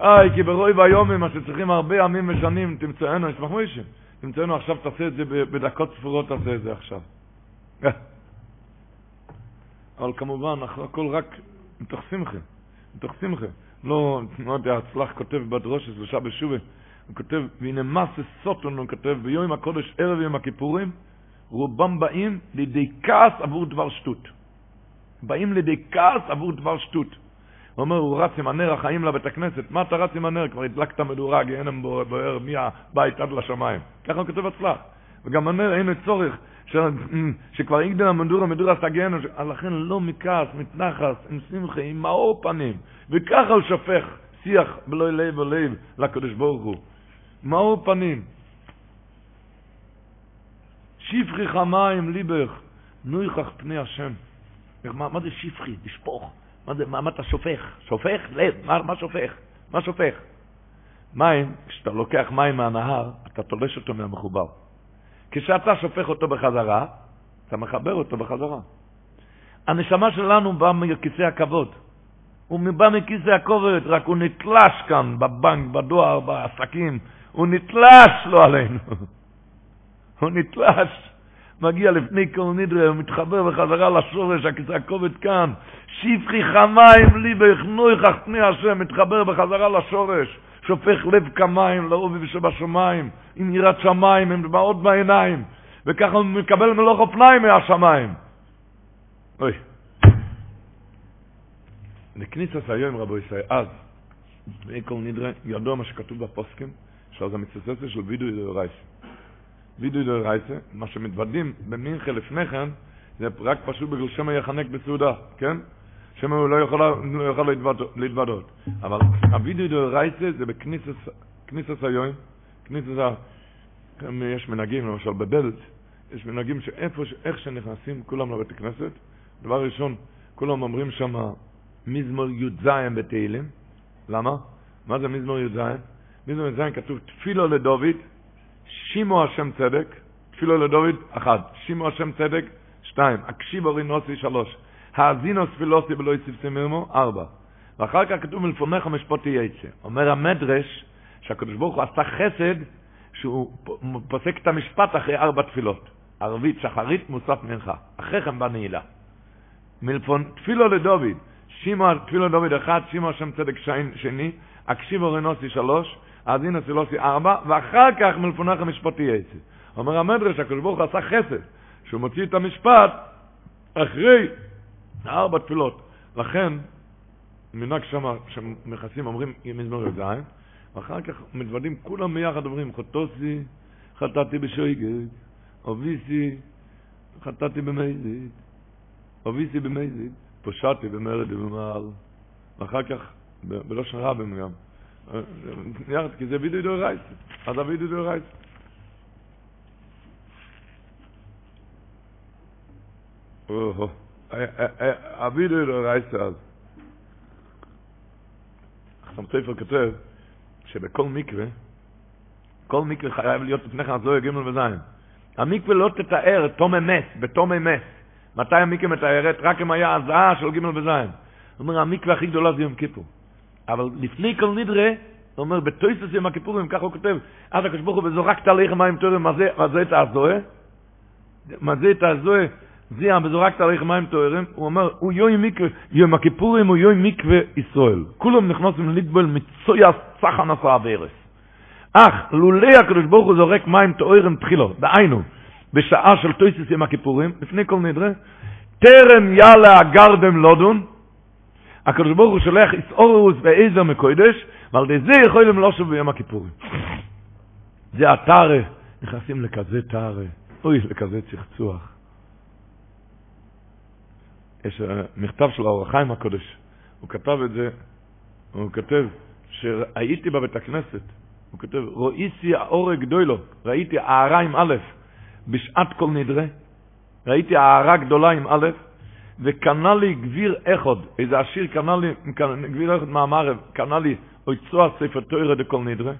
איי, כי ברוי והיום מה שצריכים הרבה ימים ושנים, תמצאנו, נשמח מוישה. תמצאנו עכשיו, תעשה את זה בדקות ספורות, תעשה את זה עכשיו. אבל כמובן, הכל רק מתוך שמחה, מתוך שמחה. לא, לא יודע, הצלח כותב בדרוש שלושה בשובה, הוא כותב, והנה מסה סוטון, הוא כותב, ביום הקודש ערב יום הכיפורים, רובם באים לידי כעס עבור דבר שטות. באים לידי כעס עבור דבר שטות. הוא אומר, הוא רץ עם הנר החיים לבית הכנסת. מה אתה רץ עם הנר? כבר הדלקת מדורה, גיהנם בוער מהבית עד לשמיים. ככה הוא כותב אצלך. וגם הנר אין צורך, ש... שכבר יגדל המדורה, מדורה עשתה גיהנם. לכן לא מכעס, מתנחס, עם שמחה, עם מאור פנים. וככה הוא שופך שיח בלא לב ולב לקדוש ברוך הוא. מאור פנים. שפכי חמיים ליבך, נויכך פני השם. מה, מה זה שפכי? לשפוך. מה, זה, מה, מה אתה שופך? שופך? לב. מה, מה שופך? מה שופך? מים, כשאתה לוקח מים מהנהר, אתה תולש אותו מהמחובר. כשאתה שופך אותו בחזרה, אתה מחבר אותו בחזרה. הנשמה שלנו באה מכיסא הכבוד. הוא בא מכיסא הכובד, רק הוא נתלש כאן בבנק, בדואר, בעסקים. הוא נתלש לא עלינו. הוא נתלש. מגיע לפני כל נדרה, הוא מתחבר בחזרה לשורש, הכיסא הכובד כאן. שפכי חמיים ליבך נויכך פני השם, מתחבר בחזרה לשורש. שופך לב כמים לעובי שבשמיים, עם יראת שמיים, עם דמעות בעיניים, וככה הוא מקבל מלוך אופניים מהשמיים. אוי. לכניסת היום רבו ישראל, אז, כל נדרה, ידוע מה שכתוב בפוסקים, שזה המצטטת של וידוי דאורייסה. וידוי דאורייסה, מה שמתוודים במינכה לפני כן, זה רק פשוט בגלל שמא יחנק בסעודה, כן? שמא הוא לא יכול, לא יכול להתוודות. אבל הווידוי דאורייסה זה בכניסת היום, כניסת ה... יש מנהגים, למשל בדלת, יש מנהגים שאיפה, איך שנכנסים כולם לבית הכנסת, דבר ראשון, כולם אומרים שם מזמור י"ז בתהילים. למה? מה זה מזמור י"ז? מזמור י"ז כתוב תפילו לדוד, שימו השם צדק, תפילו לדוד, אחד, שימו השם צדק, שתיים, הקשיבו רינוסי, שלוש, האזינו ספילוסי ולא מרמו, ארבע. ואחר כך כתוב מלפונך המשפוטי יצא. אומר המדרש שהקדוש ברוך הוא עשה חסד שהוא פוסק את המשפט אחרי ארבע תפילות. ערבית, שחרית, מוסף מנחה. אחרי כן בנעילה. מלפון, תפילו לדוד, שימו תפילו לדוד אחד, שימו השם צדק שני, הקשיבו רנוסי שלוש, האזינו ספילוסי ארבע, ואחר כך מלפונך המשפטי יצא. אומר המדרש, הקדוש ברוך הוא עשה חסד, שהוא מוציא את המשפט אחרי ארבע תפילות. לכן, מנהג שמה, שמכסים אומרים מזמור י"ז, ואחר כך מתוודים, כולם ביחד אומרים, חוטוסי, חטאתי בשויגת, אוביסי, חטאתי במזית, אוביסי במזית, פושעתי במרד ובמעל, ואחר כך, בלושן רבים גם, יחד, כי זה וידוי דאורייסה, אז הווידוי דאורייסה. Oh, אבי לא רייסט אז. חסם ספר כותב שבכל מקווה, כל מקווה חייב להיות לפני כן לא יגימל וזין. המקווה לא תתאר תום אמס, בתום אמס. מתי המקווה מתארת? רק אם היה הזעה של גימל וזין. הוא אומר, המקווה הכי גדולה זה יום כיפור. אבל לפני כל נדרה, הוא אומר, בתויסס יום הכיפורים, ככה הוא כותב, אז הקדוש ברוך הוא וזורקת עליך מים תורם, מה זה את הזוהה? מה זה את הזוהה? זה היה וזורקת עליך מים תורם, הוא אומר, הוא יום מקווה, יום הכיפורים הוא יום מקווה ישראל. כולם נכנסים לטבול מצויה סחן עשה וארס. אך, לולא הקדוש ברוך הוא זורק מים תורם תחילו, דהיינו, בשעה של תויסס יום הכיפורים, לפני כל נדרה, טרם יאללה הגרדם לודון, הקדוש ברוך הוא שולח איסאורוס ועזר מקודש, ועל ידי זה יכולים לא שוב ביום הכיפורים. זה הטהרה, נכנסים לכזה טהרה, אוי, לכזה צחצוח. יש מכתב של האור החיים הקודש, הוא כתב את זה, הוא כותב שהייתי בבית הכנסת, הוא כותב, רואיסי האור גדולו, ראיתי הערה עם א', בשעת כל נדרה, ראיתי הערה גדולה עם א', וקנה לי גביר אחד, איזה עשיר קנה לי, גביר אחד מהמערב, קנה לי אויצוע ספר תוירה דקול נדרה,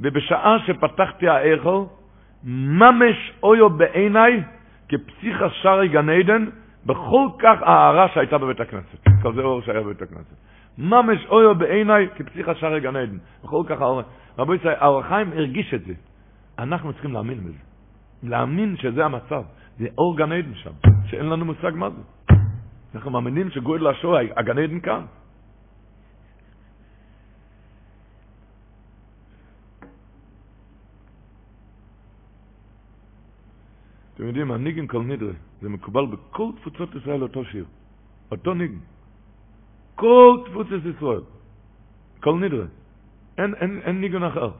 ובשעה שפתחתי האיכו, ממש אויו בעיניי, כפסיכה שרי גן עדן, בכל כך הערה שהייתה בבית הכנסת. כזה אור שהיה בבית הכנסת. ממש אויו בעיניי כפסיכה שרי גן עדן. בכל כך הערה. רבו ישראל, האור החיים הרגיש את זה. אנחנו צריכים להאמין בזה. להאמין שזה המצב. זה אור גן עדן שם, שאין לנו מושג מה זה. אנחנו מאמינים שגואל השואה, הגן עדן כאן. אתם יודעים, הניגן כל נדרה, זה מקובל בכל תפוצות ישראל אותו שיר. אותו ניגן. כל תפוצות ישראל. כל נדרה. אין, אין, אין ניגן אחר.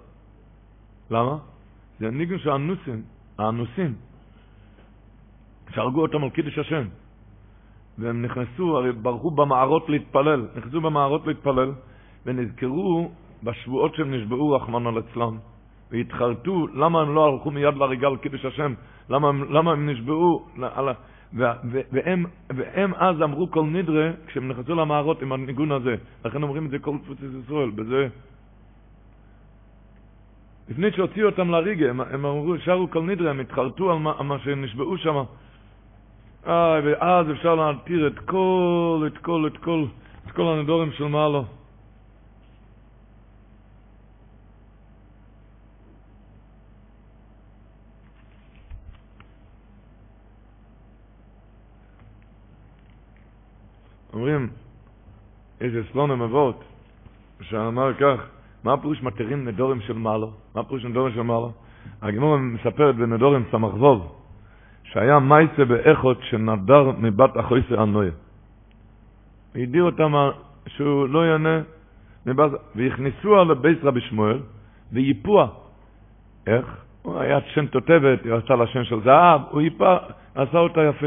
למה? זה הניגן של האנוסים, שהרגו אותם על קידוש השם. והם נכנסו, הרי ברחו במערות להתפלל, נכנסו במערות להתפלל, ונזכרו בשבועות שהם נשבעו, רחמנא ליצלן, והתחרטו, למה הם לא הלכו מיד להריגה על קידוש השם, למה, למה הם נשבעו, והם, והם אז אמרו כל נדרה, כשהם נכנסו למערות עם הניגון הזה, לכן אומרים את זה כל תפוצת ישראל, בזה לפני שהוציאו אותם להריגה, הם, הם אמרו, שרו כל נדרה, הם התחרטו על מה, על מה שנשבעו שם. אה, ואז אפשר להתיר את כל, את כל, את כל, את כל הנדורים של מעלו. אומרים, איזה סלון המבות, שאמר כך, מה הפירוש מתירים נדורים של מעלו? מה הפירוש נדורים של מעלו? הגמור מספרת בנדורים סמכבוב, שהיה מייסה באחות שנדר מבת החויסר הנויה. והדיר אותם שהוא לא יענה, מבת... והכניסו על בית רבי שמואל, ויפוע. איך? הוא היה שם תותבת, הוא עשה לה שם של זהב, הוא ייפה, עשה אותה יפה,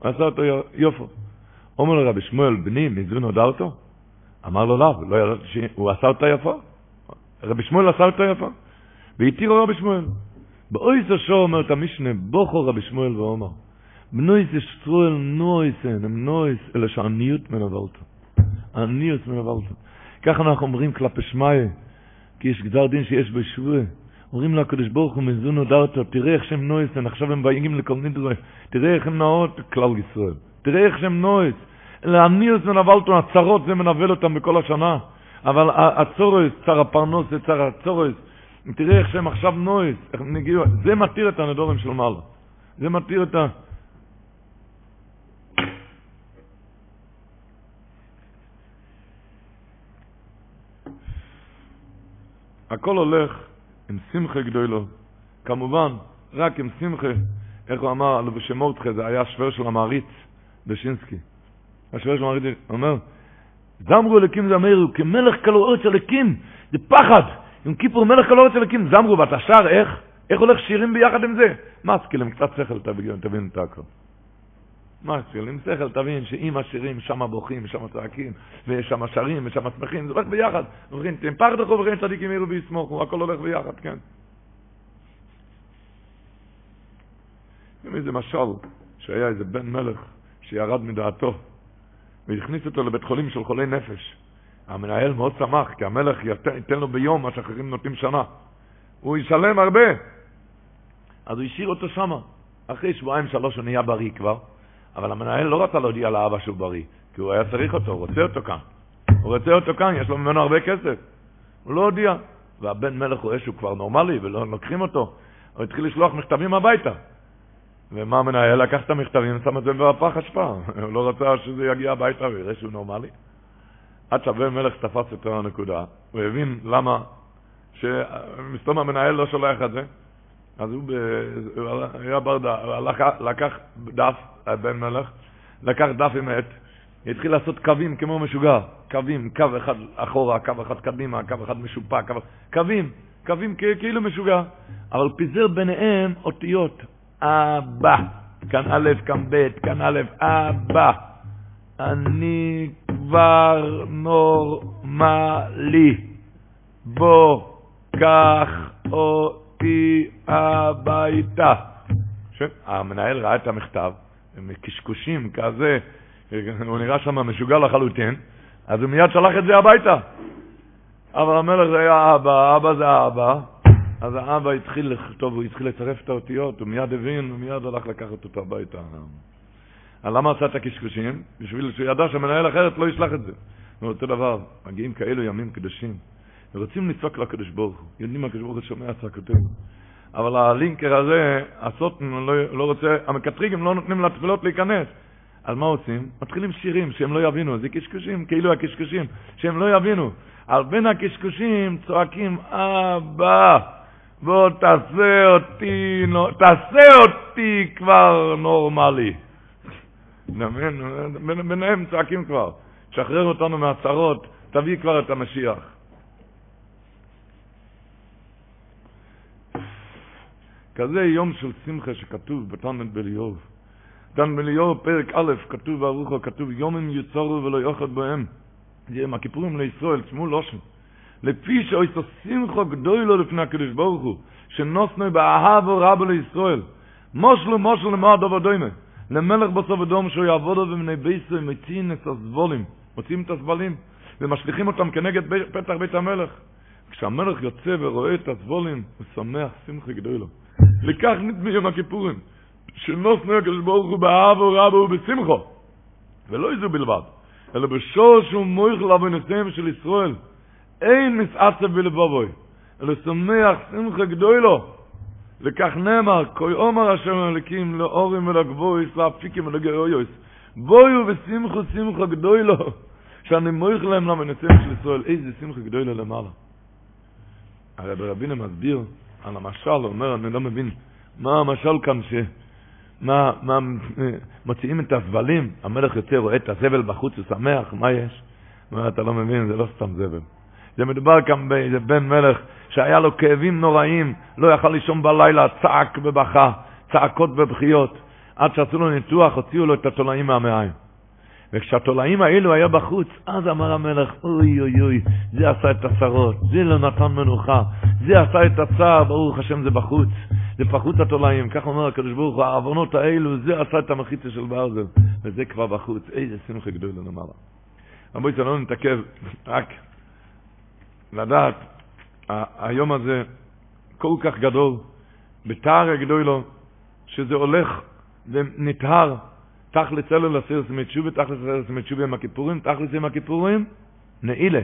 עשה אותו יופו. אומר לו רבי שמואל, בני, מזו נודע אותו? אמר לו לא, לא ידעתי שהוא עשה אותה יפה. רבי שמואל עשה אותה יפה. והתירו רבי שמואל. באויס השור אומרת המשנה, בוכו רבי שמואל ואומר, בנויס ישטרואל נויסן, הם נויס, אלא שעניות מנבלתו. עניות מנבלתו. ככה אנחנו אומרים כלפי שמאי, כי יש גזר דין שיש בשבוע. אומרים לו הקדוש ברוך הוא מזונו דרתו, תראה איך שהם נויסן, עכשיו הם באים לכל נדרי, תראה איך הם נאות כלל ישראל. תראה איך שהם נויס. לעניות מנבלתו, הצרות זה מנבל אותם בכל השנה. אבל הצורס, צר הפרנוס צר הצורס, תראה איך שהם עכשיו נגיעו, זה מתיר את הנדורים של מעלה. זה מתיר את ה... הכל הולך עם שמחה גדולו. כמובן, רק עם שמחה, איך הוא אמר, אלו בשמורתך, זה היה השוור של המעריץ, בשינסקי. השוור של המעריץ אומר, זמרו אלוקים זמרו, כמלך כלואות אלוקים, זה פחד. עם כיפור מלך כלואות אלוקים, זמרו, ואתה שר איך? איך הולך שירים ביחד עם זה? מה סקיל, עם קצת שכל תבין, תבין את הכל. מה סקיל, עם שכל תבין שאם השירים שם בוכים, שם צועקים, ויש שם שרים, ושם שמחים, זה הולך ביחד. אומרים, תן פחד אחו וכן צדיקים יראו ויסמוכו, הכל הולך ביחד, כן. איזה משל, שהיה איזה בן מלך שירד מדעתו, והכניס אותו לבית חולים של חולי נפש. המנהל מאוד שמח, כי המלך ייתן לו ביום מה שאחרים נותנים שנה. הוא ישלם הרבה. אז הוא השאיר אותו שמה. אחרי שבועיים שלוש הוא נהיה בריא כבר, אבל המנהל לא רצה להודיע לאבא שהוא בריא, כי הוא היה צריך אותו, הוא רוצה אותו כאן. הוא רוצה אותו כאן, יש לו ממנו הרבה כסף. הוא לא הודיע. והבן מלך רואה שהוא כבר נורמלי ולא לוקחים אותו. הוא התחיל לשלוח מכתבים הביתה. ומה המנהל? לקח את המכתבים, שם את זה בפח אשפה. הוא לא רצה שזה יגיע הביתה ויראה שהוא נורמלי. עד שהבן מלך תפס את הנקודה, הוא הבין למה, שמסתום המנהל לא שולח את זה, אז הוא, ב... הוא היה ברדה, לקח דף, הבן מלך, לקח דף עם עט, התחיל לעשות קווים כמו משוגע, קווים, קו אחד אחורה, קו אחד קדימה, קו אחד משופע, קו... קווים, קווים כאילו משוגע, אבל פיזר ביניהם אותיות, אבא, כאן א', כאן ב', כאן א', אבא, אני כבר נורמלי, בוא, קח אותי הביתה. המנהל ראה את המכתב, עם קשקושים כזה, הוא נראה שם משוגע לחלוטין, אז הוא מיד שלח את זה הביתה. אבל המלך זה היה אבא, אבא זה האבא, אז האבא התחיל לכתוב, הוא התחיל לצרף את האותיות, הוא מיד הבין, הוא מיד הלך לקחת אותו הביתה. למה עשה את הקשקושים? בשביל שהוא ידע שהמנהל אחרת לא ישלח את זה. אותו דבר, מגיעים כאלו ימים קדושים, ורוצים לצעוק לקדוש ברוך הוא, יודעים מה הקדוש ברוך הוא שומע צעקותינו. אבל הלינקר הזה, הסוטן לא, לא רוצה, המקטריגים לא נותנים לתפילות להיכנס. אז מה עושים? מתחילים שירים שהם לא יבינו, זה קשקושים, כאילו הקשקושים, שהם לא יבינו. על בין הקשקושים צועקים, אבא, בוא תעשה אותי, תעשה אותי כבר נורמלי. ביניהם צועקים כבר, שחרר אותנו מהצרות, תביא כבר את המשיח. כזה יום של שמחה שכתוב בתנת בליאוב. תנת בליאוב, פרק א', כתוב ברוחו, כתוב יומים יצורו ולא יאכל בהם. עם הכיפורים לישראל, תשמעו לושן. לפי שאויסו שמחו גדולו לפני הקדוש ברוך הוא, שנוסנו באהבו רבו לישראל. מושלו מושלו למועד עבו דוימה. למלך בסוף אדום שהוא יעבוד עוד במני ביסו, מציעים את הסבולים, מוציאים את הסבלים, ומשליכים אותם כנגד פתח בית המלך. כשהמלך יוצא ורואה את הסבולים, הוא שמח שמחה גדולו. לכך נדמי יום הכיפורים, שנוסנו הקדוש ברוך הוא באהבו רבו ובשמחו. ולא איזו בלבד, אלא בשור שהוא מויך לבנותיהם של ישראל. אין מסעצב בלבובוי, אלא שמח שמחה גדולו. וכך נאמר, כוי עומר אשר מלכים לאורים ולגבויס, לאפיקים ולגאויוס. בויו ושמחו שמחה גדולו, שאני מויך להם למנצים של ישראל, איזה שמחה גדולו למעלה. הרי ברבינו מסביר על המשל, הוא אומר, אני לא מבין, מה המשל כאן ש... מה, מה, מוציאים את הזבלים, המלך יוצא, רואה את הזבל בחוץ, הוא שמח, מה יש? מה, אתה לא מבין, זה לא סתם זבל. זה מדובר כאן באיזה בן מלך שהיה לו כאבים נוראים, לא יכל לישון בלילה, צעק ובכה, צעקות ובכיות. עד שעשו לו ניתוח, הוציאו לו את התולעים מהמעיים. וכשהתולעים האלו היה בחוץ, אז אמר המלך, אוי אוי אוי, זה עשה את הצרות, זה לא נתן מנוחה, זה עשה את הצער, ברוך השם זה בחוץ, זה פחות התולעים, כך אומר הקדוש ברוך הוא, העוונות האלו, זה עשה את המחיצה של ברזל, וזה כבר בחוץ, איזה שמחה גדול למעלה. רבוי, זה לא נתעכב, רק לדעת, היום הזה כל כך גדול, בתאר הגדולו, שזה הולך ונטהר, תכלס אלו לסירס מתשובה, תכלס לסירס מתשובה עם הכיפורים, תכלס עם הכיפורים, נעילה.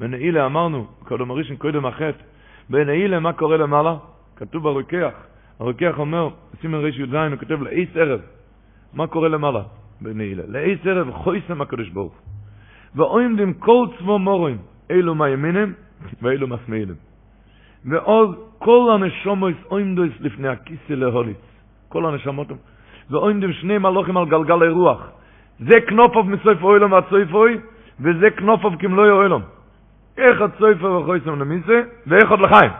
בנעילה אמרנו, קודם הראשון קודם החטא, בנעילה מה קורה למעלה? כתוב ברוקח, הרוקח אומר, סימן רי"ז, הוא כותב לאיס ערב, מה קורה למעלה בנעילה? לאיס ערב חויסם הקדוש ברוך ועומדים כל צבו מורים, אלו מימינם ואלו משמאלים. ועוד כל הנשומות עומדוס לפני הכיסא להוליץ. כל הנשמות ועומדים שני מלוכים על גלגל הרוח. זה כנופוב מסויף אוילום והצויפוי, וזה כנופוב כמלוי אוילום. איך הצויפו וחויסם למיסה, ואיך עוד לחיים.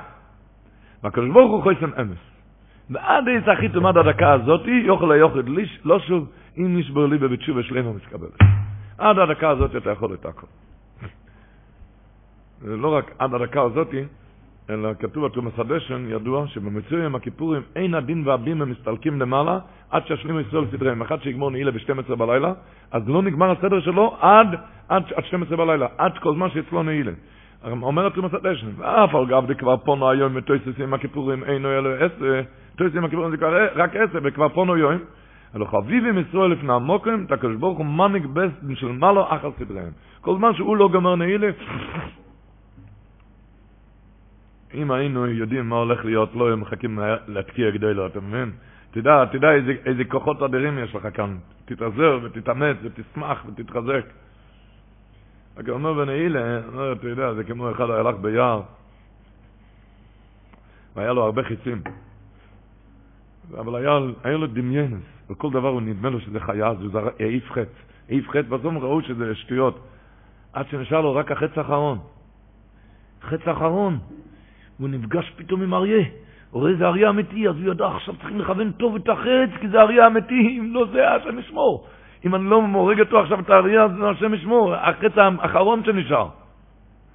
והקדוש ברוך הוא חויסם אמס. ועד איזה הכי תומד הדקה הזאתי, יוכל היוחד ליש, לא שוב, אם נשבר לי בבית שובה שלמה מסקבלת. עד הדקה הזאת אתה יכול את הכל. זה לא רק עד הדקה הזאתי, אלא כתוב בתרומס הדשן, ידוע שבמצוי יום הכיפורים אין הדין והבים הם מסתלקים למעלה עד שישלימו ישראל סדריהם. אחד שיגמור נעילה ב-12 בלילה, אז לא נגמר הסדר שלו עד, עד, עד 12 בלילה, עד כל זמן שאצלו נעילה. אומר התרומס הדשן, ואף על גב כבר פונו היום מתויסס עם הכיפורים אינו אלו עשר, תויסס עם הכיפורים זה רק עשר, וכבר פונו יום. אלו חביבים ישראל לפני המוקרים, את הקדוש ברוך הוא מניק בסדן של מעלו אחר סדריהם. כל זמן שהוא לא גמר נעילה, אם היינו יודעים מה הולך להיות, לא היינו מחכים להתקיע גדולו, אתה מבין? תדע, תדע איזה, איזה כוחות אדירים יש לך כאן. תתעזר ותתאמץ ותשמח ותתחזק. רק אומר בנעילה, אומר, אתה יודע, זה כמו אחד הלך ביער, והיה לו הרבה חיצים. אבל היה, היה לו דמיינס, וכל דבר הוא נדמה לו שזה חיה, אז הוא העיף חץ. העיף חץ, בסוף ראו שזה שטויות. עד שנשאר לו רק החץ האחרון. חץ האחרון. והוא נפגש פתאום עם אריה. רואה איזה אריה אמיתי, אז הוא ידע, עכשיו צריכים לכוון טוב את החץ, כי זה אריה אמיתי, אם לא זה, השם ישמור. אם אני לא מורג אותו עכשיו את האריה, אז השם ישמור, החץ האחרון שנשאר.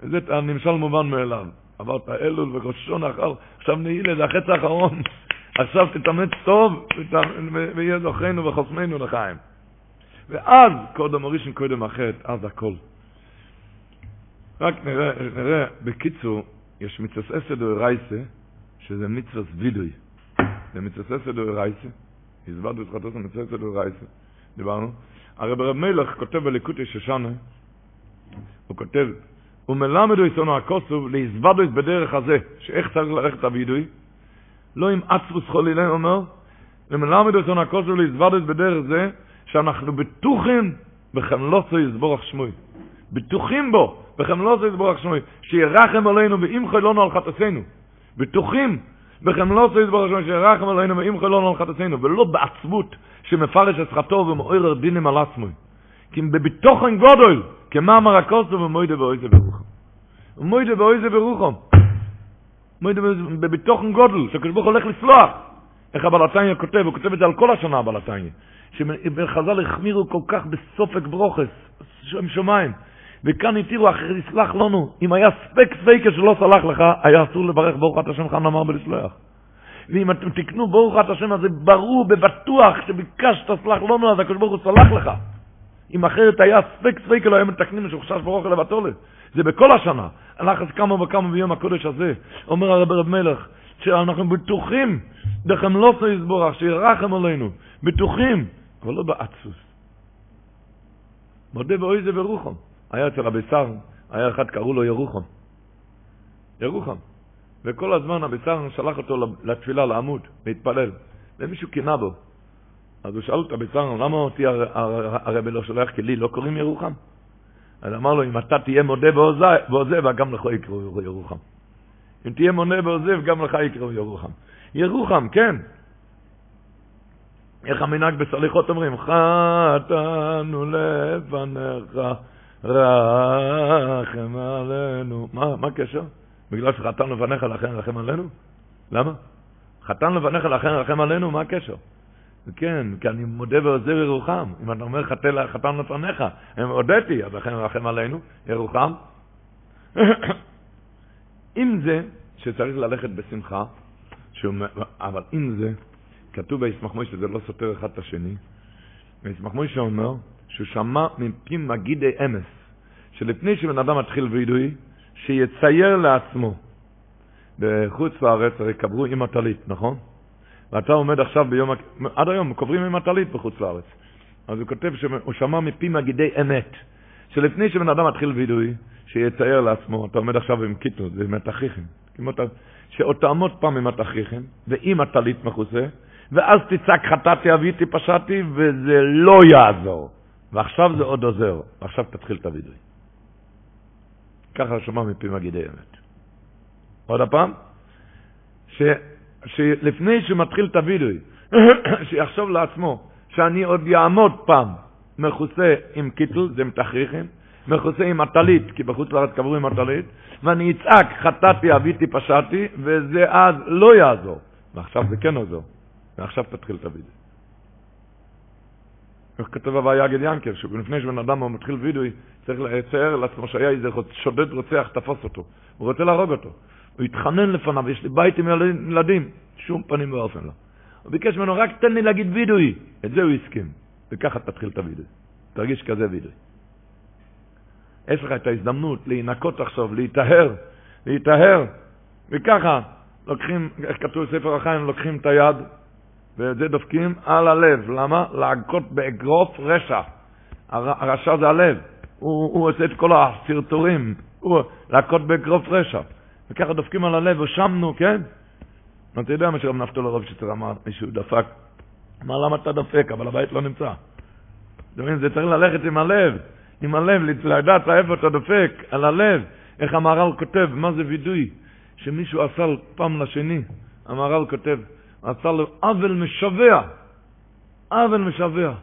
זה הנמשל מובן מאליו. עברת אלול וראשון אחר, עכשיו נעילה, זה החץ האחרון. עכשיו תתאמץ טוב, ויהיה זוכרנו וחוסמנו לחיים. ואז, קודם הראשון, קודם החטא, אז הכל. רק נראה, נראה, בקיצור, יש מצווה אסד רייסה, שזה מצווה וידוי. זה מצווה אסד רייסה, הסברנו את חטוס מצווה אסד רייסה, דיברנו. הרי ברב מלך כותב בליקוטי שושנה, הוא כותב, הוא מלמד הוא יסונו הכוסוב להזבדו בדרך הזה, שאיך צריך ללכת הווידוי, לא עם עצרוס אומר, ומלמד הוא יסונו הכוסוב להזבדו בדרך זה, שאנחנו בטוחים בחמלוסו יסבורך שמוי. בטוחים בו, בחמלוסו יסבורך שמוי, שירחם עלינו ואם חילונו על חטאסינו. בטוחים בחמלוסו יסבורך שמוי, שירחם עלינו ואם חילונו על חטאסינו, ולא בעצבות שמפרש את חטאו ומעורר דינים על עצמו. כי בביטוחן גודל, כמה אמר הכוסו ומוידה ואויזה ברוחם. ומוידה ואויזה ברוחם. מוידה בביטוחן גודל, שהקדוש ברוך הולך לסלוח. איך הבלתניה כותב, הוא כותב את זה על כל השנה הבלתניה. שחז"ל החמירו כל כך בסופק ברוכס, שם שמיים. וכאן התירו אחרי לסלח לנו, אם היה ספק ספקה שלא סלח לך, היה אסור לברך ברוך את השם חן אמר בלסלוח. ואם אתם תקנו ברוך את השם הזה ברור, בבטוח, שביקשת סלח לנו, אז הקדוש ברוך הוא סלח לך. אם אחרת היה ספק ספקה לא היה מתקנים שחשש ברוך לבטולת. זה בכל השנה. אז כמה וכמה ביום הקודש הזה, אומר הרב רב מלך, שאנחנו בטוחים, דכם לא יסבורך, שירחם עלינו, בטוחים, אבל לא בעצוס. מודה באוי זה ברוחם. היה אצל רבי שר, היה אחד קראו לו ירוחם. ירוחם. וכל הזמן רבי שר שלח אותו לתפילה, לעמוד, להתפלל. ומישהו קינה בו. אז הוא שאל את רבי שר, למה אותי הרבי לא שולח, כי לי לא קוראים ירוחם? אז אמר לו, אם אתה תהיה מודה ועוזב, גם לך יקראו ירוחם. אם תהיה מונה ועוזב, גם לך יקראו ירוחם. ירוחם, כן. איך המנהג בסליחות אומרים? חטאנו לפניך רחם עלינו. מה, מה הקשר? בגלל שחתן לפניך לכן רחם עלינו? למה? חתן לפניך לכן רחם עלינו, מה הקשר? כן, כי אני מודה ועוזר ירוחם. אם אתה אומר חתן לפניך, הם הודיתי, אז לכן רחם עלינו, ירוחם. עם זה שצריך ללכת בשמחה, אבל עם זה, כתוב בישמח מוישה, זה לא סותר אחד את השני, וישמח מוישה אומר שהוא שמע מפי מגידי אמס, שלפני שבן אדם מתחיל וידוי, שיצייר לעצמו. בחוץ לארץ הרי קברו עם הטלית, נכון? ואתה עומד עכשיו ביום, עד היום קוברים עם הטלית בחוץ לארץ. אז הוא כותב שהוא שמע מפי מגידי אמת, שלפני שבן אדם מתחיל וידוי, שיצייר לעצמו, אתה עומד עכשיו עם קיטו, זה מתכריכים, שעוד תעמוד פעם עם התכריכים, ועם הטלית מכוסה, ואז תצעק חטאתי, אביתי, פשעתי, וזה לא יעזור. ועכשיו זה עוד עוזר, ועכשיו תתחיל את הווידוי. ככה שמע מפי מגידי אמת. עוד הפעם, ש, שלפני שהוא מתחיל את הווידוי, שיחשוב לעצמו שאני עוד יעמוד פעם מכוסה עם קיטל, זה מתכריכים, מכוסה עם הטלית, כי בחוץ לארץ קברו עם הטלית, ואני אצעק חטאתי, אביתי, פשעתי, וזה אז לא יעזור. ועכשיו זה כן עוזר. ועכשיו תתחיל את הווידוי. איך כתוב הוויה יגד ינקר, שלפני שבן אדם מתחיל וידוי, צריך לצייר לעצמו שהיה איזה שודד רוצח, תפוס אותו. הוא רוצה להרוג אותו. הוא התחנן לפניו, יש לי בית עם ילדים, שום פנים ואופן לא. הוא ביקש ממנו, רק תן לי להגיד וידוי. את זה הוא הסכים. וככה תתחיל את הוידוי. תרגיש כזה וידוי. יש לך את ההזדמנות להינקות עכשיו, להיטהר, להיטהר, וככה לוקחים, איך כתוב בספר החיים, לוקחים את היד, ואת זה דופקים על הלב. למה? להכות באגרוף רשע. הרשע זה הלב. הוא, הוא עושה את כל הסרטורים, הוא להכות באגרוף רשע. וככה דופקים על הלב, ושמנו, כן? אתה יודע מה שרב נפתול שצר אמר, מישהו דפק, אמר למה אתה דופק, אבל הבית לא נמצא. זה צריך ללכת עם הלב, עם הלב, לדעת איפה אתה דופק, על הלב. איך המהר"ל כותב, מה זה וידוי? שמישהו עשה פעם לשני, המהר"ל כותב, עשה לו עוול משווע, עוול משווע,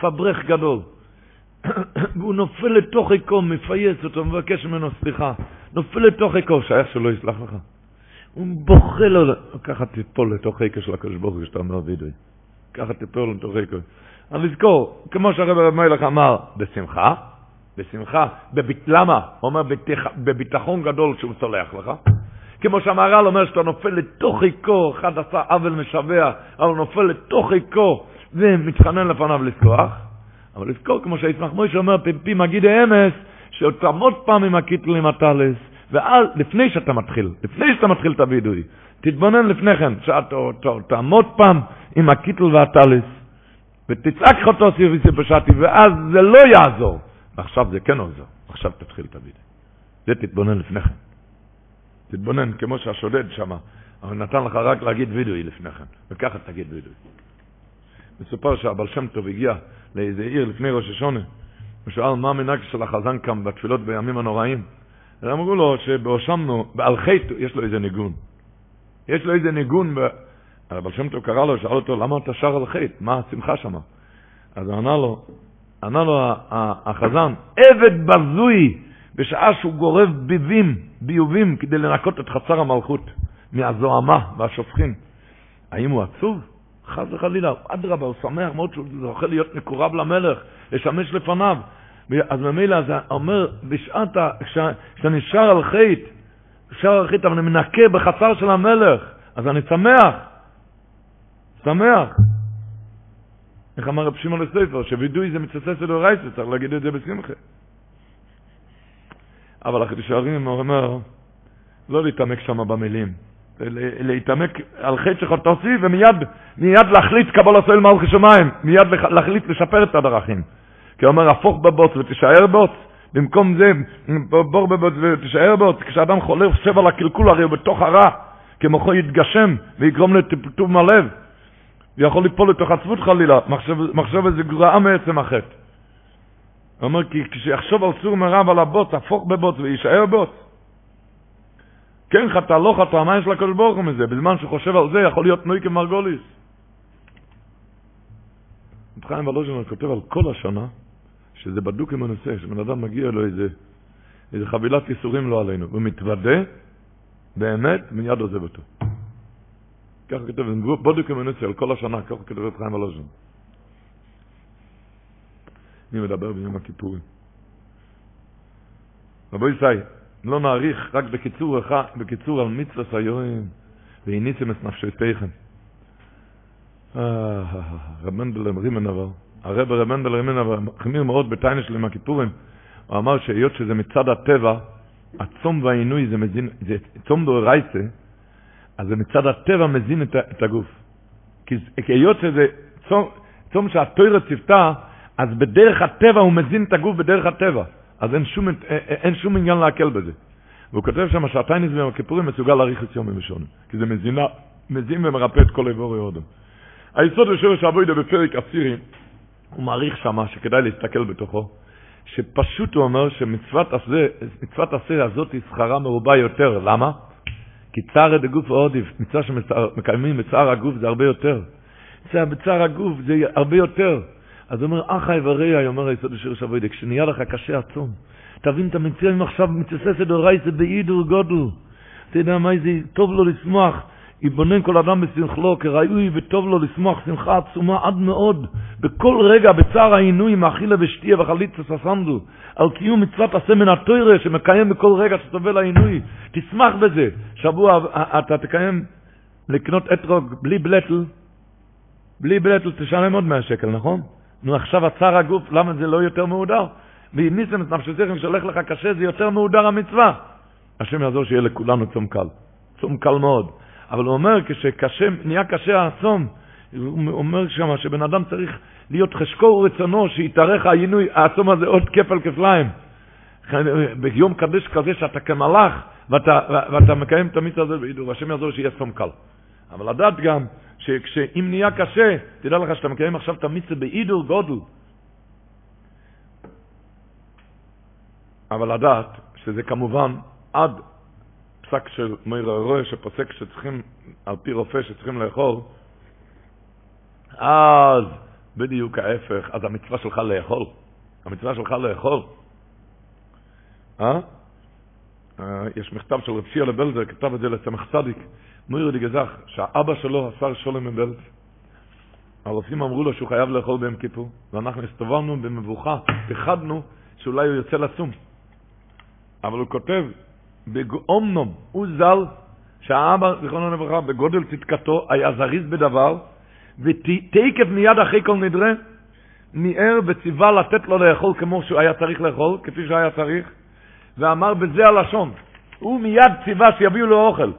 פברך גדול. והוא נופל לתוך עיקו, מפייס אותו, מבקש ממנו סליחה. נופל לתוך עיקו, שייך שלא יסלח לך. הוא בוכה לו, ככה תיפול לתוך עיקו של הקדוש ברוך הוא כשאתה אומר וידוי. ככה תיפול לתוך עיקו. אז לזכור, כמו שהרב רב מלך אמר, בשמחה, בשמחה, בביט, למה? הוא אומר בביטחון גדול שהוא סולח לך. כמו שהמהר"ל אומר שאתה נופל לתוך עיקו, אחד עשה עוול משווע, אבל נופל לתוך עיקו ומתחנן לפניו לסלוח. אבל לזכור, כמו שהיצמח מוישה אומר, פי מגיד האמס, שתעמוד פעם עם הקיטל הטלס, ואז, לפני שאתה מתחיל, לפני שאתה מתחיל את הווידוי, תתבונן לפני כן, שתעמוד פעם עם הקיטל והטלס, ותצעק חוטו סיביסי פשטי, ואז זה לא יעזור. ועכשיו זה כן עוזר, עכשיו תתחיל את הווידוי. זה תתבונן לפני כן. תתבונן, כמו שהשודד שם, אבל נתן לך רק להגיד וידוי לפני כן, וככה תגיד וידוי. מסופר שהבעל שם טוב הגיע לאיזה עיר לפני ראש השונה, ושאל מה המנהג של החזן כאן בתפילות בימים הנוראים. ואמרו לו שבהושמנו, על חטא יש לו איזה ניגון. יש לו איזה ניגון, ב... הבעל שם טוב קרא לו, שאל אותו, למה אתה שר על חטא? מה השמחה שם? אז הוא ענה לו, ענה לו החזן, עבד בזוי, בשעה שהוא גורב ביבים, ביובים, כדי לנקות את חצר המלכות מהזוהמה והשופכין. האם הוא עצוב? חס וחלילה, אדרבה, הוא שמח מאוד שהוא זוכה להיות מקורב למלך, לשמש לפניו. אז ממילא זה אומר, בשעת, כשאתה נשאר על חטא, נשאר על חטא, אבל אני מנקה בחצר של המלך, אז אני שמח. שמח. איך אמר רב שמעון לספר, שווידוי זה מצטט לדורייסה, צריך להגיד את זה בשמחה. אבל החידוש הערים אומר, לא להתעמק שם במילים. להתעמק על חטא שחוטוסי ומיד מיד להחליט קבול הסוהל מלכי שמיים, מיד להחליט לשפר את הדרכים. כי הוא אומר, הפוך בבוץ ותישאר בוץ, במקום זה, בור בבוץ ותישאר בוץ, כשאדם חולה חושב על הקלקול, הרי הוא בתוך הרע, כמוחו יתגשם ויגרום לטפטוב מהלב. ויכול ליפול לתוך עצבות חלילה, מחשב איזה גרעה מעצם החטא. הוא אומר, כי כשיחשוב על סור מרע ועל הבוץ, הפוך בבוץ ויישאר בוץ. כן חטא, לא חטא, מה יש לקדוש ברוך הוא מזה? בזמן שהוא חושב על זה, יכול להיות נוי כמרגוליס. חיים ולוז'נר כותב על כל השנה, שזה בדוק עם הנושא, שבן אדם מגיע לו איזה, איזה חבילת ייסורים לא עלינו, ומתוודה, באמת, מיד עוזב אותו. ככה כתוב, בודוק עם הנושא על כל השנה, ככה כתוב רב חיים ולוז'נר. אני מדבר ביום הכיפורים. רבו ישי, לא נאריך, רק בקיצור בקיצור על מצווה סיורים, והניסם את נפשותיכם. רב מנדל אבל, הרב רב מנדל אבל, חמיר מאוד בתיינה של יום הכיפורים, הוא אמר שהיות שזה מצד הטבע, הצום והעינוי זה מזין, זה צום דאורייסה, אז זה מצד הטבע מזין את, את הגוף. כי היות שזה צום, צום שהתוירה ציוותה, אז בדרך הטבע הוא מזין את הגוף בדרך הטבע. אז אין שום, אין שום עניין להקל בזה. והוא כותב שם שהטייניס ביום הכיפורים מסוגל להאריך את יום ראשון, כי זה מזינה, מזין ומרפא את כל איבור יהודו. היסוד ושורש אבוידו בפרק עשירי, הוא מעריך שמה שכדאי להסתכל בתוכו, שפשוט הוא אומר שמצוות עשה, הזאת היא שכרה מרובה יותר. למה? כי צער דגוף ועודיף, מצווה שמקיימים בצער הגוף זה הרבה יותר. בצער הגוף זה הרבה יותר. אז הוא אומר, אחי ורעי, אומר היסוד השיר שבוידה, כשנהיה לך קשה הצום, תבין את המציאה אם עכשיו מתססת דורייסה באידור גודל. אתה יודע מה זה טוב לו לשמוח, יבונן כל אדם בשמחלו, כראוי וטוב לו לשמוח שמחה עצומה עד מאוד, בכל רגע בצער העינוי מאכילה ושתייה וחליצה ססנדו, על קיום מצוות עשה מן התוירה שמקיים בכל רגע שסובל העינוי, תשמח בזה, שבוע אתה תקיים לקנות אתרוג בלי בלטל, בלי בלטל תשלם עוד 100 שקל, נכון? נו, עכשיו הצער הגוף, למה זה לא יותר מהודר? ואם ניסם את נפשתכם שהולך לך קשה, זה יותר מהודר המצווה. השם יעזור שיהיה לכולנו צום קל. צום קל מאוד. אבל הוא אומר, כשקשה, נהיה קשה הצום, הוא אומר שם שבן אדם צריך להיות חשקו ורצונו, שיתארך העינוי, הצום הזה עוד כפל כפליים. ביום קדש כזה שאתה כמלאך, ואתה, ואתה מקיים את המצווה בהידור, והשם יעזור שיהיה צום קל. אבל לדעת גם, שאם נהיה קשה, תדע לך שאתה מקיים עכשיו את המצווה בהידור גודל. אבל לדעת שזה כמובן עד פסק של מאיר הרואה שפוסק שצריכים, על פי רופא שצריכים לאכול, אז בדיוק ההפך, אז המצווה שלך לאכול. המצווה שלך לאכול. אה? אה יש מכתב של רב שיר לבלזר, כתב את זה לצמח צדיק, מאיר דגזך, שהאבא שלו, השר שולם מבלז, הרופאים אמרו לו שהוא חייב לאכול ביום כיפור, ואנחנו הסתובבנו במבוכה, פחדנו שאולי הוא יוצא לצום. אבל הוא כותב, באומנום, הוא ז"ל, שהאבא, זיכרונו לברכה, בגודל צדקתו, היה זריז בדבר, ותקף מיד אחרי כל נדרה, מיהר וציווה לתת לו לאכול כמו שהוא היה צריך לאכול, כפי שהיה צריך, ואמר בזה הלשון, הוא מיד ציווה שיביאו לו אוכל.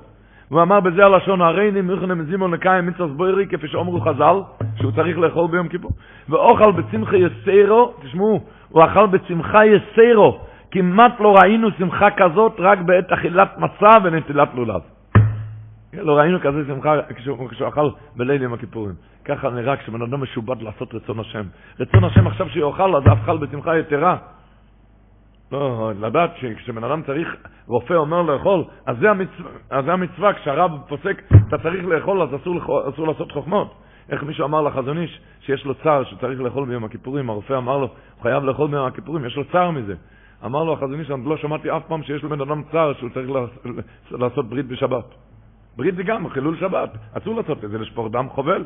הוא אמר בזה הלשון, הרי נמוכן מזימון לקיים מצווה בוירי, כפי שאומרו חז"ל, שהוא צריך לאכול ביום כיפור. ואוכל בצמחה יסרו, תשמעו, הוא אכל בצמחה יסרו, כמעט לא ראינו שמחה כזאת רק בעת אכילת מצה ונטילת לולב. לא ראינו כזה שמחה כשהוא אכל בליל יום הכיפורים. ככה נראה כשבן אדם משובד לעשות רצון השם. רצון השם עכשיו שיאכל, אז אף בשמחה יתרה. לא, לדעת שכשבן אדם צריך, רופא אומר לאכול, אז זה המצווה, אז זה המצווה כשהרב פוסק, אתה צריך לאכול, אז אסור, אסור לעשות חוכמות. איך מישהו אמר לחזון איש שיש לו צער שצריך לאכול ביום הכיפורים, הרופא אמר לו, הוא חייב לאכול ביום הכיפורים, יש לו צער מזה. אמר לו החזון איש, אני לא שמעתי אף פעם שיש לבן אדם צער שהוא צריך לעשות ברית בשבת. ברית זה גם חילול שבת, אסור לעשות את זה, לשפוך דם חובל.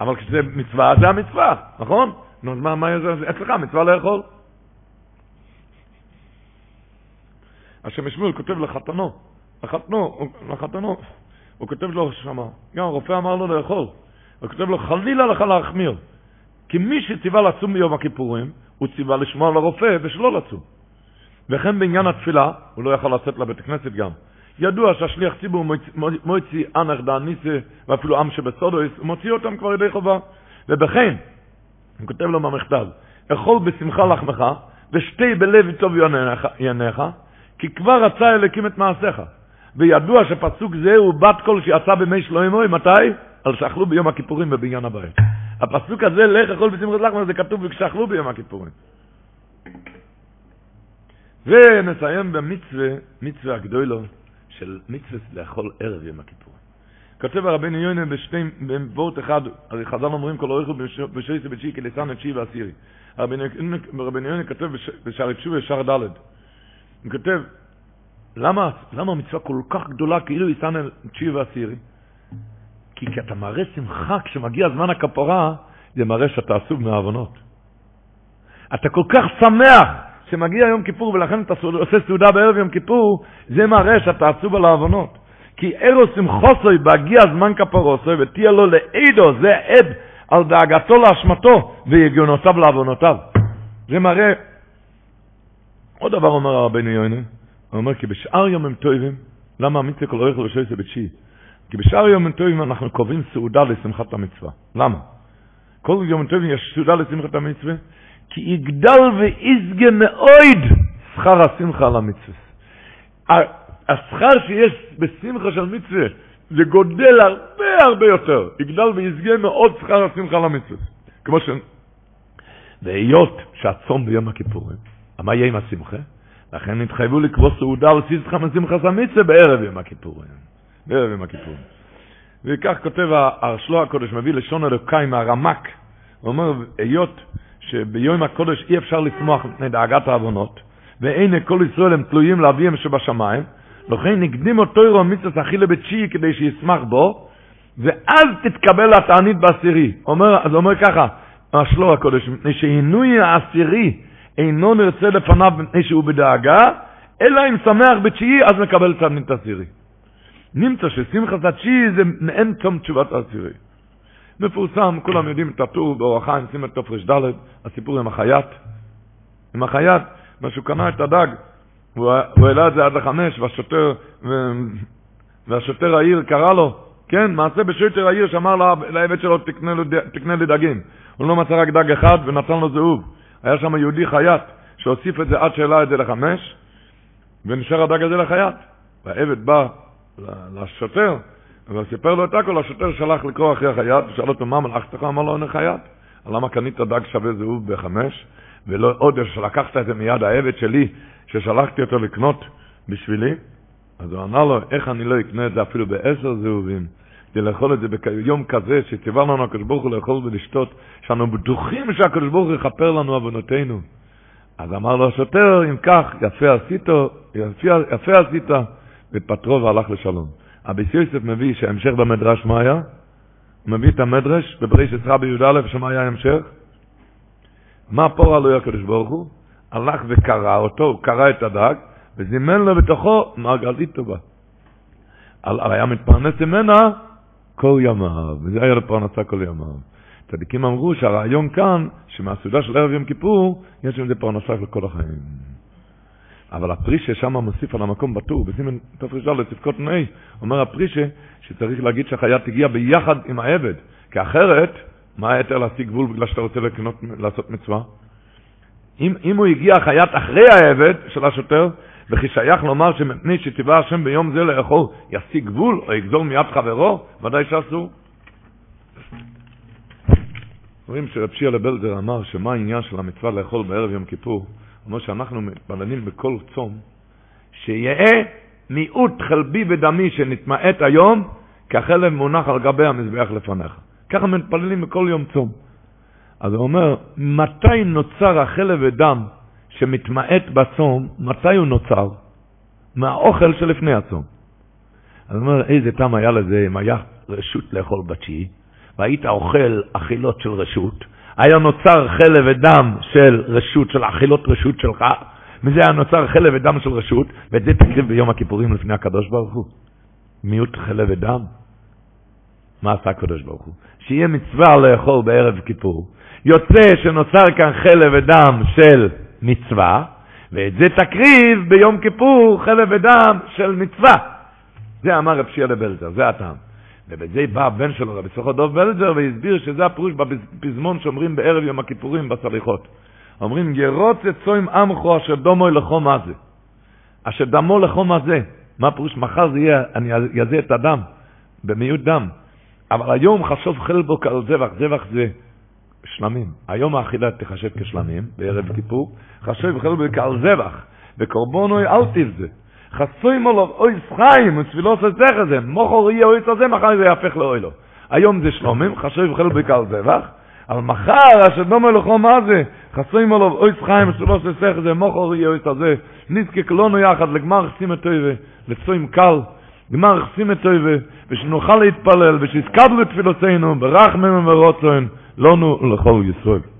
אבל כשזה מצווה, זה המצווה, נכון? נו, מה, מה? אצלך מצווה לאכול. השם ישמעאל כותב לחתנו, לחתנו, לחתנו, הוא כותב לו שמה, גם הרופא אמר לו לאכול, הוא כותב לו חלילה לך להחמיר, כי מי שציווה לצום ביום הכיפורים, הוא ציווה לשמוע על הרופא ושלא לצום. וכן בעניין התפילה, הוא לא יכול לצאת לבית הכנסת גם. ידוע שהשליח ציבור מוציא אנך דאניסה, ואפילו עם שבסודויס, הוא מוציא אותם כבר ידי חובה. ובכן, הוא כותב לו במכתב, אכול בשמחה לחמך, ושתי בלב טוב יענך, כי כבר רצה אלוקים את מעשיך. וידוע שפסוק זה הוא בת קול שיצא בימי שלוימוי, מתי? על שאכלו ביום הכיפורים בבניין הבית. הפסוק הזה, לך אכול בשמחת לחמך, זה כתוב כשאכלו ביום הכיפורים. ונסיים במצווה, מצווה הגדולו, של מצווה לאכול ערב יום הכיפורים. כותב הרבנו יוני בשתי, בבורט אחד, הרי חז"ל אומרים כל אורך בשויסי בתשיעי כליסן התשיעי ועשירי. הרבנו יוני כותב בשער תשובה ושער ד'. הוא כותב, למה, למה המצווה כל כך גדולה כאילו ליסן התשיעי ועשירי? כי אתה מראה שמחה כשמגיע זמן הכפרה, זה מראה שאתה עשוב מהעוונות. אתה כל כך שמח שמגיע יום כיפור ולכן אתה עושה סעודה בערב יום כיפור, זה מראה שאתה עצוב על העוונות. כי ארוס שמחוסוי בהגיע זמן כפרוסוי ותהיה לו לעדו, זה עד על דאגתו לאשמתו ויגיונותיו לעוונותיו. זה מראה, עוד דבר אומר הרבנו יוינה, הוא אומר כי בשאר הם טובים, למה המצווה כל אורך לשוי זה בתשיעי? כי בשאר הם טובים אנחנו קובעים סעודה לשמחת המצווה. למה? כל יום טובים יש סעודה לשמחת המצווה, כי יגדל ויזגה מאויד שכר השמחה על המצווה. השכר שיש בשמחה של מצווה, זה גודל הרבה הרבה יותר. יגדל ויזגה מאוד שכר השמחה על המצווה. כמו ש... והיות שהצום ביום הכיפורים, מה יהיה עם השמחה? לכן התחייבו לקבוע סעודה על סיסחה משמחת המצווה בערב יום הכיפורים. בערב יום הכיפורים. וכך כותב הרשלו הקודש, מביא לשון אלוקאי מהרמק, הוא אומר, היות שביום הקודש אי אפשר לשמוח מפני דאגת העוונות, ואין כל ישראל הם תלויים לאביהם שבשמיים, לכן הקדים אותו ירום מצוות אכילה בתשיעי כדי שישמח בו, ואז תתקבל התענית בעשירי. אומר, אז אומר ככה, השלור הקודש, מפני שעינוי העשירי אינו נרצה לפניו מפני שהוא בדאגה, אלא אם שמח בתשיעי, אז מקבל תענית עשירי. נמצא ששמחת התשיעי זה מעין תום תשובת העשירי. מפורסם, כולם יודעים את הטור באור החיים, שים את תופרש ד', הסיפור עם החייט. עם החייט, מה שהוא קנה את הדג, הוא, הוא העלה את זה עד לחמש, והשוטר, והשוטר העיר קרא לו, כן, מעשה בשוטר העיר שאמר לעבד שלו, תקנה לי דגים. הוא לא מצא רק דג אחד ונתן לו זהוב. היה שם יהודי חייט שהוסיף את זה עד שהעלה את זה לחמש, ונשאר הדג הזה לחייט. והעבד בא לשוטר, וסיפר לו את הכל, השוטר שלח לקרוא אחרי החייט, ושאל אותו, מה מלאכתך? אמר לו, אין חייט. למה קנית דג שווה זהוב בחמש, ולא עוד שלקחת את זה מיד העבד שלי, ששלחתי אותו לקנות בשבילי? אז הוא ענה לו, איך אני לא אקנה את זה אפילו בעשר זהובים? כדי לאכול את זה ביום כזה שציווה לנו הקדוש ברוך הוא לאכול ולשתות, שאנו בטוחים שהקדוש ברוך הוא יכפר לנו עוונותינו. אז אמר לו השוטר, אם כך, יפה עשית, יפה, יפה עשית, ופטרו והלך לשלום. אבי יוסף מביא שההמשך במדרש מה היה? הוא מביא את המדרש בבריש עשרה בי"א, שמה היה ההמשך? מה פורה לו הקדוש ברוך הוא? הלך וקרא אותו, הוא קרא את הדג, וזימן לו בתוכו מעגלית טובה. היה מתפרנס ממנה כל ימיו, וזה היה לפרנסה כל ימיו. צדיקים אמרו שהרעיון כאן, שמהסעודה של ערב יום כיפור, יש עם זה פרנסה כל החיים. אבל הפרישה שם מוסיף על המקום בטור, בסימן תר"ל לצפקות נאי, אומר הפרישה שצריך להגיד שהחיה תגיע ביחד עם העבד, כי אחרת, מה היתר להשיג גבול בגלל שאתה רוצה לקנות, לעשות מצווה? אם, אם הוא הגיע חיית אחרי העבד של השוטר, וכי שייך לומר שמפני שציווה השם ביום זה לאכול ישיג גבול או יגזול מיד חברו, ודאי שאסור. רואים שרב שיעה לבלזר אמר שמה העניין של המצווה לאכול בערב יום כיפור? אומר שאנחנו מתפללים בכל צום, שיהא מיעוט חלבי ודמי שנתמעט היום, כחלב מונח על גבי המזבח לפניך. ככה מתפללים בכל יום צום. אז הוא אומר, מתי נוצר החלב ודם שמתמעט בצום, מתי הוא נוצר? מהאוכל שלפני הצום. אז הוא אומר, איזה טעם היה לזה אם היה רשות לאכול בתשיעי, והיית אוכל אכילות של רשות, היה נוצר חלב ודם של רשות, של אכילות רשות שלך, מזה היה נוצר חלב ודם של רשות, ואת זה תקריב ביום הכיפורים לפני הקדוש ברוך הוא. מיעוט חלב ודם. מה עשה הקדוש ברוך הוא? שיהיה מצווה לאכול בערב כיפור. יוצא שנוצר כאן חלב ודם של מצווה, ואת זה תקריב ביום כיפור חלב ודם של מצווה. זה אמר רב שיעה לבלזר, זה הטעם. ובזה בא הבן שלו, רבי סוכר דוב בלזר, והסביר שזה הפירוש בפזמון שאומרים בערב יום הכיפורים בסליחות. אומרים, ירוץ את צוים עמכו אשר דומו לכו מה זה. אשר דמו לכו מה זה. מה הפירוש? מחר זה יהיה, אני אזה את הדם, במיעוט דם. אבל היום חשוב חלבו כעל זבח, זבח זה שלמים. היום האכילה תחשב כשלמים, בערב כיפור, חשוב חלבו כעל זבח, וקורבונוי אל תבזה. חסוי מולו אוי סחיים, ותפילו עושה זכר זה, מוכר יהיה אוי סזה, מחר זה יהפך לאוי לו. היום זה שלומים, חשוב חלבו כעל זבח, אבל מחר, אשר דומה לכו מה זה, חסוי מולו אוי סחיים, ותפילו עושה זכר זה, מוכר יהיה אוי סזה, נזקק לנו יחד לגמר חסים את טויבה, לצוים קל, גמר חסים את טויבה, ושנוכל להתפלל, ושיזכדו לתפילותינו, ברחמם ורוצן, לנו ולכל ישראל.